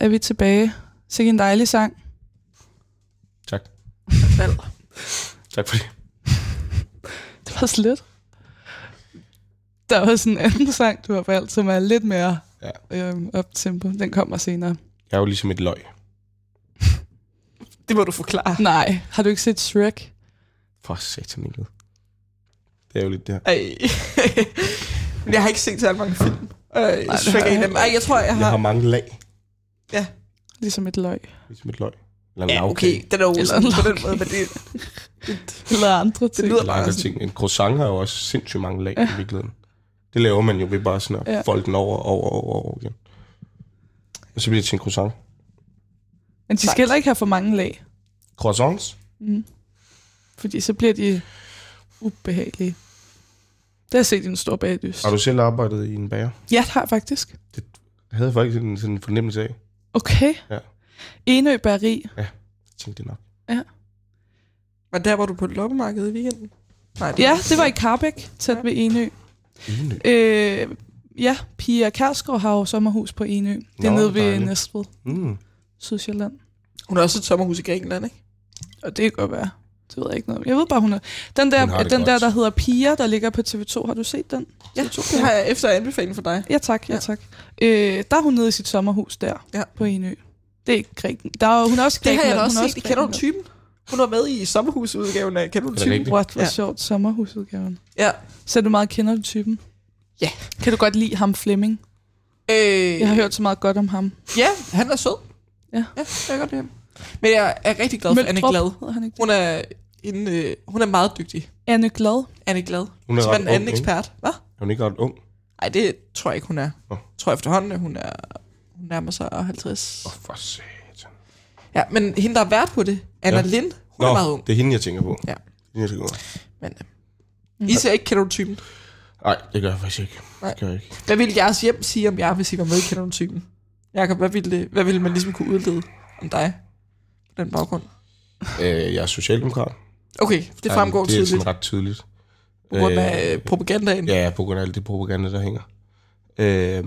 er vi tilbage. Sikke en dejlig sang. Tak. Tak for det. Det var slet. Der var sådan en anden sang, du har valgt, som er lidt mere Ja. øhm, up-tempo. Den kommer senere. Jeg er jo ligesom et løg. Det må du forklare. Nej, har du ikke set Shrek? For satan ikke. Det er jo lidt det her. Ej. Men jeg har ikke set så mange film. Øh, har ikke, jeg en af dem. Ej, jeg tror, jeg har... Jeg har mange lag. Ja, Ligesom et løg. Ligesom et løg. Eller en ja lavkage. okay. Den er jo sådan på den måde, men det, Eller andre ting. lyder Eller andre ting. En croissant har jo også sindssygt mange lag i virkeligheden. Det laver man jo ved bare sådan at Ja. ja. folde den over, over, over, over igen. Og så bliver det til en croissant. Men de skal heller ikke have for mange lag, Croissants? fordi så bliver de ubehagelige. Det har jeg set i en stor bagdyst. Har du selv arbejdet i en bager? Ja, det har jeg faktisk. Det havde jeg faktisk en, sådan en fornemmelse af. Okay. Ja. Enø Bageri. Jeg tænkte det nok. Var der, hvor du på loppemarkedet i weekenden? Nej, Ja, det var i Karbæk, tæt ved Enø. Enø. Øh, ja, Pia Kærsgaard har jo sommerhus på Enø. Det er Nå, nede ved dejligt. Næstved, Mm. Sydsjælland. Hun har også et sommerhus i Grækenland, ikke? Og det kan godt være. Det ved jeg ikke noget om. Jeg ved bare, hun er... Den der, den der, godt. der hedder Pia, der ligger på TV2. Har du set den? Ja, TV2 det har jeg efter anbefaling for dig. Ja tak, ja, Ja. tak. Øh, der er hun nede i sit sommerhus der Ja. på Enø. Det er ikke Græken. Der er, hun er også Det har jeg Grækenland. da også hun er set. Kender du Grækenland. typen? Hun var med i sommerhusudgaven af Kender du det typen? What, hvor Ja. sjovt. Sommerhusudgaven. Ja. Så du meget kender du typen? Ja. Kan du godt lide ham Flemming? Øh, Jeg har hørt så meget godt om ham. Ja, han er sød. Ja. Ja, jeg kan godt lide ham. Men jeg er rigtig glad for Anne Møldrup Glad. hedder han ikke det? Hun er, en, øh, hun er meget dygtig. Anne Glad. Anne Glad. Hun er Som er ret en anden ikke? ekspert. Hvad? Er hun ikke ret ung? Nej, det tror jeg ikke, hun er. Nå. Jeg tror efterhånden, at hun er hun nærmer sig 50. Åh, oh, for satan. Ja, men hende, der er vært på det, Anna Ja. ja. Lind, hun er meget ung. det er hende, jeg tænker på. Ja. Hende, jeg tænker på. Men, øh, I ser ikke Kender du typen? Nej, det gør jeg faktisk ikke. Nej. Det gør jeg ikke. Hvad ville jeres hjem sige om jer, hvis I var med i Kender du typen? Jakob, hvad ville, det, hvad ville man ligesom kunne udlede om dig? På den baggrund. Øh, jeg er socialdemokrat. Okay, det fremgår det er tydeligt. sådan ret tydeligt. På grund af øh, propagandaen. Ja, på grund af alt det propaganda, der hænger. Øh,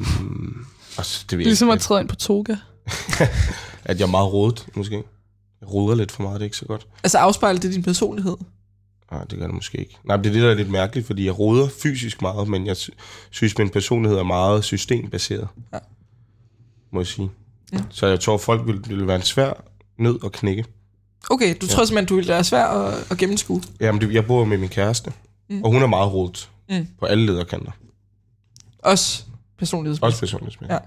altså, det ved Ligesom at træde ind på toga. At jeg er meget rodet, måske. Jeg roder lidt for meget, det er ikke så godt. Altså afspejler det din personlighed? Nej, det gør det måske ikke. Nej, men det er det, der er lidt mærkeligt, fordi jeg roder fysisk meget, men jeg sy- synes, min personlighed er meget systembaseret. Ja. Må jeg sige. Ja. Så jeg tror, folk vil, vil være en svær nød at knække. Okay, du Ja. tror simpelthen, du ville være svær at, at gennemskue? Jamen, det, jeg bor med min kæreste, Mm. og hun er meget rodet Mm. på alle lederkanter. Også personlighedsmæssigt? Også personlighedsmæssigt. Ja.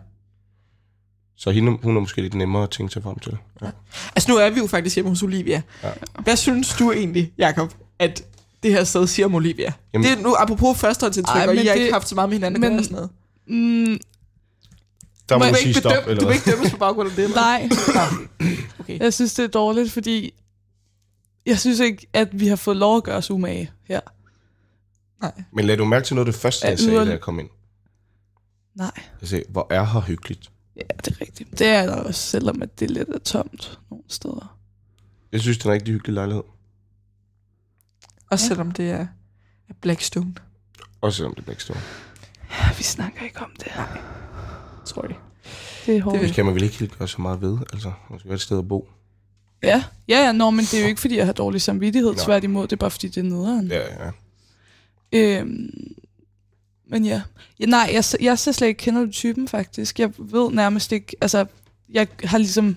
Så hende, hun er måske lidt nemmere at tænke sig frem til. Ja. Altså nu er vi jo faktisk hjemme hos Olivia. Ja. Hvad synes du egentlig, Jakob, at det her sted siger om Olivia? Jamen, det er nu apropos førstehåndsindtryk, og I har det- ikke haft så meget med hinanden at men- gøre og sådan noget. Mm, Der må du, du må sige ikke stop, bedømme, eller du må hvad? ikke dømmes på baggrund af det. eller? nej, Okay. jeg synes, det er dårligt, fordi jeg synes ikke, at vi har fået lov at gøre os umage her. Nej. Men lad du mærke til noget af det første, jeg sagde, da jeg kom ind. Nej, Jeg sagde, hvor er her hyggeligt. ja, det er rigtigt. Det er der også, selvom at det er lidt er tomt nogle steder. Jeg synes, det er en rigtig hyggelig lejlighed. Også Ja. selvom det er er Blackstone, Også selvom det er Blackstone. Ja, vi snakker ikke om det. Tror jeg. Det er hårdt. Det kan man vel ikke helt gøre så meget ved. Altså, man skal være et sted at bo. Ja, ja, ja, nå, men det er jo ikke, fordi jeg har dårlig samvittighed. Nej. Tværtimod, det er bare, fordi det er nederen. Ja, ja. Øhm, men ja. ja nej, jeg, jeg så slet ikke kender du typen, faktisk. Jeg ved nærmest ikke, altså, jeg har ligesom,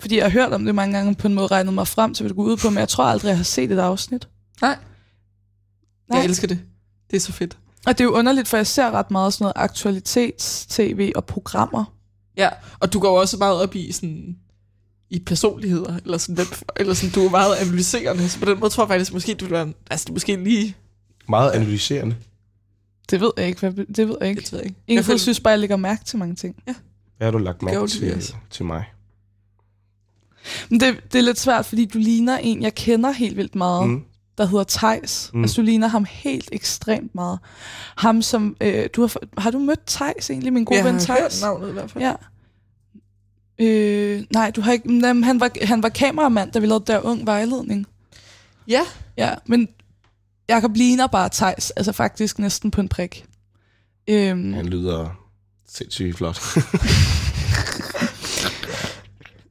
fordi jeg har hørt om det mange gange, på en måde regnet mig frem til, hvad det går ud på, men jeg tror aldrig, jeg har set et afsnit. Nej. Nej. Jeg elsker det. Det er så fedt. Og det er jo underligt, for jeg ser ret meget sådan noget aktualitets-tv og programmer. Ja, og du går også meget op i sådan i personligheder, eller sådan, hvem, eller sådan, du er meget analyserende, så på den måde tror jeg faktisk, måske du vil være, altså du måske lige, Meget analyserende. Det ved jeg ikke, hvad, det ved jeg ikke. det ved jeg ikke. Ingen Jeg føler- synes bare, jeg lægger mærke til mange ting. Hvad har du lagt mærke til, også. til mig? Men det, det er lidt svært, fordi du ligner en, jeg kender helt vildt meget, mm. Der hedder Tejs. Mm. Altså, du ligner ham helt ekstremt meget. Ham som, øh, du har, har du mødt Tejs egentlig, min gode jeg ven har hørt Tejs? navnet i hvert fald. Ja. Øh, nej, du har ikke, men, jamen, han, var, han var kameramand, da vi lavede der ung vejledning. Ja, Ja, men Jacob ligner bare Tejs, altså faktisk næsten på en prik. Øhm, Han lyder sindssygt flot.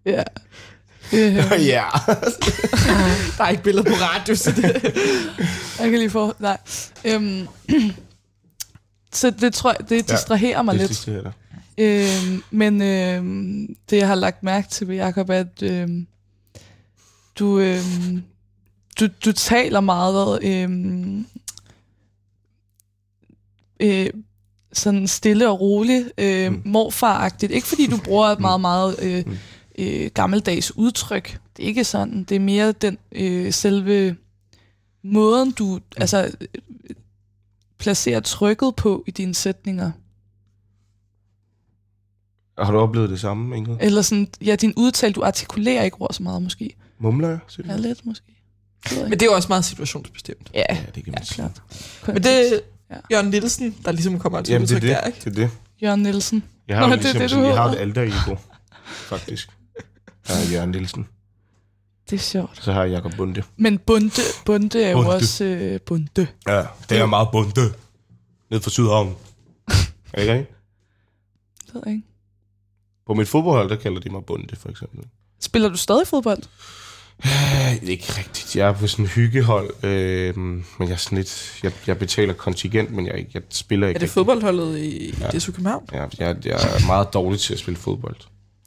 ja. Øh, ja. der er ikke billeder på radio, så det, jeg kan lige få... Nej. Øhm, så det tror jeg, det distraherer mig det lidt. distraherer dig. Øhm, men øhm, det, jeg har lagt mærke til ved Jacob, er, at øhm, du, øhm, du, du taler meget øhm, øh, sådan stille og roligt, øh, Mm. morfaragtigt. Ikke fordi du bruger et meget, meget øh, Mm. Øh, gammeldags udtryk. Det er ikke sådan. Det er mere den øh, selve måden, du Mm. altså, øh, placerer trykket på i dine sætninger. Har du oplevet det samme, Ingrid? Eller sådan, ja, din udtale, du artikulerer ikke ord så meget måske. Mumler jeg? Ja, lidt måske. Det men det er jo også meget situationsbestemt. Ja, Ja, det kan man ja, sige. klart. Men det er Ja. Jørgen Nielsen, der ligesom kommer til Jamen, det udtryk det. der, ikke? det er det. Jørgen Nielsen. Jeg har, Nå, det er ligesom, det, du sådan, jeg har et alter ego, faktisk. Jeg har Jørgen Nielsen. Det er sjovt. Så har jeg Jacob Bunde. Men bunde, bunde er jo Bunde. også øh, bunde. Ja, det er meget bunde. Ned fra Sydhavn. Er det ikke? Det ved jeg ikke. På mit fodboldhold, der kalder de mig Bunde, for eksempel. Spiller du stadig fodbold? Øh, ikke rigtigt. Jeg er på sådan en hyggehold, øh, men jeg er sådan lidt... Jeg, jeg betaler kontingent, men jeg, jeg spiller ikke Er det rigtig. fodboldholdet i ja. DSU København? Ja, jeg, jeg er meget dårlig til at spille fodbold.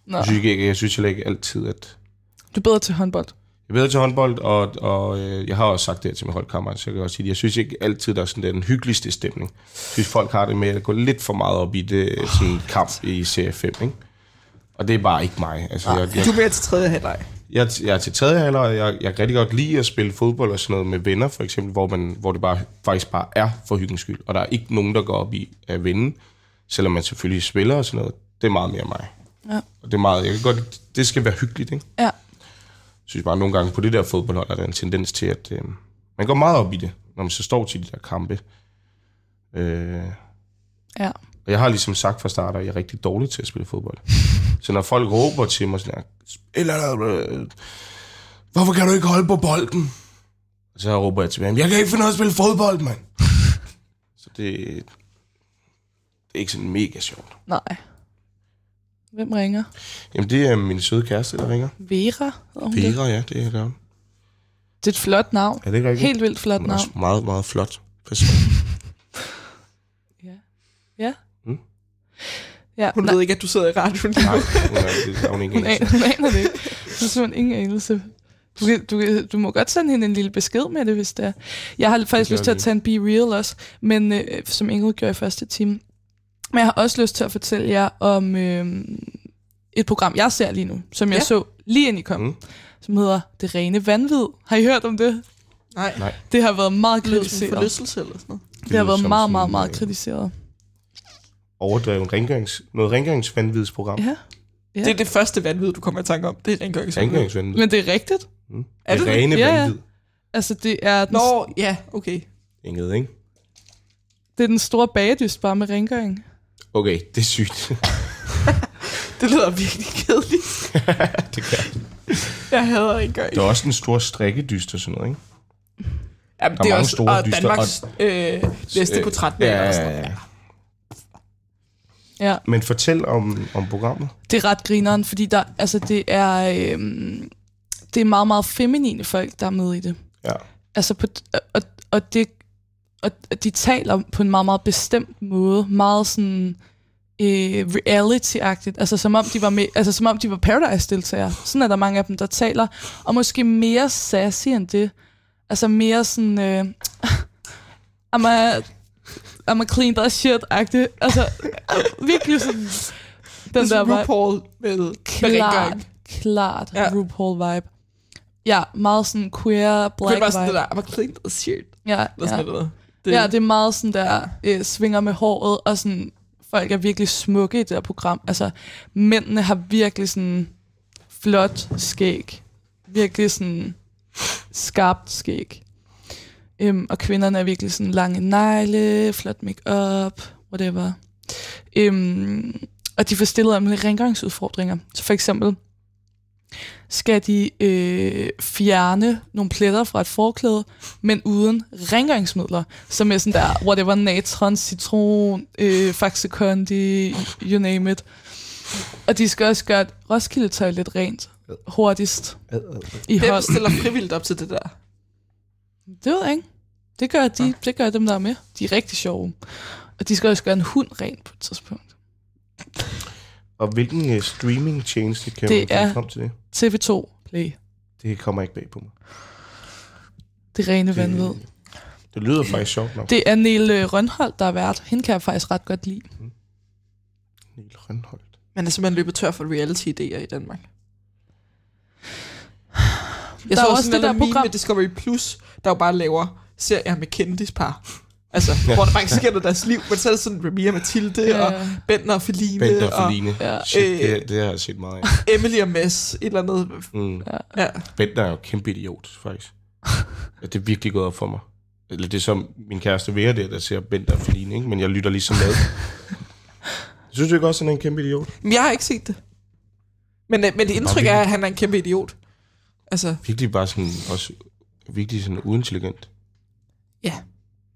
Nå, Jeg synes, ikke, jeg synes heller ikke altid, at... du er bedre til håndbold. er bedre til håndbold, og, og øh, jeg har også sagt det her til min holdkammerat, så jeg kan også sige det. Jeg synes ikke altid, der er sådan den hyggeligste stemning. Jeg synes, folk har det med at gå lidt for meget op i det sådan kamp i serie 5, ikke? Og det er bare ikke mig. Altså, jeg, jeg, Du er mere til tredje halvleg. jeg, jeg er til tredje halvleg, og jeg, jeg kan rigtig godt lide at spille fodbold og sådan noget med venner, for eksempel, hvor, man, hvor det bare, faktisk bare er for hyggens skyld. Og der er ikke nogen, der går op i at vinde, selvom man selvfølgelig spiller og sådan noget. Det er meget mere mig. Ja. Og det er meget, jeg kan godt, det skal være hyggeligt, ikke? Ja. Jeg synes bare, at nogle gange på det der fodboldhold, er der en tendens til, at øh, man går meget op i det, når man så står til de der kampe. Øh, Ja. og jeg har ligesom sagt fra start, at jeg er rigtig dårlig til at spille fodbold. så når folk råber til mig sådan her, "Spiller du, øh, hvorfor kan du ikke holde på bolden? Og så råber jeg til dem, jeg kan ikke finde ud af at spille fodbold, mand. så det, det er ikke sådan mega sjovt. Nej. Hvem ringer? Jamen, det er min søde kæreste, der ringer. Vera? hedder hun det? Vera, ja, det er det. Det er et flot navn. Er det ikke rigtigt? Helt vildt flot Hun er også navn. meget, meget flot person. Ja. Mm. Ja, Hun nej, ved ikke, at du sidder i radioen. Nej, hun er, det har hun ikke hun, aner, hun aner det ikke. Hun har simpelthen ingen anelse. Du, kan- du, kan- du må godt sende hende en lille besked med det, hvis det er. Jeg har faktisk lyst til at tage en Be Real også, men øh, som Ingrid gjorde i første time. Men jeg har også lyst til at fortælle jer om øh, et program, jeg ser lige nu, som jeg Ja. så lige ind i kom, Mm. som hedder Det Rene Vanvid. Har I hørt om det? Nej. Nej. Det har været meget kritiseret. forlystelse eller sådan noget. Det har været meget, meget, meget øh, kritiseret. Overdrevet rengørings, noget rengøringsvandvidsprogram. Ja. Ja. Det er det første vanvid, du kommer i tanke om. Det er rengøringsvanvid. Rengøringsvandvid. Men det er rigtigt. Mm. Er det det rene Ja, ja. vanvid. Altså, det er den, Nå, ja, okay. Inget, ikke? det er den store bagedyst bare med rengøring. Okay, det er sygt. Det lyder virkelig kedeligt. det kan. Jeg hader rengøring. Der er også en stor strikkedyst og sådan noget, ikke? Jamen, Der er det er mange også store og dyster, Danmarks øh, næste Øh, portrætmaler. ja, og ja, ja. noget. Ja. Men fortæl om, om programmet. Det er ret grineren, fordi der, altså, det er, øhm, det er meget, meget feminine folk, der er med i det. Ja. Altså, på, og, og, det, og de taler på en meget, meget bestemt måde. Meget sådan øh, reality-agtigt. Altså, som om de var, med, altså, som om de var Paradise-deltagere. Sådan er der mange af dem, der taler. Og måske mere sassy end det. Altså mere sådan... Øh, I'm a, I'm a clean that shit-agtigt. Altså, virkelig sådan... Den Det der er vibe. RuPaul med, Klart, klart Ja. RuPaul-vibe. Ja, meget sådan queer, Det black er bare sådan det vibe. der, I'm a clean this shit. Ja, ja. sådan noget. Det, ja, det er meget sådan der, øh, svinger med håret, og sådan, folk er virkelig smukke i det her program. Altså, mændene har virkelig sådan flot skæg. Virkelig sådan skarpt skæg. Øhm, og kvinderne er virkelig sådan lange negle, flot makeup, whatever. Øhm, og de får stillet om rengøringsudfordringer. Så for eksempel skal de øh, fjerne nogle pletter fra et forklæde, men uden rengøringsmidler, som er sådan der, whatever, natron, citron, øh, Faxe Kondi, you name it. Og de skal også gøre et Roskilde toilet rent hurtigst i Hvem hold. stiller frivilligt op til det der? Det ved jeg ikke. Det gør, de, det gør dem, der er med. De er rigtig sjove. Og de skal også gøre en hund rent på et tidspunkt. Og hvilken uh, streaming tjeneste kan Det man er- frem til det? TV2 Play. Det kommer ikke bag på mig. Det rene vanvid. Det lyder faktisk sjovt nok. Det er Nele Rønholdt, der er vært. Hende kan jeg faktisk ret godt lide. Niel Rønholdt. Man er simpelthen løbet tør for reality-idéer i Danmark. Jeg Der er så også også det det der program- med Discovery Plus, der jo bare laver serier med kendispar. Altså, hvor der faktisk sker noget i deres liv, men så er det sådan Ramia Mathilde Ja. og Bentner og Feline Bent og og Feline. Ja. Shit, Øh, det, det har jeg set meget af. Emily og Mads, et eller andet. Mm. Ja. Bent er jo kæmpe idiot, faktisk. Ja, det er virkelig gået op for mig. Eller det er som min kæreste Vera der, der ser Bent og Feline, ikke? men jeg lytter ligesom med. Synes du ikke også, at han er en kæmpe idiot? Men jeg har ikke set det. Men, øh, men det indtryk er, at han er en kæmpe idiot. Altså, Virkelig bare sådan, også virkelig sådan uintelligent. ja.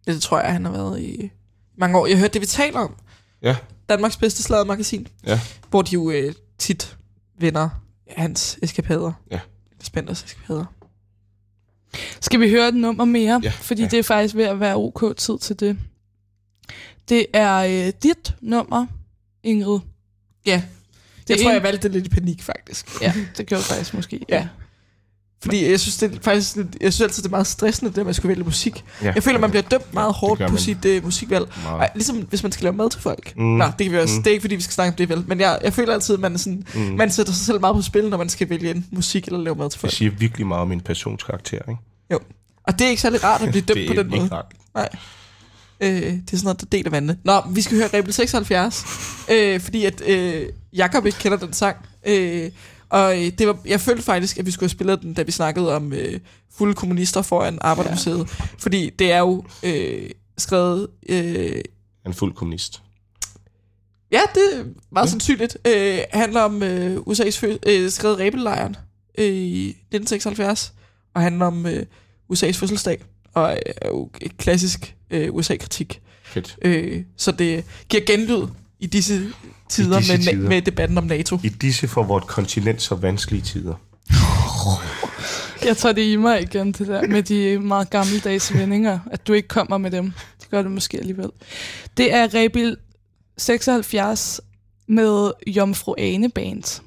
Det tror jeg, han har været i mange år. Jeg hørte det, vi taler om. Ja. Danmarks bedste sladdermagasin. Ja. Hvor de jo øh, tit vinder hans eskapader. Ja. Spænders eskapader. Skal vi høre et nummer mere? Ja, Fordi ja. det er faktisk ved at være ok tid til det. Det er øh, dit nummer, Ingrid. Ja. Det jeg tror, en- jeg valgte det lidt i panik, faktisk. Ja, det gjorde jeg faktisk måske. Ja. Fordi jeg synes, det er faktisk lidt, jeg synes altid, det er meget stressende, det at man skulle vælge musik. Ja. Jeg føler, man bliver dømt meget hårdt på sit uh, musikvalg. Meget. Ej, ligesom hvis man skal lave mad til folk. Mm. Nå, det kan vi også. Mm. Det er ikke, fordi vi skal snakke om det, vel? Men jeg, jeg føler altid, at man, er sådan, Mm. man sætter sig selv meget på spil, når man skal vælge en musik eller lave mad til Det folk. siger virkelig meget om min personskarakter, ikke? Jo. Og det er ikke særlig rart at blive dømt det på den måde. rart. Nej. Øh, det er sådan noget, der deler vandene. Nå, vi skal høre Rebel 76, øh, fordi at øh, Jakob ikke kender den sang. Øh, og øh, det var, jeg følte faktisk, at vi skulle have spillet den, da vi snakkede om øh, fulde kommunister foran Arbejdermuseet. Ja. Fordi det er jo øh, skrevet... Øh, En fuld kommunist. ja, det er meget ja. sandsynligt. Øh, handler om øh, USA's fø- øh, skrevet Rebellejren øh, i 1976. Og handler om øh, USA's fødselsdag. Og øh, er jo et klassisk øh, USA-kritik. Fedt. Øh, så det giver genlyd i disse tider, disse med, tider. med debatten om NATO. I disse for vort kontinent så vanskelige tider. Jeg tager det i mig igen, det der med de meget gammeldags vendinger, at du ikke kommer med dem. Det gør du måske alligevel. Det er Rebil 76 med Jomfru Ane Band. Det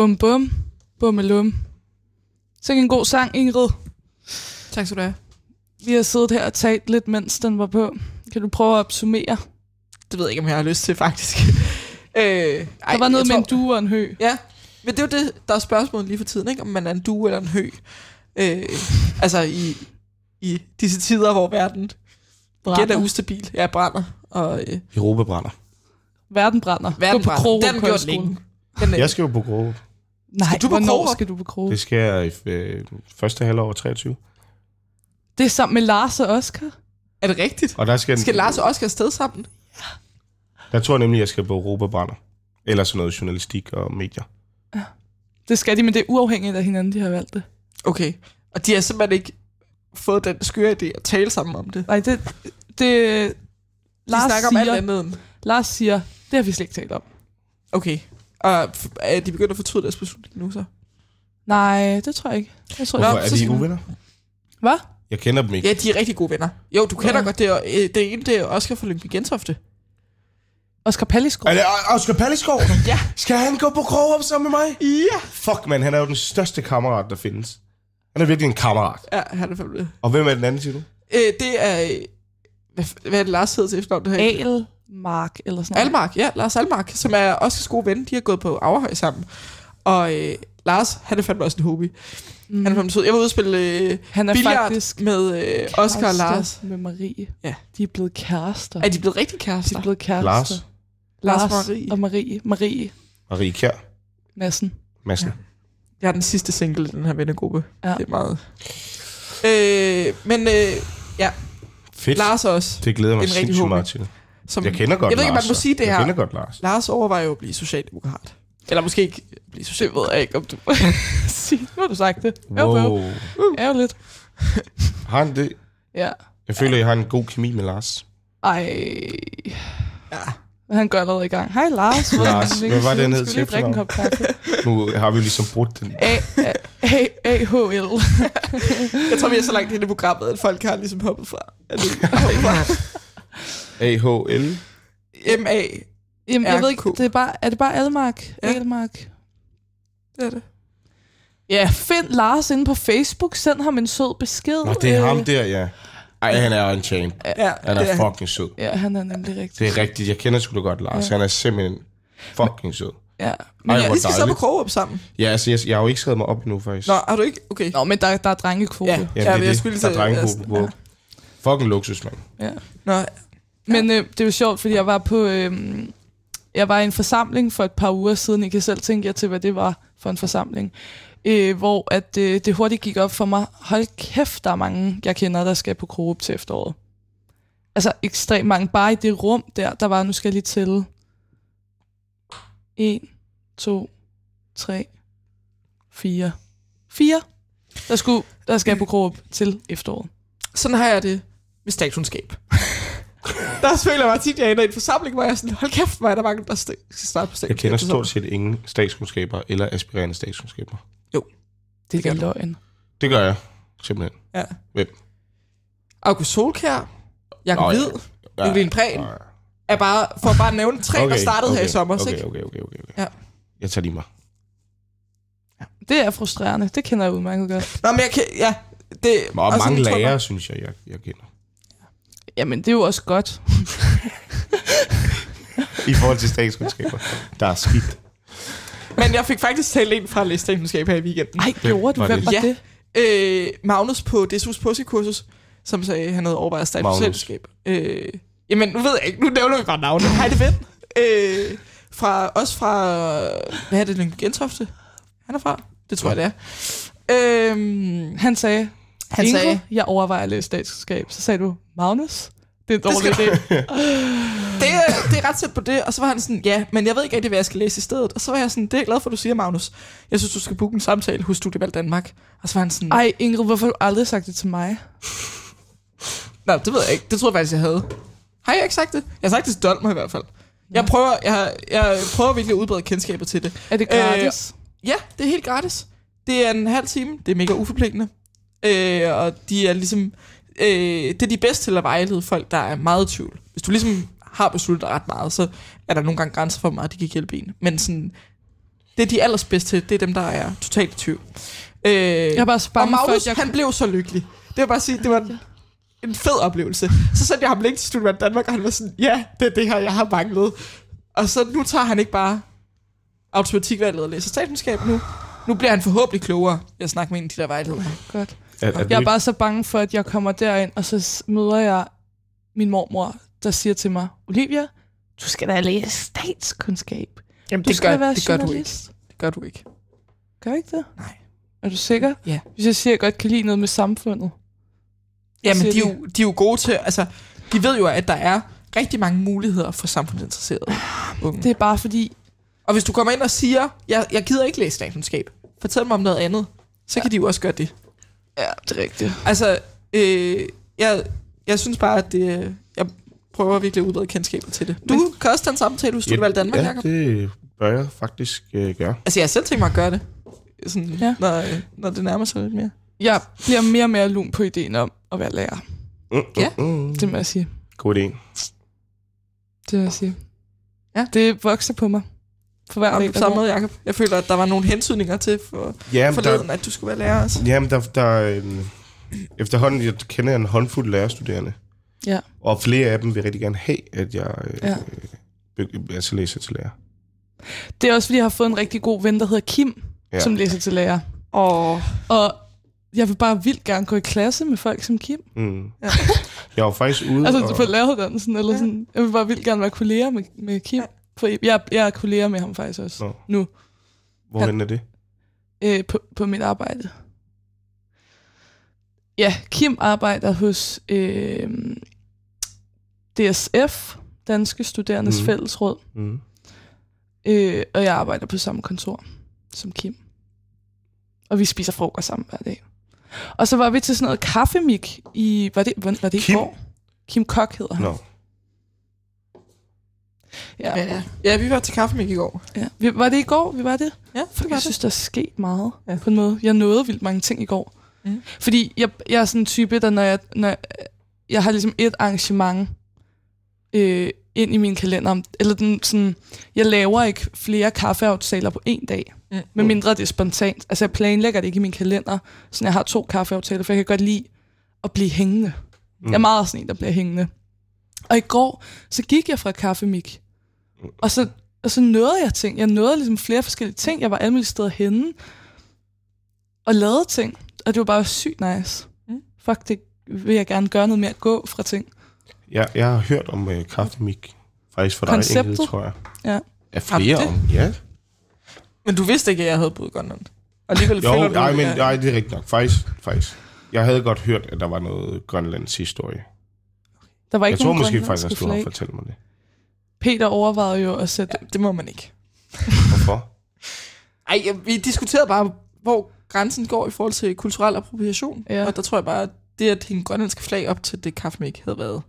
Bum, bum. Bummelum. Så en god sang, Ingrid. Tak skal du have. Vi har siddet her og talt lidt, mens den var på. Kan du prøve at opsummere? Det ved jeg ikke, om jeg har lyst til, faktisk. øh, ej, Der var noget med en tror- due og en hø. Ja, men det er jo det, der er spørgsmålet lige for tiden, ikke? om man er en due eller en hø. Øh, altså i, i disse tider, hvor verden Brænder. igen er ustabil. Ja, brænder. Og øh, Europa brænder. Verden brænder. verden Gå på brænder. Den Højskole. længe. Men, øh, Jeg skal jo på Grove. Nej, Skal du på hvornår skal du på Krogerup? Det skal jeg i øh, første halvår af 23. Det er sammen med Lars og Oscar. er det rigtigt? Og der skal, Skal Lars og Oscar afsted sammen? Der tror jeg nemlig, at jeg skal på Europa brænder. Eller sådan noget journalistik og medier. Det skal de, men det er uafhængigt af hinanden, de har valgt det. Okay. Og de har simpelthen ikke fået den skøre idé at tale sammen om det. Nej, det... det De Lars snakker om alt siger, andet. Lars siger, det har vi slet ikke talt om. Okay. Og er de begyndt at fortryde deres beslutning nu så? Nej, det tror jeg ikke. Jeg tror, Hvorfor Nå, er de skal- uvenner? Hvad? Jeg kender dem ikke. Ja, de er rigtig gode venner. Jo, du kender Ja. godt det. er- øh, Det ene, det er Oscar fra Lyngby Gentofte. Oscar Pallisgaard. Er det O- Oscar Palleskov? Ja. Skal han gå på Krogerup sammen med mig? Ja. Fuck, man, han er jo den største kammerat, der findes. Han er virkelig en kammerat. Ja, han er fandme... Og hvem er den anden, siger du? Øh, det er... øh, Hvad, hvad er det, Lars hedder til efternavn? Det her? Almark eller sådan noget. Almark, ja, Lars Almark, som er Oscars gode ven. De har gået på Averhøj sammen. Og øh, Lars, han er fandme også en hobby. Mm. Han er fandme sød. Jeg var ude og spille øh, Han er faktisk med øh, Oscar og Lars. med Marie. Ja. De er blevet kærester. Er de blevet rigtig De kærester? er blevet kærester. Lars. Lars Lars og Marie. og Marie. Marie Marie Kjær Madsen. Madsen. Jeg er den sidste single i den her vennegruppe. Ja. Det er meget... Øh, men øh, ja, Fedt. Lars også. Det glæder mig sindssygt meget til. Som, Jeg kender godt Jeg ved ikke, om Lars. man må sige det jeg her. kender godt Lars. Lars overvejer jo at blive socialdemokrat. Eller måske ikke blive socialdemokrat. ved jeg ikke, om du må sige. Nu har du sagt det. Jo, jo. Wow. Ærgerligt. Har han det? Ja. Jeg føler, jeg har en god kemi med Lars. Ej. Ja. Han gør allerede i gang. Hej Lars. Lars, hvad var det, han hed til drikke en kop kaffe? Nu har vi jo ligesom brudt den. A- A- A- AHL. Jeg tror, vi er så langt inde i programmet, at folk har ligesom hoppet fra. Er det- AHL. M.A. Jamen, jeg ved ikke, det er, bare, er det bare Almark? Ja. Ja. Almark. Det er det. Ja, find Lars inde på Facebook. Send ham en sød besked. Nå, det er Øh, ham der, ja. Ej, han er en champ. Ja, Han det er er fucking sød. Ja, han er nemlig rigtig. Det er rigtigt. Jeg kender sgu da godt Lars. Han er simpelthen fucking sød. Ja. Ej, Ja, vi skal så på. Krogerup sammen. Ja, altså, jeg, jeg har jo ikke skrevet mig op endnu, faktisk. Nå, har du ikke? Okay. Nå, men der, der er drengekvote. Ja. Ja. ja, ja, det jeg er skulle Der er drengegruppe på. Fucking luksus, mand. ja. Nå, men øh, det var sjovt, fordi jeg var på... Øh, jeg var i en forsamling for et par uger siden. I kan selv tænke jer til, hvad det var for en forsamling. Øh, hvor at, øh, det hurtigt gik op for mig. Hold kæft, der er mange, jeg kender, der skal på Coop til efteråret. Altså ekstremt mange. Bare i det rum der, der var, nu skal jeg lige tælle. 1, 2, 3, 4. 4. Der, skulle, der skal jeg på Coop til efteråret. sådan har jeg det med statskundskab. der føler jeg mig tit, jeg ender i en forsamling, hvor jeg er sådan, hold kæft, hvor er der mange, der skal starte på Jeg statskundskab. kender stort set ingen statskundskaber eller aspirerende statskundskaber. Det er løgn. Det gør jeg, simpelthen. Ja. Hvem? August Solkær, Jakob ja. Hvid, Ja. Evelyn Prehn, Ja. er bare, for bare at nævne tre, der startede her i sommer. okay, ikke? okay, okay, okay, okay. Ja. Jeg tager lige mig. Det er frustrerende. Det kender jeg udmærket godt. Nå, men jeg kan, ja, det, Og sådan mange jeg- lærere, synes jeg, jeg, jeg kender. Jamen, det er jo også godt. I forhold til statskundskaber. Der er skidt. Men jeg fik faktisk talt en fra lægestatskundskab her i weekenden. Ej, gjorde du? var Hvem det? var Ja. det? øh, Magnus på DSU's Pussy-kursus, som sagde, at han havde overvejet at starte Magnus. selskab. Øh, jamen, nu ved jeg ikke, nu nævner vi bare navnet. Hej, det ven. Øh, fra, også fra, hvad er det, Lyngby Gentofte? Han er fra? Det tror jeg, det er. Øh, Han sagde, han Ingo, sagde, jeg overvejer at læse statskundskab. Så sagde du, Magnus, det er en dårlig idé. det, det er ret tæt på det. Og så var han sådan, ja, men jeg ved ikke rigtig, hvad jeg skal læse i stedet. Og så var jeg sådan, det er jeg glad for, du siger, Magnus. Jeg synes, du skal booke en samtale hos Studievalg Danmark. Og så var han sådan, Ej, Ingrid, hvorfor har du aldrig sagt det til mig? Nej, det ved jeg ikke. Det tror jeg faktisk, jeg havde. Har jeg ikke sagt det? Jeg har sagt det til Dolmer i hvert fald. Jeg prøver, jeg, jeg prøver virkelig at udbrede kendskabet til det. Er det gratis? Ja, det er helt gratis. Det er en halv time. Det er mega uforpligtende. Øh, og de er ligesom... Øh, det er de bedste til at vejlede folk, der er meget i tvivl. Hvis du ligesom har besluttet ret meget, så er der nogle gange grænser for, hvor meget de kan hjælpe en. Men sådan, Det, de er allerbedst til, det er dem, der er totalt i tvivl. Øh, Jeg bare så og bange for, Magnus, at jeg... han blev så lykkelig. Det vil bare sige, det var en, en fed oplevelse. Så sendte jeg ham link til Studievalg Danmark, og han var sådan, ja, det er det her, jeg har manglet. Og så nu tager han ikke bare automatikvalget og læser statskundskab nu. Nu bliver han forhåbentlig klogere. Jeg snakker med en af de der vejledere. Godt. Er, er Jeg er bare så bange for, at jeg kommer derind, og så møder jeg min mormor, der siger til mig, Olivia, du skal da læse statskundskab. Jamen, Du det skal gør, være det gør du ikke. journalist. Det gør du ikke. Gør ikke det? Nej. Er du sikker? Ja. Hvis jeg siger, at jeg godt kan lide noget med samfundet. Jamen, de er, jo, de er jo gode til, altså, de ved jo, at der er rigtig mange muligheder for samfundsinteresserede unge. Det er bare fordi, Og hvis du kommer ind og siger, jeg, jeg gider ikke læse statskundskab, fortæl mig om noget andet, så kan de jo også gøre det. Ja, det er rigtigt. Altså, øh, jeg, jeg synes bare, at det, jeg prøver virkelig at udbrede kendskabet til det. Du kan også tage en samtale hos Studievalg Danmark, ja, Jacob. det bør jeg faktisk øh, gøre. Altså, jeg har selv tænkt mig at gøre det, sådan, Ja. ja. når, øh, når det nærmer sig lidt mere. Jeg bliver mere og mere lun på ideen om at være lærer. Mm, Ja. mm, mm. Det må jeg sige. God idé. Det må jeg sige. Ja. Det vokser på mig. For hver der samme måde, Jacob. Jeg føler, at der var nogle hentydninger til for, Jamen, forleden, der, at du skulle være lærer også. jamen, der, der er en, efterhånden, jeg kender en håndfuld lærerstuderende. Ja. Og flere af dem vil rigtig gerne have, at jeg øh, Ja. ja. altså læser til lærer. Det er også, fordi jeg har fået en rigtig god ven, der hedder Kim, ja. Ja. som læser til lærer. Og Og jeg vil bare vildt gerne gå i klasse med folk som Kim. Mm. Jeg var faktisk ude Altså og... på læreruddannelsen, eller sådan. Jeg vil bare vildt gerne være kollega med, med Kim. For jeg, jeg er kollega med ham faktisk også. Nå. Nu. Hvorhen er det? øh, på, på mit arbejde. Ja, Kim arbejder hos øh, DSF, Danske Studerendes mm. Fællesråd, Mm. øh, og jeg arbejder på samme kontor som Kim. Og vi spiser frokost sammen hver dag. Og så var vi til sådan noget kaffemik i... Var det, var, det i Kim? går? Kim Kok hedder han. Nå. Ja. ja, ja. ja, vi var til kaffemik i går. ja. Vi, var det i går, vi var det? Ja, det var jeg det. synes, der er sket meget Ja. på en måde. Jeg nåede vildt mange ting i går. Mm. Fordi jeg, jeg er sådan en type, der når jeg, når jeg, jeg har ligesom et arrangement øh, ind i min kalender, eller den, sådan, jeg laver ikke flere kaffeaftaler på en dag, Mm. mm. med mindre det er spontant. Altså jeg planlægger det ikke i min kalender, så jeg har to kaffeaftaler, for jeg kan godt lide at blive hængende. Mm. Jeg er meget sådan en, der bliver hængende. Og i går, så gik jeg fra kaffemik, og så, og så nåede jeg ting. Jeg nåede ligesom flere forskellige ting. Jeg var alle mulige steder henne, og lavede ting. Og det var bare sygt nice. Mm. Fuck, det vil jeg gerne gøre noget mere. Gå fra ting. Jeg, jeg har hørt om uh, kaffemik. Faktisk for dig, Konceptet? Ingrid, tror jeg. Ja. Er flere om, ja. Men du vidste ikke, at jeg havde boet i Grønland. Og alligevel Jo, føler du, nej, men at- nej, det er rigtigt nok. Faktisk, faktisk. Jeg havde godt hørt, at der var noget Grønlands historie. Der var ikke Jeg tror måske faktisk, at du har flag. fortalt mig det. Peter overvejede jo at sætte... Ja, det må man ikke. Hvorfor? Ej, ja, vi diskuterede bare, hvor grænsen går i forhold til kulturel appropriation. Ja. Og der tror jeg bare, at det at hænge grønlandske flag op til det kaffemik havde været.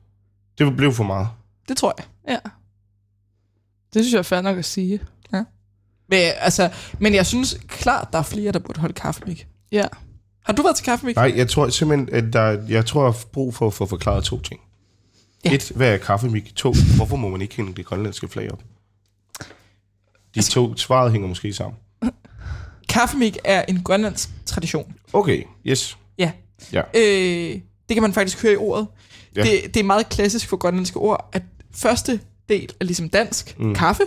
Det blev for meget. Det tror jeg. Ja. Det synes jeg er fair nok at sige. Men, altså, men jeg synes klart, der er flere, der burde holde kaffemik. Ja. Har du været til kaffemik? Nej, jeg tror simpelthen, at der, jeg tror, jeg har brug for at få forklaret to ting. Ja. Et, hvad er kaffemik? To, hvorfor må man ikke hænge det grønlandske flag op? De Altså- to svaret hænger måske sammen. Kaffemik er en grønlandsk tradition. Okay, yes. Ja. Ja. Øh, det kan man faktisk høre i ordet. Ja. Det, det er meget klassisk for grønlandske ord, at første del er ligesom dansk, mm. Kaffe,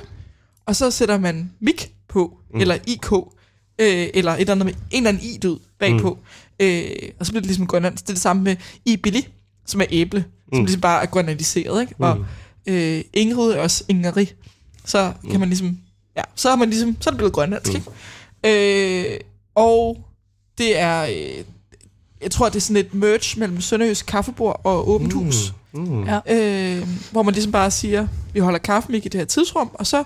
og så sætter man mik på, mm. eller ik, øh, eller et eller andet med en eller anden i-død bagpå. Mm. Øh, og så bliver det ligesom grønlandsk. Det er det samme med i billig, som er æble. Som Mm. ligesom bare er grønlandiseret, ikke? Og Mm. øh, Ingrid er også Ingeri. Så kan man ligesom, ja, så er man ligesom, så er det blevet grønlandsk, Mm. ikke? Øh, og det er, øh, jeg tror, det er sådan et merge mellem Sønderjysk Kaffebord og Åbent Hus. Mm. Ja. Øh, hvor man ligesom bare siger, vi holder kaffemik i det her tidsrum, og så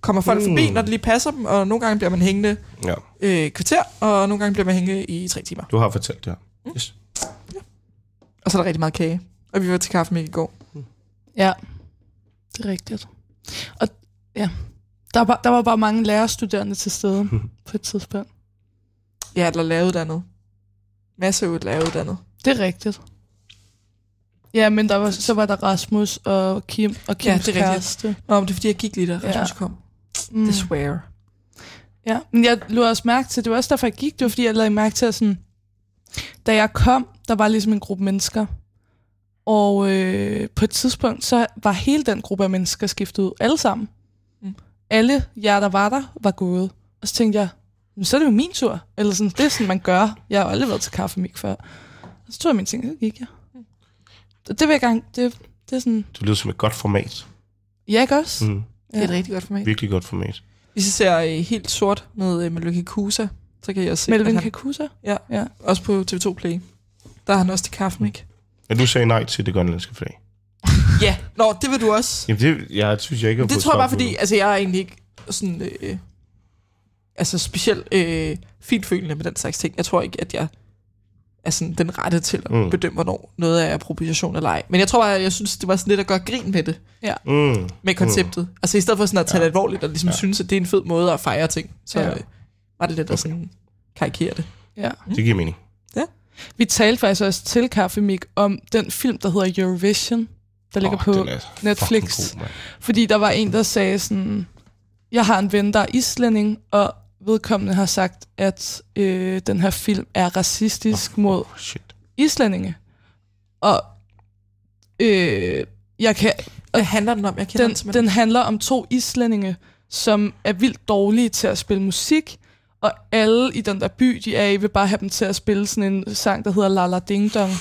kommer folk Mm. forbi, når det lige passer dem, og nogle gange bliver man hængende Ja, øh, kvarter, og nogle gange bliver man hængende i tre timer. du har fortalt det her. Mm. Yes. Og så er der rigtig meget kage. Og vi var til kaffemik i går. Ja, det er rigtigt. Og ja, der var, der var bare mange lærerstuderende til stede på et tidspunkt. Ja, eller læreruddannet. Masser af læreruddannet. Det er rigtigt. Ja, men der var, så var der Rasmus og Kim og Kims Ja, det er rigtigt. kæreste. Nå, men det er fordi, jeg gik lige der, Ja. Rasmus kom. Mm. Desware. Ja, men jeg lå også mærke til, det var også derfor, jeg gik, det var fordi, jeg lagde mærke til, at sådan, da jeg kom, der var ligesom en gruppe mennesker, og øh, på et tidspunkt, så var hele den gruppe af mennesker skiftet ud, alle sammen. Mm. Mm. Alle jer, der var der, var gået. Og så tænkte jeg, "Men så er det jo min tur. Eller sådan, det er sådan, man gør. Jeg har jo aldrig været til kaffemik før. Og så tog jeg mine ting, og så gik jeg. Det, det vil jeg gerne, det, det er sådan, Det lyder som et godt format. ja, ikke også? Mm. Det er et rigtig godt format. Virkelig godt format. Hvis I ser øh, helt sort med øh, Melvin Kusa, så kan jeg se, Melvin Kakusa? ja, Ja. også på TV2 Play. Der er han også til kaffen, ikke? Men du sagde nej til det grønlandske flag. Ja, nå, det vil du også. Jamen det, jeg synes jeg ikke har Det tror jeg bare, fordi altså, jeg er egentlig ikke sådan... Øh, altså specielt øh, finfølende med den slags ting. Jeg tror ikke, at jeg er sådan den rette til at Mm. mm. bedømme, hvornår noget er appropriation eller ej. Men jeg tror bare, jeg synes, det var sådan lidt at gøre grin med det, Mm. med konceptet. Mm. Altså i stedet for sådan at tage Ja. det alvorligt og ligesom Ja. ja. synes, at det er en fed måde at fejre ting, så Ja. ja. var det lidt at sådan karikere det. Ja. Det giver mening. Vi talte faktisk også til Kaffemik om den film, der hedder Eurovision, der ligger Åh, på er Netflix. god. Fordi der var en, der sagde sådan, jeg har en ven, der er islænding, og vedkommende har sagt, at øh, den her film er racistisk mod Oh, shit. islændinge. Og øh, jeg kan, Hvad handler den om? Jeg kender den, den, den handler om to islændinge, som er vildt dårlige til at spille musik, og alle i den der by, de er i, vil bare have dem til at spille sådan en sang, der hedder La La Ding Dong.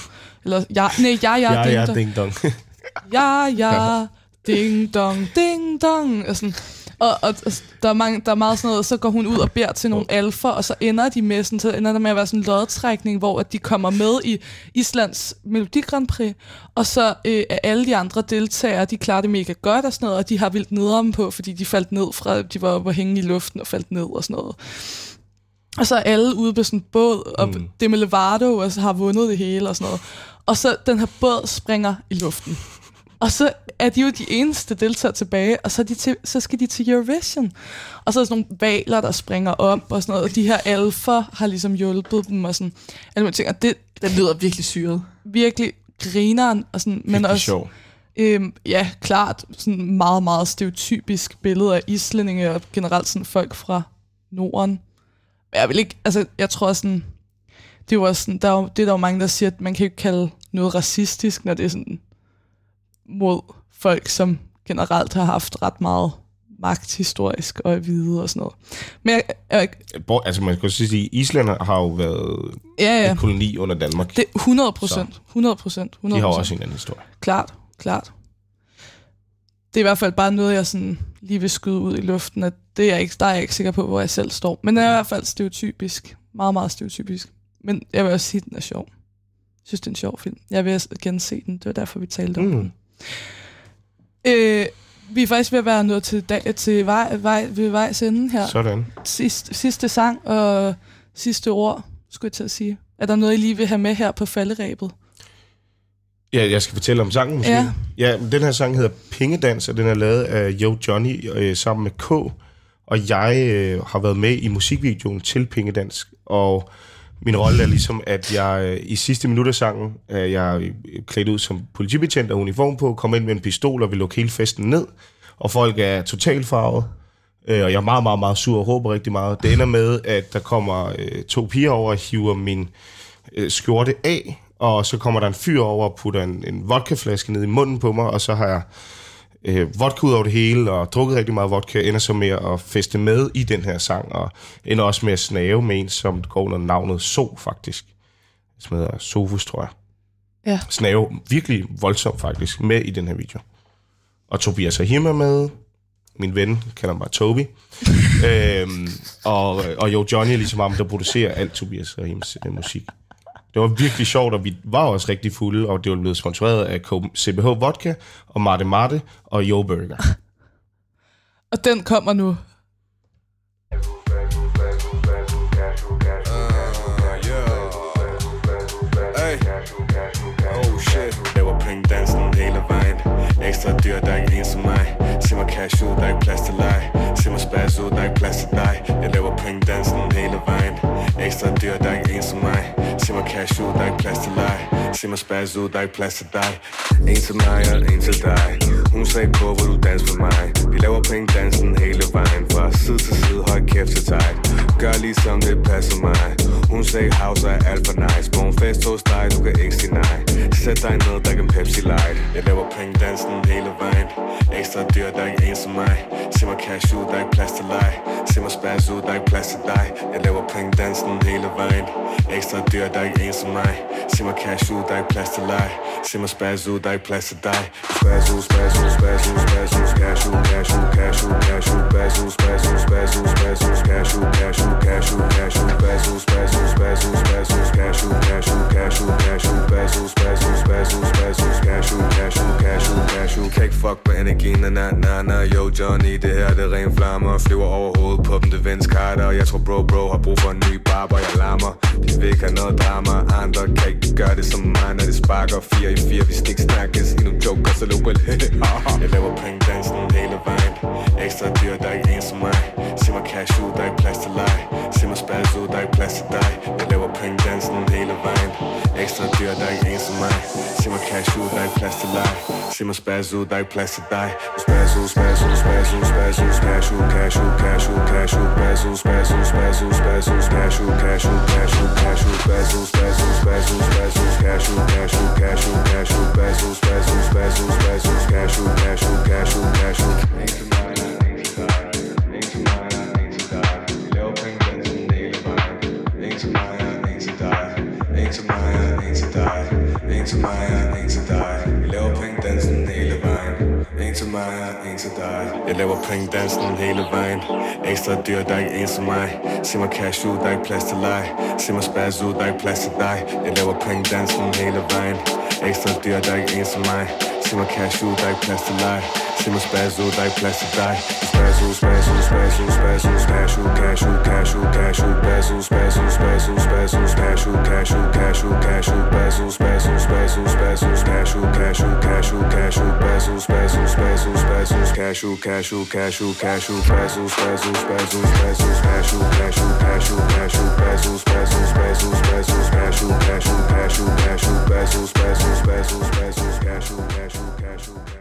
Eller, ja, nej, ja, ja, Ja, ding ja, ding dong. Ja, ja, ding dong, ding dong. Og, sådan. Og, og, og der, er mange, der er meget sådan noget, så går hun ud og beder til nogle alfer, og så ender de med, sådan, så ender der med at være sådan en lodtrækning, hvor at de kommer med i Islands Melodi Grand Prix, og så øh, er alle de andre deltagere, de klarer det mega godt og sådan noget, og de har vildt nedom på, fordi de faldt ned fra, de var oppe og hænge i luften og faldt ned og sådan noget. Og så er alle ude på sådan en båd, og Mm. mm. Demi Lovato og så har vundet det hele og sådan noget. Og så den her båd springer i luften. Og så er de jo de eneste deltagere tilbage, og så, de til, så skal de til Eurovision. Og så er der sådan nogle valer, der springer op og sådan noget, og de her alfer har ligesom hjulpet dem og sådan. Alle mulige ting. Og det Den lyder virkelig syret. virkelig grineren, og sådan, men også sjov. Øhm, ja, klart. Sådan meget, meget stereotypisk billede af islændinge og generelt sådan folk fra Norden. Jeg vil ikke, altså jeg tror sådan, det er jo også sådan, der er jo, det er der jo mange, der siger, at man kan ikke kalde noget racistisk, når det er sådan mod folk, som generelt har haft ret meget magt historisk og er hvide og sådan noget. Men jeg, jeg, Bor- Altså man kan sige, at Island har jo været ja, ja. en koloni under Danmark. det er 100 procent, 100 procent, 100 De har også en anden historie. Klart, klart. Det er i hvert fald bare noget, jeg sådan lige vil skyde ud i luften, at det er jeg ikke, der er jeg ikke sikker på, hvor jeg selv står. Men det er i hvert fald stereotypisk. Meget, meget stereotypisk. Men jeg vil også sige, at den er sjov. Jeg synes, det er en sjov film. Jeg vil gense den. Det var derfor, vi talte om Mm. den. Øh, vi er faktisk ved at være nået til, dag, til vej, vej, ved vejs ende her. Sådan. Sidste, sidste sang og sidste ord, skulle jeg til at sige. Er der noget, I lige vil have med her på falderæbet? Ja, jeg skal fortælle om sangen måske. Ja. ja den her sang hedder Pengedans, og den er lavet af Yo Johnny øh, sammen med K. Og jeg øh, har været med i musikvideoen til Pingedansk, og min rolle er ligesom, at jeg øh, i sidste minut af sangen, øh, jeg er klædt ud som politibetjent og uniform på, kommer ind med en pistol og vil lukke hele festen ned, og folk er totalt farvet. Øh, og jeg er meget, meget, meget sur og håber rigtig meget. Det ender med, at der kommer øh, to piger over og hiver min øh, skjorte af, og så kommer der en fyr over og putter en, en vodkaflaske ned i munden på mig, og så har jeg øh, vodka ud over det hele, og drukket rigtig meget vodka, ender så med at feste med i den her sang, og ender også med at snave med en, som går under navnet So, faktisk. Som hedder Sofus, tror jeg. Ja. Snave virkelig voldsomt, faktisk, med i den her video. Og Tobias Rahim er med, min ven, kalder mig Toby. øhm, og, og jo, Johnny er ligesom ham, der producerer alt Tobias Rahims øh, musik. Det var virkelig sjovt, og vi var også rigtig fulde, og det var blevet sponsoreret af CBH Vodka, og Marte Marte, og Yo Burger. Og den kommer nu. Oh hele vejen. Ekstra dyr, der er ikke en som mig. Se mig cash ud, der er ikke plads til leg. Se mig spas ud, der er ikke plads til dig. Jeg laver pengdansen hele vejen. Ekstra dyr, der er ikke en som mig Se mig cash ud, Se mig spaz ud, der er ikke plads til dig En til mig og en til dig Hun sagde på, hvor du danser for mig. Vi laver penge dansen hele vejen. Fra side til side, høj kæft til tight. Gør ligesom det passer mig. Hun sagde house er alt for nice. På en fest hos dig, du kan ikke sige nej. Sæt dig ned, der kan Pepsi Light. Jeg laver penge dansen hele vejen. Ekstra dyr, der er ikke en som mig. Se mig cash ud, der er ikke plads til leg. Se mig spaz ud, der er ikke plads til dig. Jeg laver penge dansen hele vejen. Ekstra dyr, der er ikke en som mig. Se mig cash ud, ud, der er ikke plads til leg Se mig spaz ud, der er ikke plads til dig Spaz ud, spaz ud, spaz ud, spaz ud Cash ud, cash ud, cash ud, cash ud Spaz ud, spaz ud, spaz ud, spaz ud Cash ud, cash ud, cash ud, cash ud Spaz ud, spaz ud, spaz ud, spaz ud Cash ud, cash ud, cash ud, cash ud Spaz ud, spaz ud, spaz ud, spaz ud Cash ud, cash ud, cash ud, cash ud Kan ikke fuck med energien, na na na Yo Johnny, det her det er ren flammer Flyver over hovedet på dem, det vends karter Jeg tror bro bro har brug for en ny barber Jeg larmer, de vil ikke have noget drama Andre kan ikke gøre det som mig, når det sparker Fire i fire, vi stik snakkes I nogle jokers, eller well Jeg laver penge dansen hele vejen. Ekstra dyr, der er ikke en som mig. Se mig cash ud, der er ikke plads til leg. Se mig spaz ud, der er ikke plads til dig. Jeg laver penge dansen Ekstra dyr, der er ikke en som mig Se mig cash ud, der er ikke plads til leg Se mig spaz ud, der er ikke plads til dig Spaz ud, spaz ud, spaz ud, spaz ud Cash ud, cash ud, cash ud, cash ud Spaz ud, spaz ud, spaz ud, spaz ud Cash ud, cash ud, cash ud, cash ud Spaz ud, spaz ud, spaz ud, spaz ud Cash ud, cash dig. En til mig og en til dig. Vi laver penge dansen hele vejen. En til mig og en til dig. Jeg laver penge dansen hele vejen. Ekstra dyr, der er ikke en som mig. Se mig cash ud, der er ikke plads til leg. Se mig spaz ud, der er ikke plads til dig. Jeg laver penge dansen hele vejen. Ekstra dyr, der er ikke en som mig. See my cash, do casual, daj plasty lie my spazzo, daj plasty die Spazzo, spazzo, spazzo, spazzo, spazzo Casual, casual, casual Spazzo, spazzo, spazzo, spazzo Spazzo, casual, casual, casual Spazzo, spazzo, spazzo, spazzo Spazzo, casual, casual, casual Spazzo, spazzo, spazzo, spazzo Casual, casual, casual, casual Spazzo, spazzo, spazzo, spazzo Spazzo, casual, casual, casual Spazzo, spazzo, spazzo, spazzo Spazzo, casual, casual, casual Spazzo, spazzo, spazzo, spazzo Spazzo, casual, casual casual, casual.